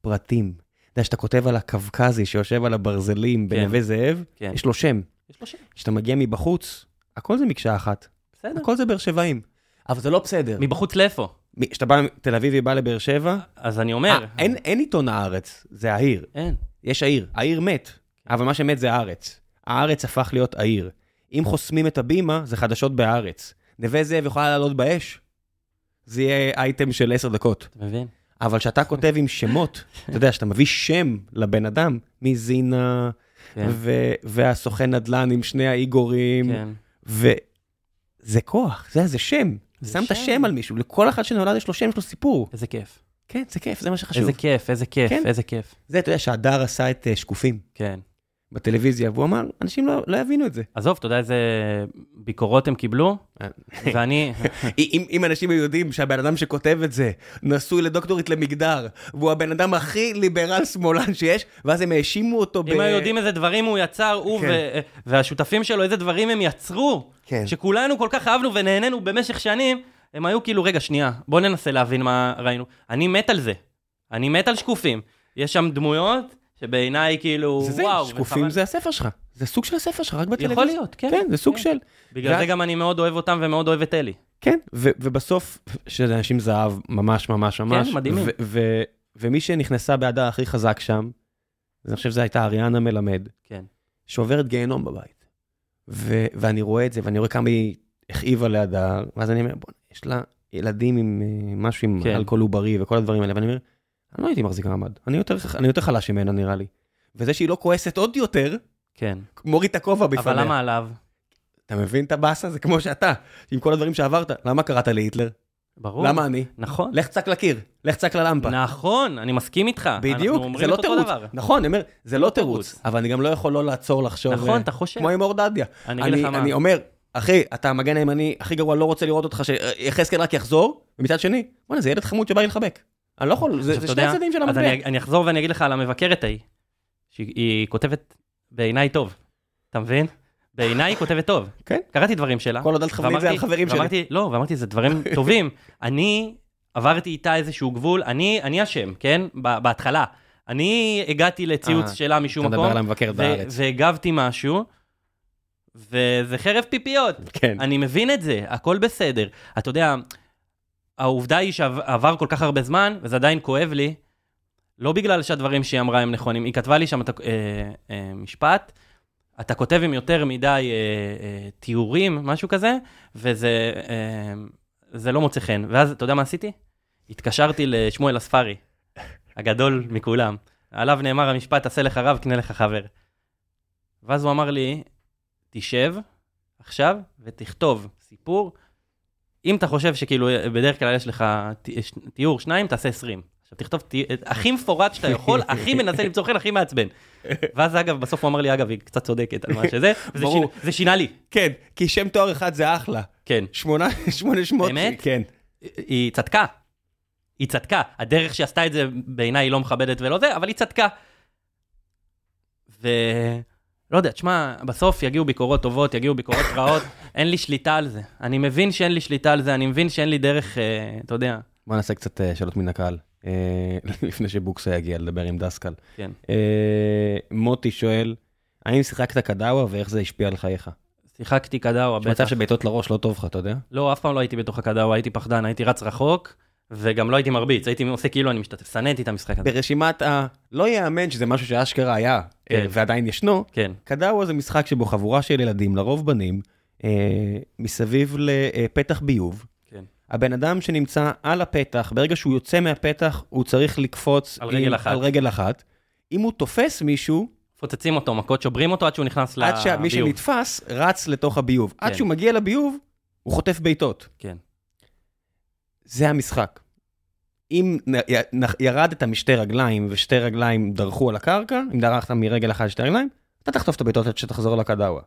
Speaker 1: פרטים. אתה יודע, שאתה כותב על הקווקזי שיושב על הברזלים
Speaker 2: כן.
Speaker 1: בנווה זאב,
Speaker 2: כן.
Speaker 1: יש לו שם.
Speaker 2: יש לו שם,
Speaker 1: כשאתה מגיע מבחוץ, הכל זה מקשה אחת.
Speaker 2: בסדר.
Speaker 1: הכל זה באר שבעים. אבל זה לא בסדר.
Speaker 2: מבחוץ לאיפה?
Speaker 1: כשאתה בא, תל אביבי בא לבאר שבע,
Speaker 2: אז אני אומר,
Speaker 1: אה, אין אין עיתון הארץ, זה העיר.
Speaker 2: אין.
Speaker 1: יש העיר. העיר מת, אבל מה שמת זה הארץ. הארץ הפך להיות העיר. אם חוסמים את הבימה, זה חדשות בהארץ. נווה זאב יכולה לעלות באש, זה יהיה אייטם של עשר דקות.
Speaker 2: אתה מבין?
Speaker 1: אבל כשאתה כותב עם שמות, אתה יודע, שאתה מביא שם לבן אדם, מזינה,
Speaker 2: כן.
Speaker 1: ו- והסוכן נדל"ן עם שני האיגורים,
Speaker 2: כן.
Speaker 1: וזה כוח, זה, זה שם. שם את
Speaker 2: שם.
Speaker 1: השם על מישהו, לכל אחד שנולד יש לו שם, יש לו סיפור.
Speaker 2: איזה כיף.
Speaker 1: כן, זה כיף, זה מה שחשוב.
Speaker 2: איזה כיף, איזה כיף,
Speaker 1: כן.
Speaker 2: איזה כיף.
Speaker 1: זה, אתה יודע, שהדר עשה את אה, שקופים
Speaker 2: כן.
Speaker 1: בטלוויזיה, והוא אמר, אנשים לא, לא יבינו את זה.
Speaker 2: עזוב, אתה יודע איזה ביקורות הם קיבלו? ואני,
Speaker 1: אם, אם אנשים היו יודעים שהבן אדם שכותב את זה נשוי לדוקטורית למגדר, והוא הבן אדם הכי ליברל שמאלן שיש, ואז הם האשימו אותו ב...
Speaker 2: אם היו יודעים איזה דברים הוא יצר, הוא
Speaker 1: כן.
Speaker 2: ו- והשותפים שלו, איזה דברים הם יצרו,
Speaker 1: כן.
Speaker 2: שכולנו כל כך אהבנו ונהנינו במשך שנים, הם היו כאילו, רגע, שנייה, בוא ננסה להבין מה ראינו. אני מת על זה. אני מת על שקופים. יש שם דמויות שבעיניי כאילו,
Speaker 1: זה זה,
Speaker 2: וואו.
Speaker 1: שקופים
Speaker 2: וחבל-
Speaker 1: זה הספר שלך. זה סוג של הספר שלך, רק בטלוויזיה.
Speaker 2: יכול להיות, כן.
Speaker 1: כן, זה סוג
Speaker 2: כן.
Speaker 1: של...
Speaker 2: בגלל
Speaker 1: ואז-
Speaker 2: זה גם אני מאוד אוהב אותם ומאוד אוהב את אלי.
Speaker 1: כן, ו- ובסוף, שזה אנשים זהב, ממש ממש ממש.
Speaker 2: מדהימים.
Speaker 1: ו- ו- ומי שנכנסה בהדר הכי חזק שם, אני חושב שזו הייתה אריאנה מלמד,
Speaker 2: כן.
Speaker 1: שעוברת גיהנום בבית. ו- ואני רואה את זה, ואני רואה כמה היא הכאיבה להדר, ואז אני אומר, בוא, יש לה ילדים עם אה, משהו עם
Speaker 2: כן.
Speaker 1: אלכוהול עוברי וכל הדברים האלה, ואני אומר, אני לא הייתי מחזיק מעמד, אני יותר, אני יותר חלש ממנה נראה לי. וזה שהיא לא כועסת עוד יותר,
Speaker 2: כן.
Speaker 1: מוריד את הכובע בפניה.
Speaker 2: אבל למה עליו?
Speaker 1: אתה מבין את הבאסה? זה כמו שאתה, עם כל הדברים שעברת. למה קראת להיטלר?
Speaker 2: ברור.
Speaker 1: למה אני?
Speaker 2: נכון.
Speaker 1: לך צק לקיר, לך צק ללמפה.
Speaker 2: נכון, אני מסכים איתך.
Speaker 1: בדיוק, זה לא תירוץ. נכון, אני אומר, זה לא תירוץ. אבל אני גם לא יכול לא לעצור לחשוב.
Speaker 2: נכון,
Speaker 1: אה,
Speaker 2: אתה חושב.
Speaker 1: כמו עם אור דדיה.
Speaker 2: אני אגיד לך מה.
Speaker 1: אני אומר, אחי, אתה המגן הימני הכי גרוע, לא רוצה לראות אותך, שיחזקאל רק יחזור, ומצד שני, בוא'נה, זה ילד חמוד שבא לי לחבק. אני לא יכול, זה זה
Speaker 2: אתה
Speaker 1: שני הצדדים של
Speaker 2: אז
Speaker 1: המטבע.
Speaker 2: אני, אני אחזור ואני אגיד לך על המבקרת ההיא, שהיא כותבת בעיניי טוב, אתה מבין? בעיניי היא כותבת טוב.
Speaker 1: כן.
Speaker 2: קראתי דברים שלה.
Speaker 1: כל עוד אל תכווני את זה על חברים שלי.
Speaker 2: ואמרתי, לא, ואמרתי, זה דברים טובים. אני עברתי איתה איזשהו גבול, אני, אני אשם, כן? בהתחלה. אני הגעתי לציוץ
Speaker 1: אה,
Speaker 2: שלה משום
Speaker 1: אתה
Speaker 2: מקום.
Speaker 1: מדבר על המבקרת בארץ.
Speaker 2: והגבתי משהו, וזה חרב פיפיות.
Speaker 1: כן.
Speaker 2: אני מבין את זה, הכל בסדר. אתה יודע, העובדה היא שעבר כל כך הרבה זמן, וזה עדיין כואב לי, לא בגלל שהדברים שהיא אמרה הם נכונים. היא כתבה לי שם את אה, אה, אתה כותב עם יותר מדי אה, אה, תיאורים, משהו כזה, וזה אה, לא מוצא חן. ואז, אתה יודע מה עשיתי? התקשרתי לשמואל אספרי, הגדול מכולם. עליו נאמר המשפט, עשה לך רב, קנה לך חבר. ואז הוא אמר לי, תשב עכשיו ותכתוב סיפור. אם אתה חושב שכאילו בדרך כלל יש לך תיאור שניים, תעשה עשרים. עכשיו תכתוב את- הכי מפורט שאתה יכול, הכי מנסה למצוא חן, הכי מעצבן. ואז אגב, בסוף הוא אמר לי, אגב, היא קצת צודקת על מה שזה,
Speaker 1: ברור.
Speaker 2: זה שינה לי.
Speaker 1: כן, כי שם תואר אחד זה אחלה.
Speaker 2: כן.
Speaker 1: שמונה, שמונה שמות.
Speaker 2: באמת?
Speaker 1: כן.
Speaker 2: היא צדקה. היא צדקה. הדרך שהיא עשתה את זה בעיניי היא לא מכבדת ולא זה, אבל היא צדקה. ו... לא יודע, תשמע, בסוף יגיעו ביקורות טובות, יגיעו ביקורות רעות, אין לי שליטה על זה. אני מבין שאין לי שליטה על זה, אני מבין שאין לי דרך, אה, אתה יודע,
Speaker 1: בוא נעשה קצת אה, שאלות מן הקהל, אה, לפני שבוקסה יגיע לדבר עם דסקל.
Speaker 2: כן.
Speaker 1: אה, מוטי שואל, האם שיחקת קדאווה ואיך זה השפיע על חייך?
Speaker 2: שיחקתי קדאווה,
Speaker 1: יש מצב שבעיטות לראש לא טוב לך, אתה יודע?
Speaker 2: לא, אף פעם לא הייתי בתוך הקדאווה, הייתי פחדן, הייתי רץ רחוק, וגם לא הייתי מרביץ, הייתי עושה כאילו אני משתתף, שנאתי את המשחק הזה.
Speaker 1: ברשימת ה... לא יאמן שזה משהו שאשכרה היה, אה,
Speaker 2: כן.
Speaker 1: ועדיין ישנו.
Speaker 2: כן,
Speaker 1: קדאווה זה משחק שבו חבורה של ילדים, לרוב בנים, אה, מסביב לפתח ביוב.
Speaker 2: כן.
Speaker 1: הבן אדם שנמצא על הפתח, ברגע שהוא יוצא מהפתח, הוא צריך לקפוץ
Speaker 2: על רגל אחת.
Speaker 1: על רגל אחת. אם הוא תופס מישהו,
Speaker 2: פוצצים אותו, מכות שוברים אותו עד שהוא נכנס לביוב.
Speaker 1: עד שמי שנתפס רץ לתוך הביוב. עד
Speaker 2: כן.
Speaker 1: שהוא מגיע לביוב, הוא חוטף בעיטות.
Speaker 2: כן,
Speaker 1: זה המשחק. אם ירדת משתי רגליים ושתי רגליים דרכו על הקרקע, אם דרכת מרגל אחת לשתי רגליים, אתה תחטוף את הבעיטות עד שתחזור לקדאווה.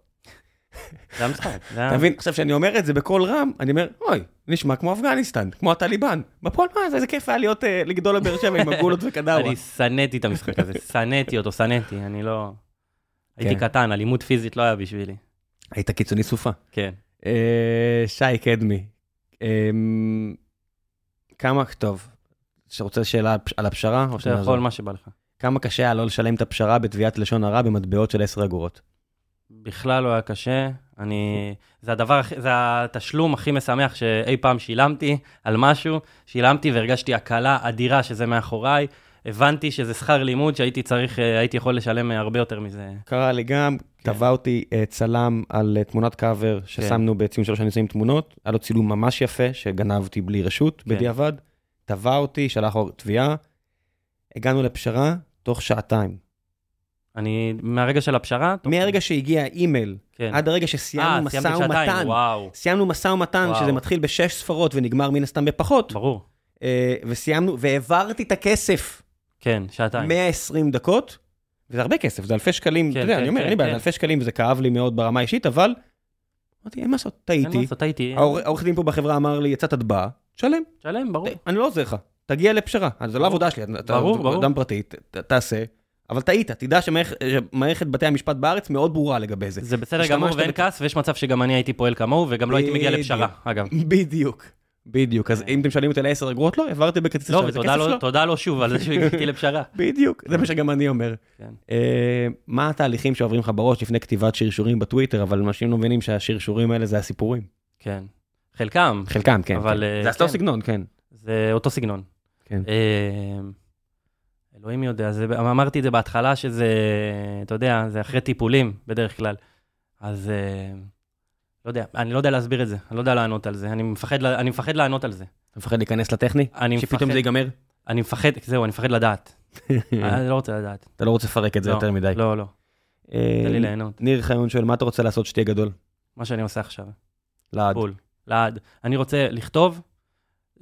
Speaker 2: זה המשחק.
Speaker 1: אתה מבין? עכשיו, כשאני אומר את זה בקול רם, אני אומר, אוי, נשמע כמו אפגניסטן, כמו הטליבן. בפועל, מה, זה איזה כיף היה להיות, אה, לגדול לבאר שבע עם הגולות וקדאווה.
Speaker 2: אני שנאתי את המשחק הזה, שנאתי אותו, שנאתי, אני לא... הייתי
Speaker 1: כן.
Speaker 2: קטן, אלימות פיזית לא היה בשבילי.
Speaker 1: היית קיצוני סופה.
Speaker 2: כן.
Speaker 1: אה, שי קדמי, אה, כמה, טוב, שרוצה שאלה על הפשרה? או
Speaker 2: אתה? יכול מה שבא לך.
Speaker 1: כמה קשה היה לא לשלם את הפשרה בתביעת לשון הרע במטבעות של 10 אגורות?
Speaker 2: בכלל לא היה קשה. אני... זה הדבר, זה התשלום הכי משמח שאי פעם שילמתי על משהו. שילמתי והרגשתי הקלה אדירה שזה מאחוריי. הבנתי שזה שכר לימוד שהייתי צריך, אה, הייתי יכול לשלם הרבה יותר מזה.
Speaker 1: קרה לי גם. תבע אותי אה, צלם על אה, תמונת קאבר ששמנו בציון שלוש שנים תמונות, היה לו צילום ממש יפה שגנבתי בלי רשות
Speaker 2: כן.
Speaker 1: בדיעבד, תבע אותי, שלח תביעה, הגענו לפשרה תוך שעתיים.
Speaker 2: אני, מהרגע של הפשרה...
Speaker 1: מהרגע שהגיע האימייל
Speaker 2: כן.
Speaker 1: עד הרגע
Speaker 2: אה,
Speaker 1: שסיימנו משא
Speaker 2: סיימתי שעתיים,
Speaker 1: ומתן,
Speaker 2: וואו,
Speaker 1: סיימנו משא ומתן
Speaker 2: וואו.
Speaker 1: שזה מתחיל בשש ספרות ונגמר מן הסתם בפחות,
Speaker 2: ברור.
Speaker 1: אה, וסיימנו, והעברתי את הכסף
Speaker 2: כן, שעתיים.
Speaker 1: 120 דקות, וזה הרבה כסף, זה אלפי שקלים,
Speaker 2: כן,
Speaker 1: אתה יודע,
Speaker 2: כן,
Speaker 1: אני אומר,
Speaker 2: כן,
Speaker 1: אין לי בעיה,
Speaker 2: כן.
Speaker 1: אלפי שקלים וזה כאב לי מאוד ברמה האישית, אבל אמרתי, אין מה לעשות, טעיתי. העורך דין פה בחברה אמר לי, יצאת טבעה, תשלם,
Speaker 2: שלם, ברור.
Speaker 1: אני לא עוזר לך, תגיע לפשרה, זו לא. עבודה שלי, אתה
Speaker 2: ברור,
Speaker 1: אתה
Speaker 2: ברור.
Speaker 1: אדם פרטי, תעשה, אבל טעית, תדע שמערכ- שמערכת בתי המשפט בארץ מאוד ברורה לגבי זה.
Speaker 2: זה בסדר גמור ואין כעס, ויש מצב שגם אני הייתי פועל כמוהו, וגם לא הייתי מגיע. לפשרה, אגב.
Speaker 1: בדיוק, בדיוק, אז אם אתם שואלים אותי על 10 אגרות, לא, העברתי בכרטיס
Speaker 2: לא,
Speaker 1: אשראי, זה
Speaker 2: ותודה
Speaker 1: כסף
Speaker 2: לו-
Speaker 1: שלו.
Speaker 2: תודה לו שוב על זה שהגעתי לפשרה.
Speaker 1: בדיוק, זה מה שגם אני אומר.
Speaker 2: כן.
Speaker 1: אה, מה התהליכים שעוברים לך בראש לפני כתיבת שרשורים בטוויטר, אבל אנשים לא מבינים שהשרשורים האלה זה הסיפורים.
Speaker 2: כן. חלקם,
Speaker 1: חלקם, כן.
Speaker 2: אבל,
Speaker 1: כן.
Speaker 2: אה,
Speaker 1: זה אותו
Speaker 2: כן.
Speaker 1: סגנון, כן.
Speaker 2: זה אותו סגנון.
Speaker 1: כן.
Speaker 2: אה, אלוהים יודע, זה, אמרתי את זה בהתחלה שזה, אתה יודע, זה אחרי טיפולים בדרך כלל. אז אה, לא יודע, אני לא יודע להסביר את זה, אני לא יודע לענות על זה, אני מפחד, אני מפחד לענות על זה.
Speaker 1: אתה מפחד להיכנס לטכני?
Speaker 2: אני מפחד,
Speaker 1: שפתאום זה ייגמר?
Speaker 2: אני מפחד, זהו, אני מפחד לדעת. אני לא רוצה לדעת.
Speaker 1: אתה לא רוצה לפרק את זה
Speaker 2: לא,
Speaker 1: יותר מדי.
Speaker 2: לא, לא,
Speaker 1: אה,
Speaker 2: תן לי ליהנות.
Speaker 1: ניר חיון שואל, מה אתה רוצה לעשות שתהיה גדול?
Speaker 2: מה שאני עושה עכשיו.
Speaker 1: לעד.
Speaker 2: בול, לעד. אני רוצה לכתוב,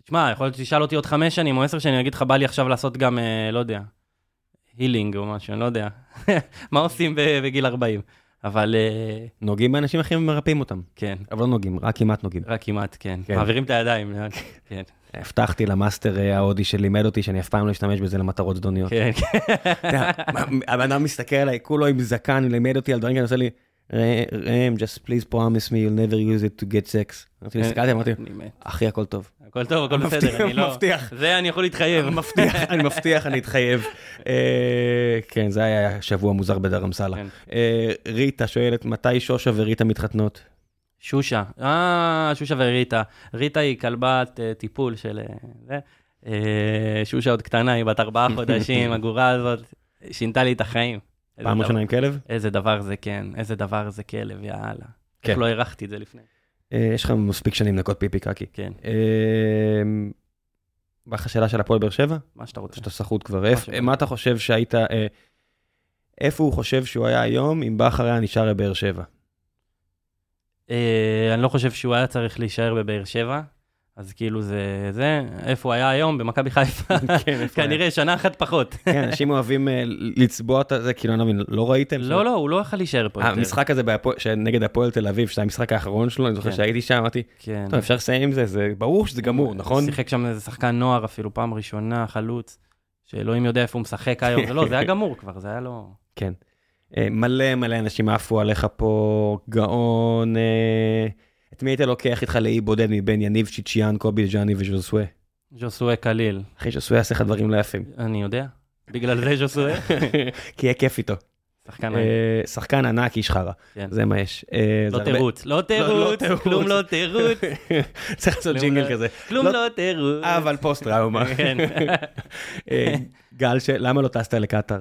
Speaker 2: תשמע, יכול להיות שתשאל אותי עוד חמש שנים או עשר שנים, אני אגיד לך, בא לי עכשיו לעשות גם, אה, לא יודע, healing או משהו, אני לא יודע. מה עושים בגיל 40? אבל אה,
Speaker 1: נוגעים באנשים אחרים ומרפאים אותם.
Speaker 2: כן,
Speaker 1: אבל לא נוגעים, רק כמעט נוגעים.
Speaker 2: רק כמעט, כן.
Speaker 1: כן.
Speaker 2: מעבירים את הידיים, כן,
Speaker 1: הבטחתי למאסטר אה, ההודי שלימד אותי שאני אף פעם לא אשתמש בזה למטרות זדוניות.
Speaker 2: כן, כן.
Speaker 1: הבן אדם מסתכל עליי, כולו עם זקן, לימד אותי על דברים כאלה, עושה לי, ראם, just please promise me you'll never use it to get sex. אמרתי, הסתכלתי, אמרתי. אחי, הכל טוב.
Speaker 2: הכל טוב, הכל בסדר, אני לא...
Speaker 1: מבטיח.
Speaker 2: זה אני יכול להתחייב.
Speaker 1: מבטיח, אני מבטיח, אני אתחייב. אה, כן, זה היה שבוע מוזר בדרמסלה.
Speaker 2: כן.
Speaker 1: אה, ריטה שואלת, מתי שושה וריטה מתחתנות?
Speaker 2: שושה, אה, שושה וריטה. ריטה היא כלבת אה, טיפול של... שושה עוד קטנה, היא בת ארבעה חודשים, הגורה הזאת, שינתה לי את החיים.
Speaker 1: פעם ראשונה עם כלב?
Speaker 2: איזה דבר זה כן, איזה דבר זה כלב, יאללה.
Speaker 1: כן.
Speaker 2: איך לא הערכתי את זה לפני.
Speaker 1: אה, יש לך מספיק שנים לנקות פיפי קקי.
Speaker 2: כן,
Speaker 1: אה, בא לך שאלה של הפועל באר שבע?
Speaker 2: מה שאתה רוצה.
Speaker 1: שאתה סחוט כבר. מה אתה חושב שהיית... אה, איפה הוא חושב שהוא היה היום אם בכר היה נשאר לבאר שבע?
Speaker 2: אה, אני לא חושב שהוא היה צריך להישאר בבאר שבע. אז כאילו זה, זה, איפה הוא היה היום? במכבי חיפה?
Speaker 1: כן?
Speaker 2: כנראה שנה אחת פחות.
Speaker 1: כן, אנשים אוהבים אה, לצבוע את זה, כאילו, אני לא מבין, לא ראיתם?
Speaker 2: לא, לא, הוא לא יכול להישאר פה.
Speaker 1: המשחק הזה נגד הפועל תל אביב, שזה המשחק האחרון שלו, אני זוכר
Speaker 2: כן.
Speaker 1: שהייתי שם, אמרתי,
Speaker 2: כן.
Speaker 1: טוב, אפשר לסיים עם זה, זה ברור שזה גמור, נכון?
Speaker 2: שיחק שם איזה שחקן נוער אפילו, פעם ראשונה, חלוץ, שאלוהים יודע איפה הוא משחק היום, זה לא, זה היה גמור כבר, זה היה לא...
Speaker 1: כן. אה, מלא מלא אנשים עפו עליך פה, גאון. את מי היית לוקח איתך לאי בודד מבין יניב צ'יצ'יאן, קובי ג'אני וז'וסווה?
Speaker 2: ז'וסואה קליל,
Speaker 1: אחי, ז'וסווה יעשה לך דברים לא יפים.
Speaker 2: אני יודע. בגלל זה ז'וסואה,
Speaker 1: כי יהיה כיף איתו.
Speaker 2: שחקן
Speaker 1: אה, שחקן ענק, איש חרא.
Speaker 2: כן.
Speaker 1: זה מה יש. אה,
Speaker 2: לא תירוץ, לא
Speaker 1: לא
Speaker 2: תירוץ,
Speaker 1: תירוץ.
Speaker 2: כלום לא תירוץ,
Speaker 1: צריך לעשות ג'ינגל
Speaker 2: לא-
Speaker 1: כזה.
Speaker 2: כלום
Speaker 1: לא-
Speaker 2: לא תירוץ.
Speaker 1: אבל פוסט טראומה.
Speaker 2: כן.
Speaker 1: אה, גל, למה לא טסת לקטאר?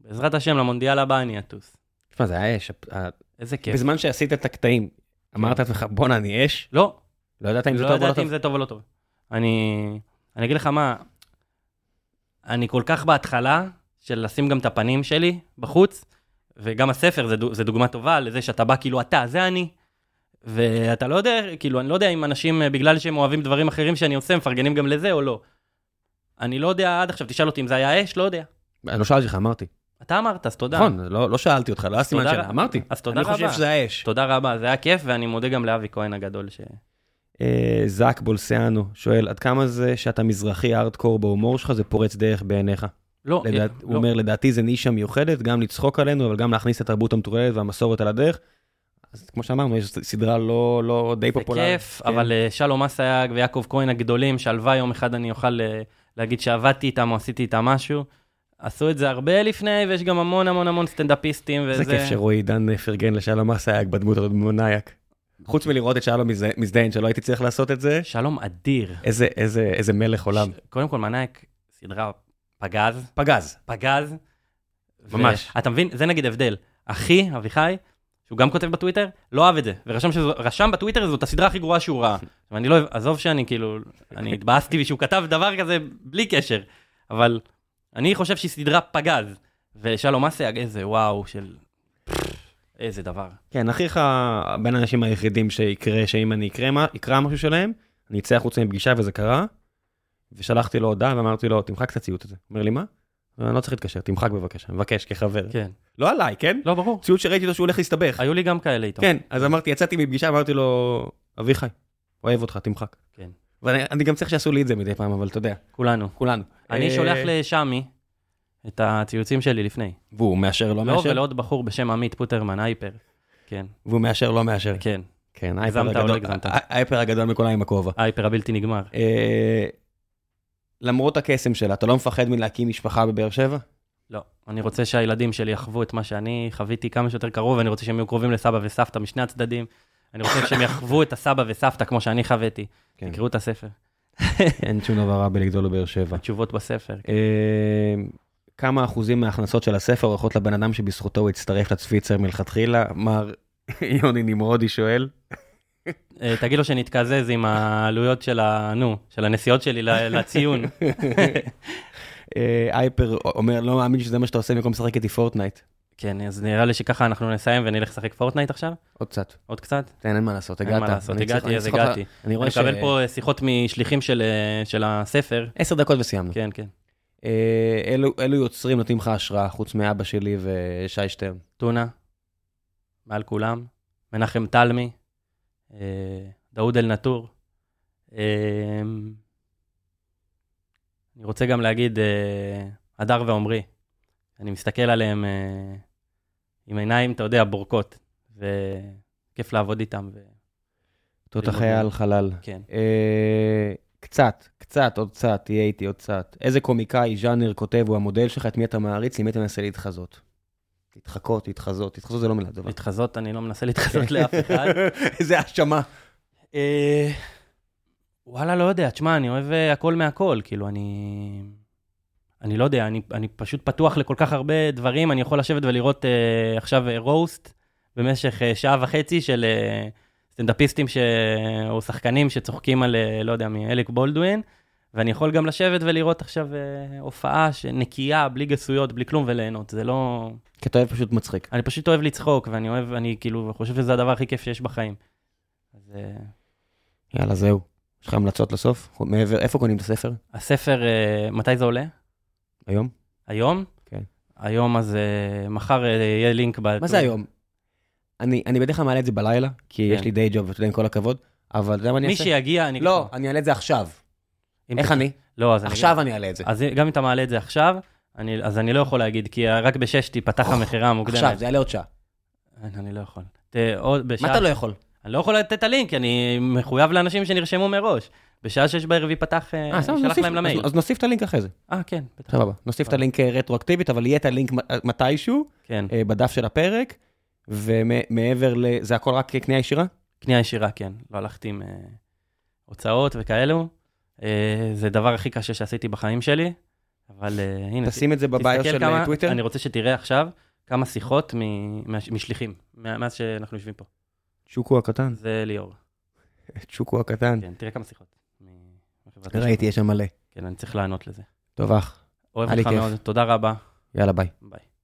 Speaker 2: בעזרת השם, למונדיאל הבא אני אטוס.
Speaker 1: תשמע, זה היה אש.
Speaker 2: איזה כיף.
Speaker 1: בזמן שעשית את הקטעים, אמרת לעצמך, בואנה, אני אש?
Speaker 2: לא,
Speaker 1: לא ידעת אם זה
Speaker 2: לא
Speaker 1: טוב או לא
Speaker 2: ידעתי אם
Speaker 1: טוב?
Speaker 2: זה טוב או לא טוב. אני, אני אגיד לך מה, אני כל כך בהתחלה של לשים גם את הפנים שלי בחוץ, וגם הספר זה, זה דוגמה טובה לזה שאתה בא כאילו אתה, זה אני. ואתה לא יודע, כאילו, אני לא יודע אם אנשים, אה, בגלל שהם אוהבים דברים אחרים שאני עושה, מפרגנים גם לזה או לא. אני לא יודע עד עכשיו, תשאל אותי אם זה היה אש, לא יודע.
Speaker 1: אני לא שאלתי אותך, אמרתי.
Speaker 2: אתה אמרת, אז תודה.
Speaker 1: נכון, לא לא שאלתי אותך, לא היה סימן שאלה,
Speaker 2: רבה.
Speaker 1: אמרתי.
Speaker 2: אז תודה
Speaker 1: אני חושב
Speaker 2: רבה.
Speaker 1: שזה האש.
Speaker 2: תודה רבה, זה היה כיף, ואני מודה גם לאבי כהן הגדול ש...
Speaker 1: אה, זאק בולסיאנו שואל, עד כמה זה שאתה מזרחי ארדקור בהומור שלך, זה פורץ דרך בעיניך?
Speaker 2: לא,
Speaker 1: לדעת-
Speaker 2: אה,
Speaker 1: הוא
Speaker 2: לא.
Speaker 1: אומר, לדעתי זה נישה מיוחדת, גם לצחוק עלינו, אבל גם להכניס את התרבות המטורללת והמסורת על הדרך. אז כמו שאמרנו, יש סדרה לא לא די
Speaker 2: זה
Speaker 1: פופולרית.
Speaker 2: כיף,
Speaker 1: כן.
Speaker 2: אבל אה, שלום אסייג ויעקב כהן הגדולים, שהלוואי יום אחד אני אוכל אה, להגיד שעבדתי איתם או עשיתי איתם משהו. עשו את זה הרבה לפני, ויש גם המון המון המון סטנדאפיסטים, וזה...
Speaker 1: איזה כיף שרועי עידן פרגן לשלום אסייג בדמות הזאת במונאייק. חוץ מלראות את שלום מזד- מזדיין, שלא הייתי צריך לעשות את זה,
Speaker 2: שלום אדיר.
Speaker 1: איזה- איזה איזה מלך עולם.
Speaker 2: ש- קודם כל, מנאייק, סדרה פגז,
Speaker 1: פגז.
Speaker 2: פגז. ו-
Speaker 1: ממש.
Speaker 2: אתה מבין? זה נגיד הבדל. אחי, אביחי, שהוא גם כותב בטוויטר, לא אהב את זה, ורשם שזו- רשם בטוויטר זאת הסדרה הכי גרועה שהוא ראה. ואני לא, עזוב שאני כאילו, אני התבאסתי שהוא כתב דבר כזה בלי קשר, אבל אני חושב שהיא סדרה פגז. ושלום אסייג, איזה וואו של... איזה דבר.
Speaker 1: כן, אחיך בין האנשים היחידים שיקרה, שאם אני אקרא, אקרא משהו שלהם, אני אצא החוצה מפגישה וזה קרה, ושלחתי לו הודעה ואמרתי לו, תמחק את הציוט הזה. אומר לי, מה? אני לא צריך להתקשר, תמחק בבקשה, מבקש כחבר.
Speaker 2: כן.
Speaker 1: לא עליי, כן?
Speaker 2: לא, ברור.
Speaker 1: ציוט שראיתי אותו שהוא הולך להסתבך.
Speaker 2: היו לי גם כאלה איתו.
Speaker 1: כן, אז אמרתי, יצאתי מפגישה, אמרתי לו, אביחי, אוהב אותך, תמחק.
Speaker 2: כן.
Speaker 1: ואני אני גם צריך שיעשו לי את זה מדי פעם, אבל אתה יודע,
Speaker 2: כולנו.
Speaker 1: כולנו.
Speaker 2: אני
Speaker 1: אה,
Speaker 2: שולח לשמי את הציוצים שלי לפני.
Speaker 1: והוא מאשר, לא
Speaker 2: לא,
Speaker 1: מאשר?
Speaker 2: ולעוד בחור בשם עמית פוטרמן, הייפר. כן,
Speaker 1: והוא מאשר, לא מאשר.
Speaker 2: כן.
Speaker 1: כן, הגדול-
Speaker 2: לא הגזמת?
Speaker 1: ה- האייפר הגדול מכולם עם הכובע.
Speaker 2: הייפר הבלתי נגמר.
Speaker 1: אה, למרות הקסם שלה, אתה לא מפחד מלהקים משפחה בבאר שבע?
Speaker 2: לא, אני רוצה שהילדים שלי יחוו את מה שאני חוויתי כמה שיותר קרוב, אני רוצה שהם יהיו קרובים לסבא וסבתא משני הצדדים. אני רוצה שהם יחוו את הסבא וסבתא כמו שאני חוויתי.
Speaker 1: כן.
Speaker 2: תקראו את הספר,
Speaker 1: אין שום דבר רע בלגדול בבאר שבע.
Speaker 2: התשובות בספר.
Speaker 1: אה, כמה אחוזים מההכנסות של הספר הולכות לבן אדם שבזכותו הוא הצטרף לצפיצר מלכתחילה? מר יוני נמרודי שואל.
Speaker 2: אה, תגיד לו שנתקזז עם העלויות של ה... נו, של הנסיעות שלי לציון.
Speaker 1: אה, אייפר אומר, לא מאמין שזה מה שאתה עושה במקום לשחק איתי פורטנייט.
Speaker 2: כן, אז נראה לי שככה אנחנו נסיים ונלך לשחק פורטנייט עכשיו?
Speaker 1: עוד קצת.
Speaker 2: עוד קצת?
Speaker 1: אין אין מה לעשות,
Speaker 2: אין
Speaker 1: הגעת.
Speaker 2: מה לעשות,
Speaker 1: אני
Speaker 2: הגעתי
Speaker 1: אני
Speaker 2: אז הגעתי.
Speaker 1: אני
Speaker 2: אני
Speaker 1: רואה ש...
Speaker 2: מקבל פה שיחות משליחים של, אה, של הספר.
Speaker 1: עשר דקות וסיימנו.
Speaker 2: כן, כן.
Speaker 1: אה, אלו- אלו יוצרים נותנים לך השראה, חוץ מאבא שלי ושי שטרן.
Speaker 2: טונה, מעל כולם, מנחם תלמי, אה, דאוד אל-נטור. אני רוצה גם להגיד, הדר ועמרי, אני מסתכל עליהם עם עיניים, אתה יודע, בורקות, וכיף לעבוד איתם,
Speaker 1: תותחי
Speaker 2: ללמוד
Speaker 1: על חלל.
Speaker 2: וכן.
Speaker 1: אה, קצת, קצת, עוד קצת, תהיה איתי עוד קצת. איזה קומיקאי, ז'אנר, כותב הוא המודל שלך, את מי אתה מעריץ, למי אתה מנסה להתחזות? להתחקות, להתחזות, להתחזות זה לא מילה טובה.
Speaker 2: להתחזות, אני לא מנסה להתחזות לאף אחד.
Speaker 1: איזה האשמה.
Speaker 2: אה, וואלה, לא יודע, תשמע, אני אוהב אה, הכל מהכל, כאילו, אני... אני לא יודע, אני, אני פשוט פתוח לכל כך הרבה דברים, אני יכול לשבת ולראות אה, עכשיו אה, רוסט במשך אה, שעה וחצי של אה, סטנדאפיסטים ש... או שחקנים שצוחקים על, אה, לא יודע, מאליק בולדווין, ואני יכול גם לשבת ולראות עכשיו אה, הופעה שנקייה, בלי גסויות, בלי כלום, וליהנות, זה לא...
Speaker 1: כי אתה אוהב פשוט מצחיק.
Speaker 2: אני פשוט אוהב לצחוק, ואני אוהב, אני כאילו חושב שזה הדבר הכי כיף שיש בחיים. אז זה...
Speaker 1: יאללה, זהו. יש לך המלצות לסוף? מעבר, איפה קונים את הספר?
Speaker 2: הספר, אה, מתי זה עולה?
Speaker 1: היום?
Speaker 2: היום?
Speaker 1: כן.
Speaker 2: היום, אז אה, מחר אה, יהיה לינק. ב-
Speaker 1: מה זה היום? אני, אני בדרך כלל מעלה את זה בלילה, כי
Speaker 2: כן.
Speaker 1: יש לי דיי ג'וב, ואתה יודע, עם כל הכבוד, אבל אתה יודע מה אני
Speaker 2: מי
Speaker 1: אעשה?
Speaker 2: שיגיע, אני...
Speaker 1: לא, אני אעלה את זה עכשיו. איך אני?
Speaker 2: לא, אז אני...
Speaker 1: עכשיו אני אעלה את זה.
Speaker 2: אז גם אם אתה מעלה את זה עכשיו, אני, אז אני לא יכול להגיד, כי רק בשש תיפתח המכירה המוקדמת.
Speaker 1: עכשיו, זה יעלה עוד שעה.
Speaker 2: אני, אני לא יכול. ת, עוד בשעה...
Speaker 1: מה אתה לא יכול?
Speaker 2: אני לא יכול לתת את הלינק, אני מחויב לאנשים שנרשמו מראש. בשעה שש בערב ייפתח, אה,
Speaker 1: אה, נוסיף-
Speaker 2: להם למייל.
Speaker 1: אז- נוסיף את הלינק אחרי זה.
Speaker 2: אה, כן.
Speaker 1: סבבה. נוסיף את הלינק אה, רטרואקטיבית, אבל יהיה את הלינק מתישהו,
Speaker 2: כן.
Speaker 1: אה, בדף של הפרק, ומעבר ל... זה הכל רק קנייה ישירה?
Speaker 2: קנייה ישירה, כן. לא הלכתי עם אה, הוצאות וכאלו. אה, זה הדבר הכי קשה שעשיתי בחיים שלי, אבל אה, הנה,
Speaker 1: תשים את זה ב
Speaker 2: bio
Speaker 1: של אה, טוויטר.
Speaker 2: אני רוצה שתראה עכשיו כמה שיחות משליחים, מאז שאנחנו יושבים פה.
Speaker 1: צ'וקו הקטן.
Speaker 2: זה ליאור.
Speaker 1: צ'וקו הקטן.
Speaker 2: כן, תראה כמה שיחות.
Speaker 1: ראיתי. יש שם מלא.
Speaker 2: כן, אני צריך לענות לזה.
Speaker 1: טוב, אח.
Speaker 2: אוהב אותך. מאוד, תודה רבה.
Speaker 1: יאללה, ביי.
Speaker 2: ביי.